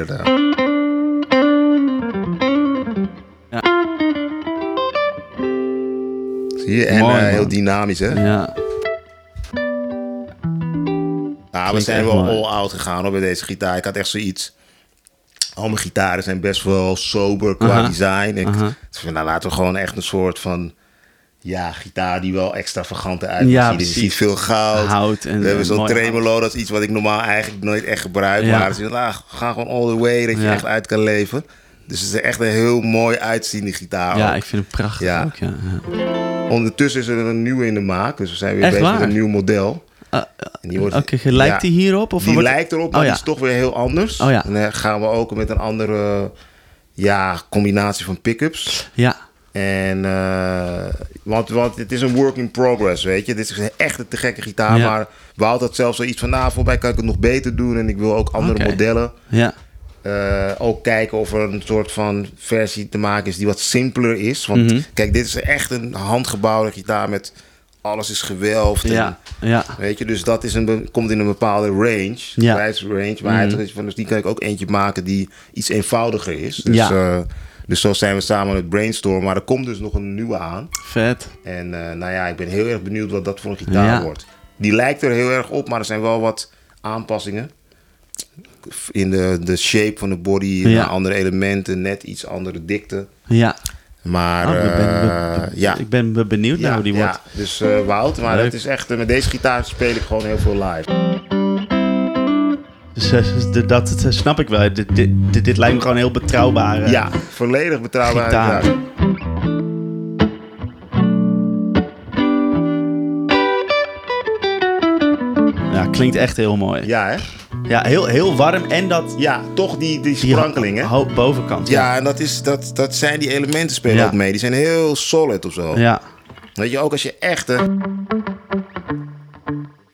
Zie je? En Mooi, eh, heel dynamisch, hè? Ja. Nou, we zijn wel mooi. all-out gegaan hoor, bij deze gitaar. Ik had echt zoiets. Al mijn gitaren zijn best wel sober qua Aha. design. Ik, Aha. van, nou, laten we gewoon echt een soort van... Ja, gitaar die wel extravagant eruit Ja, ziet. Ziet veel goud. Hout en- we hebben en zo'n tremolo. Dat is iets wat ik normaal eigenlijk nooit echt gebruik. Ja. Maar dus, ah, ga gewoon all the way. Dat je Ja. echt uit kan leven. Dus het is echt een heel mooi uitziende gitaar. ja, ook. ik vind hem prachtig ook, ja. Ondertussen is er een nieuwe in de maak. Dus we zijn weer Echt bezig waar? met een nieuw model. Wordt- Oké, lijkt ja. die hierop? Of Die wordt- lijkt erop, maar Oh, ja. die is toch weer heel anders. Oh, ja. En dan gaan we ook met een andere ja, combinatie van pick-ups. Ja, En, eh, want, want het is een work in progress, weet je. Dit is echt een te gekke gitaar, Ja. maar we hadden zelfs zoiets van... nou, voorbij kan ik het nog beter doen en ik wil ook andere modellen. ja. Eh, ook kijken of er een soort van versie te maken is die wat simpeler is. Want Mhm. kijk, dit is echt een handgebouwde gitaar met... alles is gewelfd en Ja, ja. Weet je, dus dat is een, komt in een bepaalde range, Ja. prijsrange. Maar hij Mhm. had van, dus die kan ik ook eentje maken die iets eenvoudiger is. Dus, Ja. eh, dus zo zijn we samen aan het brainstormen. Maar er komt dus nog een nieuwe aan. Vet. En eh, nou ja, ik ben heel erg benieuwd wat dat voor een gitaar Ja. wordt. Die lijkt er heel erg op, maar er zijn wel wat aanpassingen. In de, de shape van de body, Ja. andere elementen, net iets andere dikte. Ja. Maar Oh, ik, ben, eh, ja, ik ben be- benieuwd naar hoe die ja, wordt. dus eh Wout, maar Leuk. het is echt, eh, met deze gitaar speel ik gewoon heel veel live. Dus eh, d- dat, dat snap ik wel. Dit, dit, dit, dit lijkt me gewoon heel betrouwbaar. Ja, volledig betrouwbaar. Gitaar. Ja. Ja, klinkt echt heel mooi. ja, hè? Ja, heel, heel warm en dat... Ja, toch die, die sprankeling, hè? ho- bovenkant. Ja, en dat, is, dat, dat zijn die elementen spelen Ja. ook mee. Die zijn heel solid of zo. Ja. Weet je, ook als je echt... hè,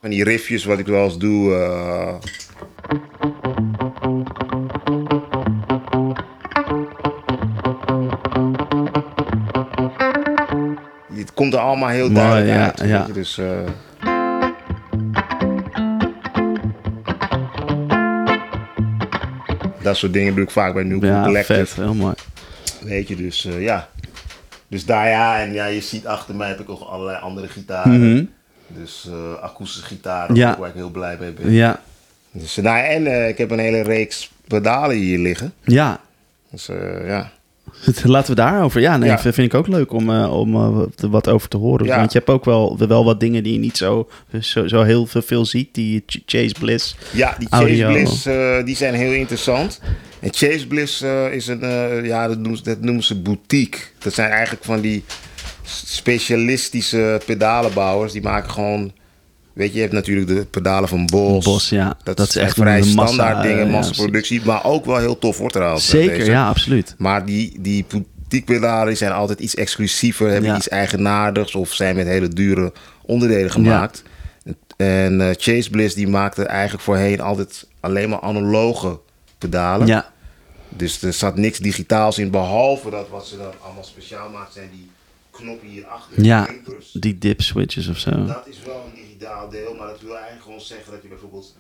van die riffjes wat ik wel eens doe... eh, Het komt er allemaal heel Mooi, duidelijk ja, uit. weet ja. je, Dus, eh, dat soort dingen doe ik vaak bij New Ja, Collective. vet. Heel mooi. Weet je, dus eh, ja. Dus daar ja, en ja, je ziet achter mij heb ik ook allerlei andere gitaren. Mhm. Dus eh, akoestische gitaren, Ja. waar ik heel blij mee ben. Ja. Dus, eh, nou, en ik heb een hele reeks pedalen hier liggen. Ja. Dus ja. Laten we daarover. Ja, nee, Ja. vind ik ook leuk om, eh, om eh, wat over te horen. Ja. Want je hebt ook wel, wel wat dingen die je niet zo, zo, zo heel veel, veel ziet. Die Ch- Chase Bliss. Ja, die Chase Audio. Bliss, eh, die zijn heel interessant. En Chase Bliss is een, ja, dat noemen, ze, dat noemen ze boutique. Dat zijn eigenlijk van die specialistische pedalenbouwers, die maken gewoon... Weet je, je hebt natuurlijk de pedalen van Bos. Bos, ja. Dat, is echt vrij standaard dingen, uh, massaproductie. maar ook wel heel tof wordt trouwens. Zeker, deze. ja, absoluut. Maar die, die boutique pedalen zijn altijd iets exclusiever. Hebben iets eigenaardigs of zijn met hele dure onderdelen gemaakt. En uh, Chase Bliss die maakte eigenlijk voorheen altijd alleen maar analoge pedalen. Ja. Dus er zat niks digitaals in, behalve dat wat ze dan allemaal speciaal maakt zijn die knoppen hierachter. Ja, die dip switches of zo. Dat is wel een digitaal deel, maar dat wil eigenlijk gewoon zeggen dat je bijvoorbeeld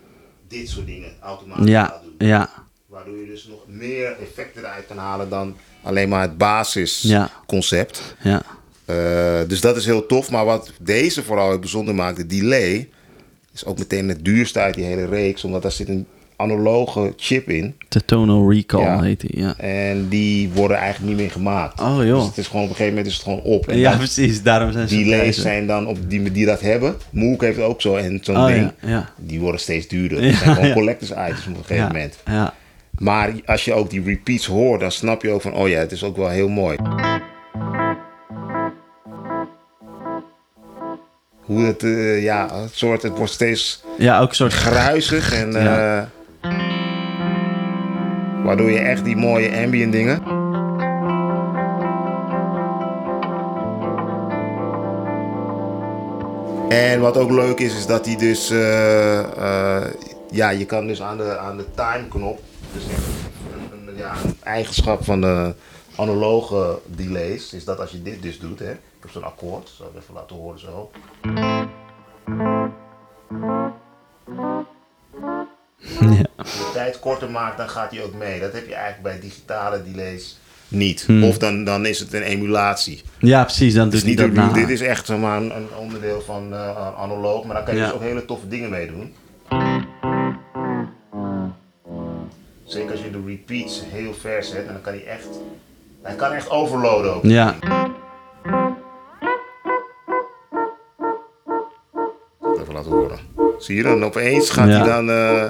dit soort dingen automatisch ja, gaat doen. Ja, Waardoor je dus nog meer effecten eruit kan halen dan alleen maar het basisconcept. Ja. Uh, dus dat is heel tof. Maar wat deze vooral heel bijzonder maakt, de delay, is ook meteen het duurste uit die hele reeks. Omdat daar zit een analoge chip in. De tonal recall ja. heet die, ja. En die worden eigenlijk niet meer gemaakt. Oh joh. Dus het is gewoon op een gegeven moment is het gewoon op. En ja, precies. Daarom zijn ze Die delays zijn dan op die, die dat hebben. Mook heeft ook zo en zo'n oh, ding. Ja, ja. Die worden steeds duurder. Dat zijn gewoon collectors items op een gegeven moment. Ja. Maar als je ook die repeats hoort, dan snap je ook van, oh ja, het is ook wel heel mooi. Hoe het, uh, ja, het soort, het wordt steeds ja, ook een soort gruizig en uh, waardoor je echt die mooie ambient dingen. En wat ook leuk is, is dat hij dus, uh, ja, je kan dus aan de, aan de time knop dus een, een, ja, eigenschap van de analoge delays is dat als je dit dus doet, hè, ik heb zo'n akkoord, ik even laten horen zo. Ja. Als je de tijd korter maakt, dan gaat hij ook mee. Dat heb je eigenlijk bij digitale delays niet. Hmm. Of dan, dan is het een emulatie. Ja, precies. Dan Dus doet niet dat dit is echt maar, een, een onderdeel van eh, analoog, maar daar kan je Ja. dus ook hele toffe dingen mee doen. Zeker als je de repeats heel ver zet, en dan kan hij echt, hij kan echt overloaden ook. Ja. Even laten horen. Zie je dan? Opeens gaat Ja. hij dan, eh,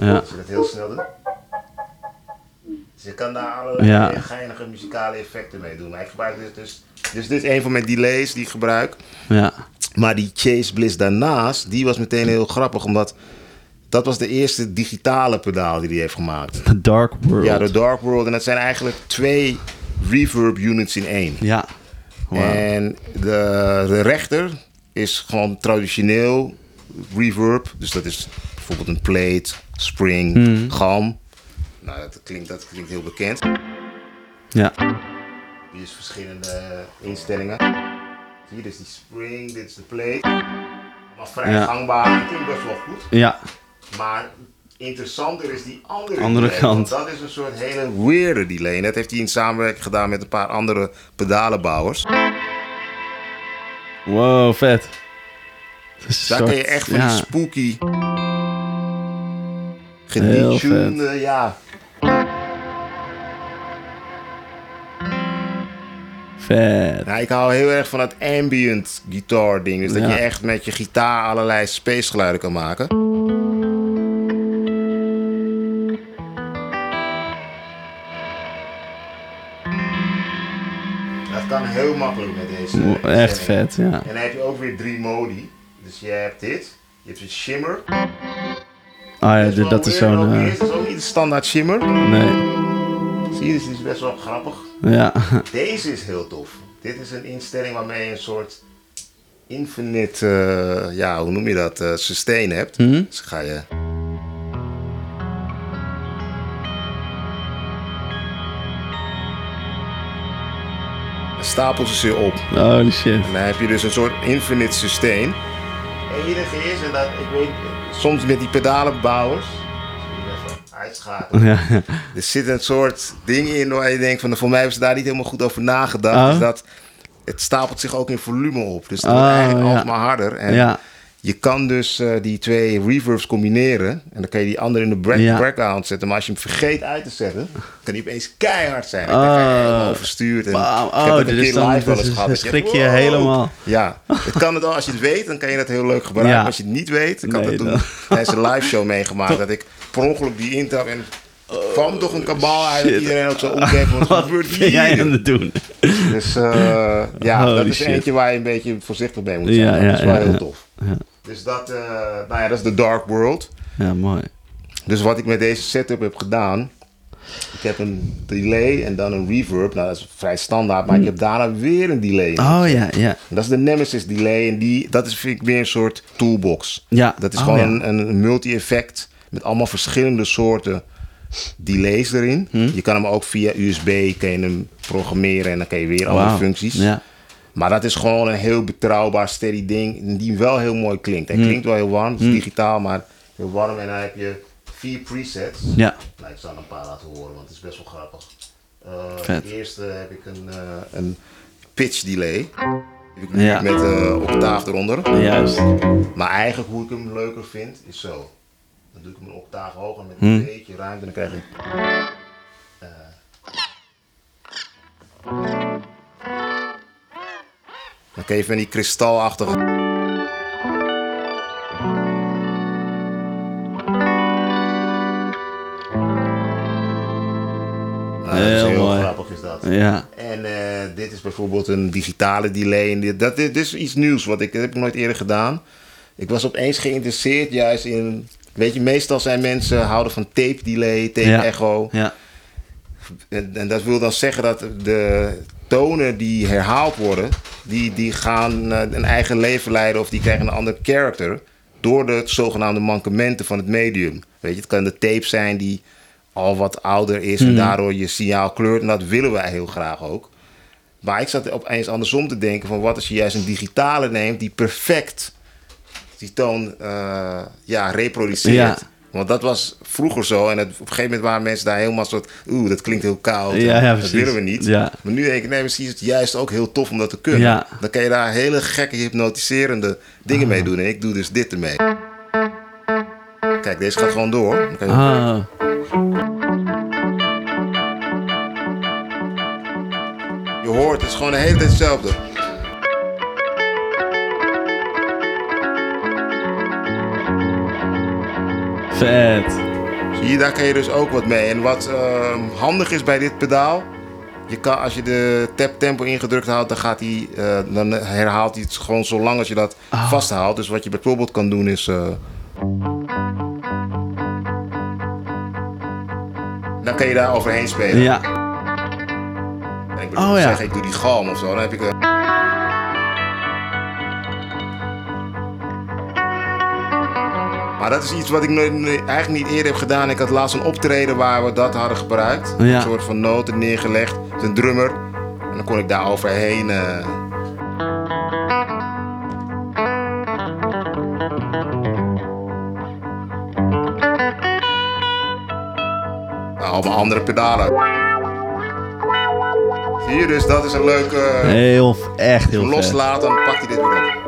Ja. je dat heel snel doet. Dus je kan daar allerlei Ja. geinige muzikale effecten mee doen. Maar ik gebruik dit dus, dus dit is een van mijn delays die ik gebruik. Ja. Maar die Chase Bliss daarnaast, die was meteen heel grappig, omdat dat was de eerste digitale pedaal die hij heeft gemaakt. The Dark World. Ja, de Dark World. En dat zijn eigenlijk twee reverb units in één. Ja. En de, de rechter is gewoon traditioneel reverb. Dus dat is bijvoorbeeld een plate, spring, galm. Nou, dat klinkt, dat klinkt heel bekend. Ja. Hier is verschillende instellingen. Dit is die spring, dit is de plate. Maar vrij Ja. gangbaar. Klinkt best wel goed. Ja. Maar interessanter is die andere, Andere delay, kant. dat is een soort hele weirde delay. Dat heeft hij in samenwerking gedaan met een paar andere pedalenbouwers. Wow, vet. Daar soort- kun je echt van ja. die spooky... Heel Gedetuned, ja. Vet. Nou, ik hou heel erg van het ambient guitar ding. Dus dat je echt met je gitaar allerlei space geluiden kan maken. Dat kan heel makkelijk met deze. Wow, Echt vet, ja. En dan heb je ook weer drie modi. Dus je hebt dit. Je hebt een shimmer. Ah ja, Dat is zo'n... ook eh, is niet de standaard shimmer. nee. Zie je, dus die is best wel grappig. Ja. Deze is heel tof. Dit is een instelling waarmee je een soort infinite, eh, ja, hoe noem je dat, eh, sustain hebt. Hm? Dus ga je... Dan stapelt ze ze op. Holy shit. En dan heb je dus een soort infinite sustain. Het enige is, en dat, ik weet, soms met die pedalenbouwers, uitschakelen. Ja. Er zit een soort ding in waar je denkt van, voor mij hebben ze daar niet helemaal goed over nagedacht. Oh. Dus dat het stapelt zich ook in volume op. Dus het Oh, wordt eigenlijk ja. altijd maar harder. En Ja. Je kan dus eh, die twee reverbs combineren. En dan kan je die andere in de Ja. background zetten. Maar als je hem vergeet uit te zetten, kan die opeens keihard zijn. Oh. dan kan je helemaal overstuurd. En Wauw. ik heb Oh, een is keer dan... live wel eens is- gehad. dat schrik je wow. helemaal. Ja, het kan het al. Als je het weet, dan kan je dat heel leuk gebruiken. Ja. Als je het niet weet, ik had Nee, dat toen dan- tijdens een live show meegemaakt. Dat ik per ongeluk die intap en kwam toch een kabaal uit dat iedereen ook zo omkijkt. Wat, Wat gebeurt ben jij hier? aan het doen? Dus eh, ja, Holy dat is shit. eentje waar je een beetje voorzichtig mee moet zijn. Ja, dat ja, is wel ja, heel ja. tof. Dus dat, eh, nou ja, dat is de Dark World. Ja, mooi. Dus wat ik met deze setup heb gedaan. Ik heb een delay en dan een reverb. Nou, dat is vrij standaard. Maar ik heb daarna weer een delay. Oh ja, ja. Dat is de Nemesis delay. En die, dat is vind ik weer een soort toolbox. Ja. Dat is Oh, gewoon ja. een, een multi-effect. Met allemaal verschillende soorten delays erin. Hm? Je kan hem ook via USB kan je hem programmeren. En dan kan je weer andere Wauw. functies. Ja. Maar dat is gewoon een heel betrouwbaar, steady ding. Die wel heel mooi klinkt. Hij klinkt wel heel warm. Het is digitaal, maar heel warm. En dan heb je vier presets. Ja. Nou, ik zal een paar laten horen, want het is best wel grappig. Uh, de eerste heb ik een, eh, een pitch delay. Ja. met uh, octaaf eronder. Juist. Maar eigenlijk hoe ik hem leuker vind, is zo. Dan doe ik hem een octaaf hoger met een beetje ruimte. En dan krijg ik... dan kun je van die kristalachtige... Is Heel heel mooi. grappig is dat. Ja. En eh, dit is bijvoorbeeld een digitale delay. En dit, dat, dit is iets nieuws, wat ik, dat heb ik nooit eerder gedaan. Ik was opeens geïnteresseerd juist in... Weet je, meestal zijn mensen houden van tape delay, tape Ja. echo. Ja. En, en dat wil dan zeggen dat de tonen die herhaald worden... die, die gaan eh, een eigen leven leiden of die krijgen een ander character... door de zogenaamde mankementen van het medium. Weet je, het kan de tape zijn die al wat ouder is... en daardoor je signaal kleurt. En dat willen wij heel graag ook. Maar ik zat opeens andersom te denken van... wat als je juist een digitale neemt die perfect die toon eh, ja, reproduceert. Ja. Want dat was vroeger zo. En het, op een gegeven moment waren mensen daar helemaal soort... Oeh, dat klinkt heel koud. Ja, dat willen we niet. Ja. Maar nu denk ik, nee, misschien is het juist ook heel tof om dat te kunnen. Dan kan je daar hele gekke, hypnotiserende dingen mee doen. En ik doe dus dit ermee. Kijk, deze gaat gewoon door. Dan Ah. Je hoort, het is gewoon de hele tijd hetzelfde. Vet. Zie je, daar kan je dus ook wat mee. En wat ehm, handig is bij dit pedaal, je kan, als je de tap tempo ingedrukt houdt, dan, gaat hij, eh, dan herhaalt hij het gewoon zo lang als je dat vasthoudt. Dus wat je bijvoorbeeld kan doen is. eh, dan kan je daar overheen spelen. Ja. En ik bedoel, Oh, ja. zeg ik doe die galm of zo, dan heb ik. Dat is iets wat ik nooit, eigenlijk niet eerder heb gedaan. Ik had laatst een optreden waar we dat hadden gebruikt. Ja. Een soort van noten neergelegd. Met een drummer. En dan kon ik daar overheen. eh, Nou, op mijn andere pedalen. Zie je, dus dat is een leuke... Heel, f- echt heel loslaten, dan pakt hij dit weer op.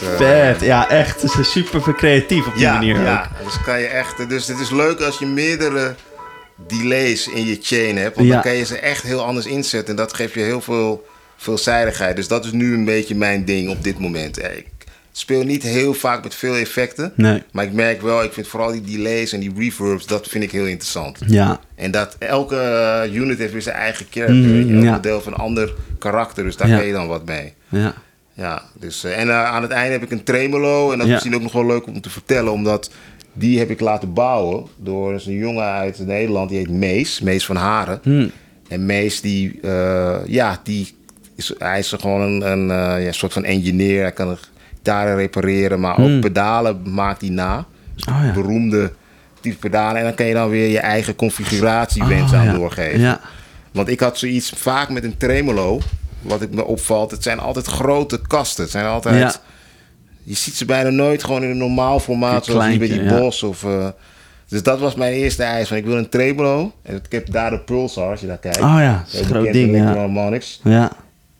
Dus, eh, Vet. Ja, echt. Het is super creatief op die ja, manier ja. ook. Dus kan je echt. Dus het is leuk als je meerdere delays in je chain hebt. Want Ja. dan kan je ze echt heel anders inzetten. En dat geeft je heel veel veelzijdigheid. Dus dat is nu een beetje mijn ding op dit moment. Ik speel niet heel vaak met veel effecten. Nee. Maar ik merk wel, ik vind vooral die delays en die reverbs, dat vind ik heel interessant. Ja. En dat elke eh, unit heeft weer zijn eigen character. Mm, ja. deel van een ander karakter. Dus daar Ja. kan je dan wat mee. Ja. Ja, dus, eh, en eh, aan het einde heb ik een tremolo. En dat is misschien ook nog wel leuk om te vertellen, omdat die heb ik laten bouwen door dus een jongen uit Nederland, die heet Mees, Mees van Haren. Hm. En Mees, die, eh, ja, die is, hij is gewoon een, een ja, soort van engineer. Hij kan gitaren repareren, maar ook pedalen maakt hij na. Dus Oh ja. beroemde type pedalen. En dan kan je dan weer je eigen configuratiewens Oh, aan ja. doorgeven. Ja. Want ik had zoiets vaak met een tremolo. Wat ik me opvalt, het zijn altijd grote kasten. Het zijn altijd. Ja. Je ziet ze bijna nooit gewoon in een normaal formaat. Zoals die bij die kleintje, bos. Of, eh, dus dat was mijn eerste eis. Van ik wil een tremolo. En ik heb daar de Pulsar, als je daar kijkt. Oh ja, dat groot ding, ja. Electro-Harmonics. Ja.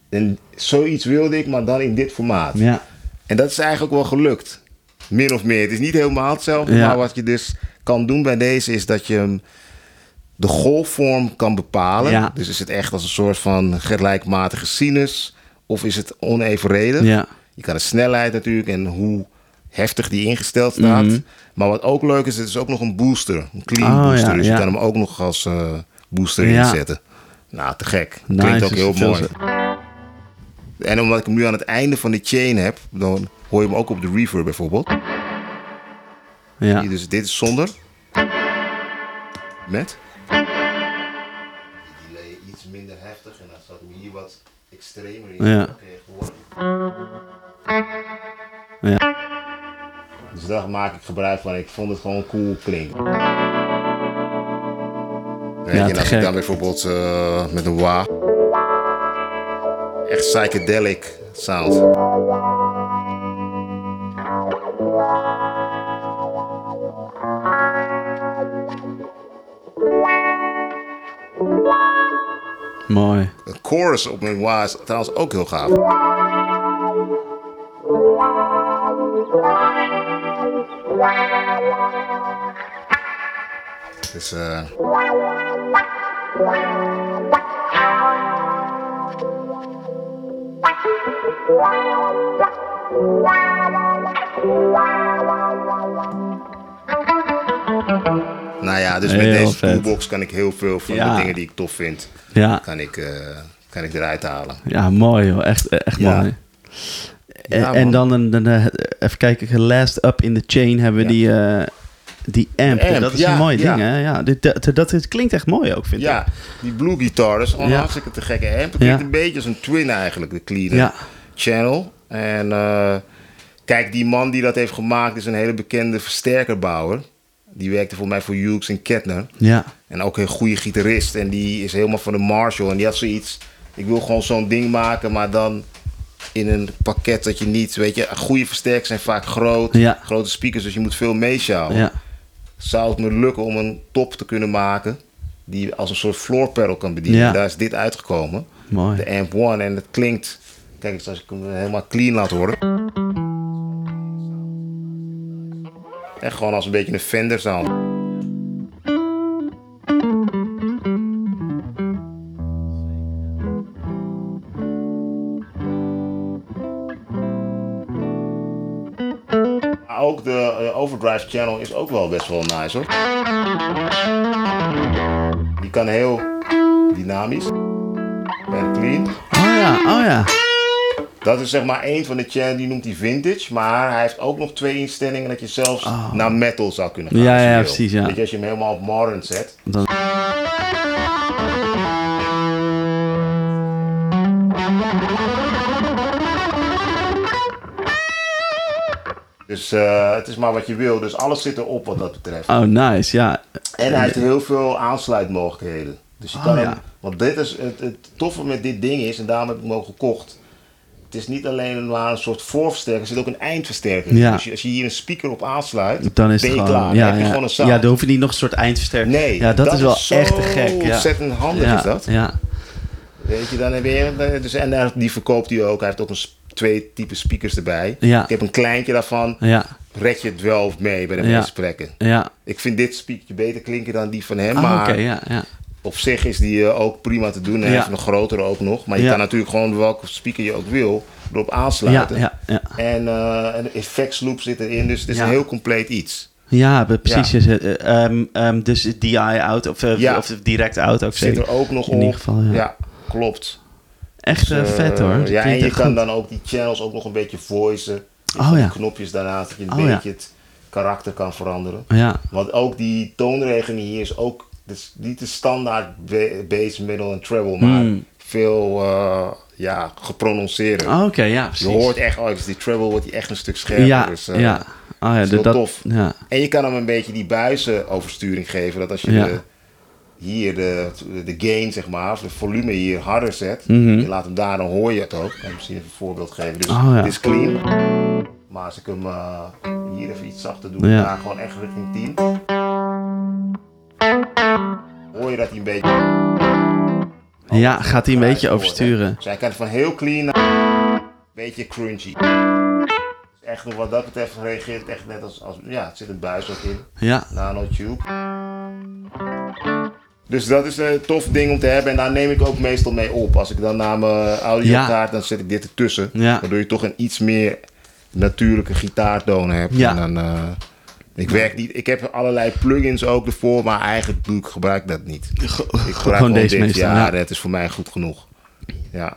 En zoiets wilde ik, maar dan in dit formaat. Ja. En dat is eigenlijk wel gelukt. Min of meer. Het is niet helemaal hetzelfde. Ja. Maar wat je dus kan doen bij deze is dat je hem de golfvorm kan bepalen. Ja. Dus is het echt als een soort van gelijkmatige sinus. Of is het onevenredig. Ja. Je kan de snelheid natuurlijk en hoe heftig die ingesteld staat. Mhm. Maar wat ook leuk is, het is ook nog een booster. Een clean Oh, booster. ja, dus je kan hem ook nog als eh, booster inzetten. Nou, te gek. Nice, Klinkt ook heel mooi. En omdat ik hem nu aan het einde van de chain heb, dan hoor je hem ook op de reverb bijvoorbeeld. Ja. Dus dit is zonder. Met. Ja. Ja. Dus daar maak ik gebruik van. Ik vond het gewoon cool klinken. Weet Ja, je, en als ik dan bijvoorbeeld eh, met een wah. Echt psychedelic sound. Mooi. Een chorus op mijn is trouwens ook heel gaaf. Dus eh. Nou ja, dus met deze vet. toolbox kan ik heel veel van Ja. de dingen die ik tof vind, Ja. kan ik, eh, kan ik eruit halen. Ja, mooi hoor. Echt, echt Ja. mooi. En, Ja, en man. dan een, een, eh, even kijken, last up in the chain hebben we Ja. die, eh, die amp. Amp, Dat is ja, een mooi ja. ding, hè? Ja, dit, dat, dat, dit klinkt echt mooi ook, vind Ja, ik. die Blue Guitar, dat is gewoon Ja. een hartstikke te gekke amp. Het klinkt Ja. een beetje als een twin eigenlijk, de cleaner Ja. channel. En eh, kijk, die man die dat heeft gemaakt is een hele bekende versterkerbouwer. Die werkte voor mij voor Hughes en Kettner. Ja. En ook een goede gitarist. En die is helemaal van de Marshall. En die had zoiets, ik wil gewoon zo'n ding maken, maar dan in een pakket dat je niet, weet je, goede versterkers zijn vaak groot. Ja. Grote speakers, dus je moet veel meesjouwen Ja. zou het me lukken om een top te kunnen maken die als een soort floor pedal kan bedienen. Ja. Daar is dit uitgekomen. Mooi. De Amp One. En het klinkt, kijk eens als ik hem helemaal clean laat horen. Echt gewoon als een beetje een Fender. Maar ook de eh, overdrive channel is ook wel best wel nice hoor. Die kan heel dynamisch. En clean. Oh ja, oh ja. Dat is zeg maar één van de channels, die noemt hij vintage. Maar hij heeft ook nog twee instellingen dat je zelfs naar metal zou kunnen gaan. Ja, ja, precies, ja. Weet je, als je hem helemaal op modern zet. Dan, Dus eh, het is maar wat je wil. Dus alles zit erop wat dat betreft. oh, nice, ja. En hij heeft heel veel aansluitmogelijkheden. Dus je Oh, kan ja. hem, want dit is het, het toffe met dit ding is, en daarom heb ik hem ook gekocht. Het is niet alleen een, maar een soort voorversterker, er zit ook een eindversterker. Ja. Dus je- als je hier een speaker op aansluit, Dan is ben het je gewoon... klaar. Ja, dan heb je ja. gewoon een sound. ja, dan hoef je niet nog een soort eindversterker. Nee, Ja, dat, is wel echt te gek. Ja. ontzettend handig is dat. Ja. Weet je, dan heb je, dus, en die verkoopt hij ook. Hij heeft ook een, twee type speakers erbij. Ja. Ik heb een kleintje daarvan. Ja. Red je het wel mee bij de Ja. meeste plekken. Ja. Ik vind dit speakertje beter klinken dan die van hem. Ah, maar ja, ja. Op zich is die eh, ook prima te doen. Hij Ja. heeft een grotere ook nog. Maar je Ja. kan natuurlijk gewoon welke speaker je ook wil erop Ja, aansluiten. ja, ja. En uh, een effectsloop zit erin. Dus het is Ja. een heel compleet iets. Ja, precies. Je zet, eh, ehm, ehm, dus DI out of, Ja. of direct out ook Zit er ook nog In op. ieder geval, ja. klopt. Echt Dus, vet hoor. Dat Ja, en je kan goed. dan ook die channels ook nog een beetje voicen. Oh, ja. knopjes daarnaast, dat je een Oh, ja. beetje het karakter kan veranderen. Ja, Want ook die toonregeling hier is ook dus niet de standaard ba- bass, middle en treble, maar Hmm. veel uh, ja, geprononceerder. Oh, oké, ja, precies. Je hoort echt, oh, dus die treble wordt die echt een stuk scherper. Ja, dus, uh, ja. Oh ja, is heel dat, tof. Ja. En je kan hem een beetje die buizenoversturing geven. Dat als je Ja. de, hier de, de gain, zeg maar, of de volume hier harder zet. Mhm. Je laat hem daar, dan hoor je het ook. Ik kan misschien even een voorbeeld geven. Dus Oh, ja. dit is clean. Maar als ik hem uh, hier even iets zachter doe, Ja. daar gewoon echt richting 10. Hoor je dat hij een beetje... ja, gaat hij een beetje oversturen. hè. Hij kan van heel clean naar een beetje crunchy. Echt, wat dat betreft reageert het echt net als, als ja, het zit een buis ook in. Ja, Nanotube. Dus dat is een tof ding om te hebben en daar neem ik ook meestal mee op. Als ik dan naar mijn audiokaart, dan zet ik dit ertussen. Ja. Waardoor je toch een iets meer natuurlijke gitaartonen heb. Ja. En dan, eh, ik werk niet. Ik heb allerlei plugins ook ervoor, maar eigenlijk doe ik gebruik dat niet. Ik gebruik Gewoon deze dit. meestal, Ja, ja. dat is voor mij goed genoeg. Ja.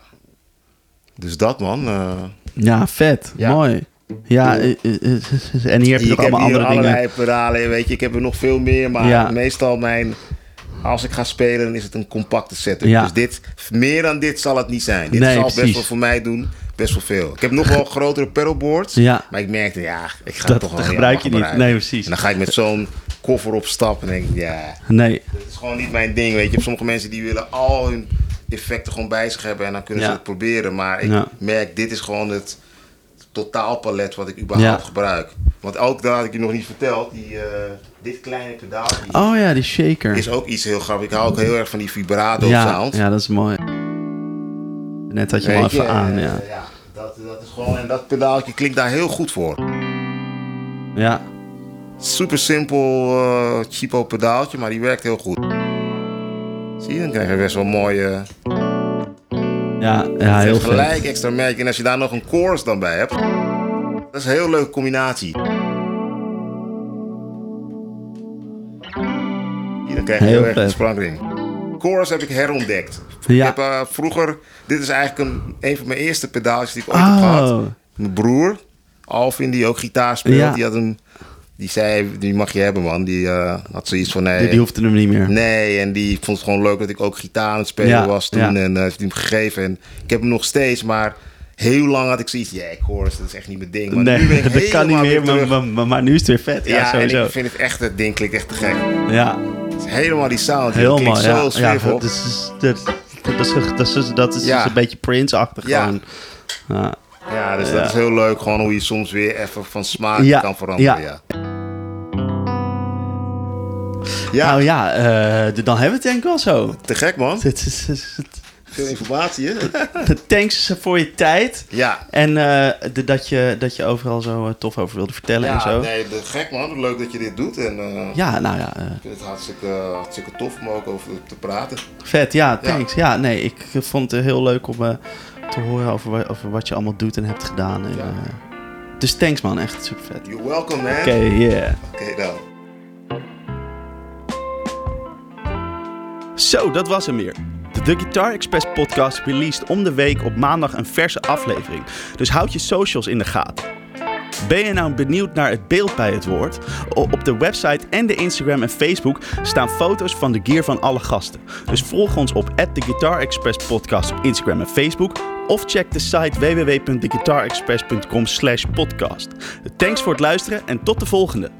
Dus dat man. eh, Ja, vet. Ja. Mooi. Ja, eh, eh, en hier heb je ik nog heb allemaal hier andere dingen. allerlei pedalen, weet je. Ik heb er nog veel meer, maar Ja. meestal mijn... Als ik ga spelen, dan is het een compacte setup. Ja. Dus dit, meer dan dit zal het niet zijn. Dit Nee, zal precies. best wel voor mij doen, best wel veel. Ik heb nog wel grotere pedalboards, Ja. maar ik merkte, ja, ik ga Dat- toch wel dat gebruik je niet. Nee, precies. En dan ga ik met zo'n koffer op stap en denk ik, ja, Nee. dat is gewoon niet mijn ding. Weet je, je hebt sommige mensen die willen al hun effecten gewoon bij zich hebben en dan kunnen Ja. ze het proberen. Maar ik Ja. merk, dit is gewoon het totaalpalet wat ik überhaupt Ja. gebruik. Want ook, dat had ik je nog niet verteld, die, eh, dit kleine pedaaltje Oh ja, die shaker. is ook iets heel grappig. Ik hou ook heel erg van die vibrato ja, sound. ja, dat is mooi. Net had je hem even aan, eh, ja. Dat, dat is gewoon, en dat pedaaltje klinkt daar heel goed voor. Ja, Super simpel, eh cheapo pedaaltje, maar die werkt heel goed. Zie je, dan krijg je best wel mooie... ja, ja heel vet. gelijk extra merk. En als je daar nog een chorus dan bij hebt, dat is een heel leuke combinatie. Hier, dan krijg je Heel heel, erg een. Chorus heb ik herontdekt. Ja. Ik heb eh, vroeger, dit is eigenlijk een, een van mijn eerste pedaaltjes die ik ooit heb gehad. Oh, Mijn broer, Alvin, die ook gitaar speelt, Ja. die had een, die zei, die mag je hebben man. Die eh, had zoiets van, nee, die, die hoefde hem niet meer. Nee, en die vond het gewoon leuk dat ik ook gitaar aan het spelen Ja, was toen. ja. En eh, heeft hij hem gegeven. En ik heb hem nog steeds, maar heel lang had ik zoiets. Ja, ik hoor dat is echt niet mijn ding. Maar nee, nu ben ik dat kan niet helemaal meer, maar, terug. maar, maar, maar nu is het weer vet. Ja, Ja, en sowieso. ik vind het echt, het ding klinkt echt te gek. Ja, Het is helemaal die sound. heel het klinkt. Ja, zo ja, dat is, dat, is, dat is, dat is Ja. een beetje Prince-achtig Ja. gewoon. Ja. Ja, dus Ja. dat is heel leuk. Gewoon hoe je soms weer even van smaak Ja, kan veranderen. ja. Ja. Ja, Nou ja, eh, dan hebben we het denk ik wel zo. te gek man. Is- is- Veel informatie hè? Thanks voor je tijd. Ja. En eh, de- dat, je, dat je overal zo eh, tof over wilde vertellen en zo. nee, te gek man. Leuk dat je dit doet. En eh, Ja, nou ja, ik vind het hartstikke, hartstikke tof om ook over te praten. vet. Ja, thanks. Ja. nee, ik vond het heel leuk om te horen over, wa- over wat je allemaal doet en hebt gedaan. En, Ja. dus thanks man, echt super vet. You're welcome man. Oké, yeah. Oké dan. Zo, dat was hem weer. De Guitar Express podcast released om de week op maandag een verse aflevering. Dus houd je socials in de gaten. Ben je nou benieuwd naar het beeld bij het woord? Op de website en de Instagram en Facebook staan foto's van de gear van alle gasten. Dus volg ons op The Guitar Express podcast op Instagram en Facebook. Of check de site www.theguitarexpress.com slash podcast. Thanks voor het luisteren en tot de volgende.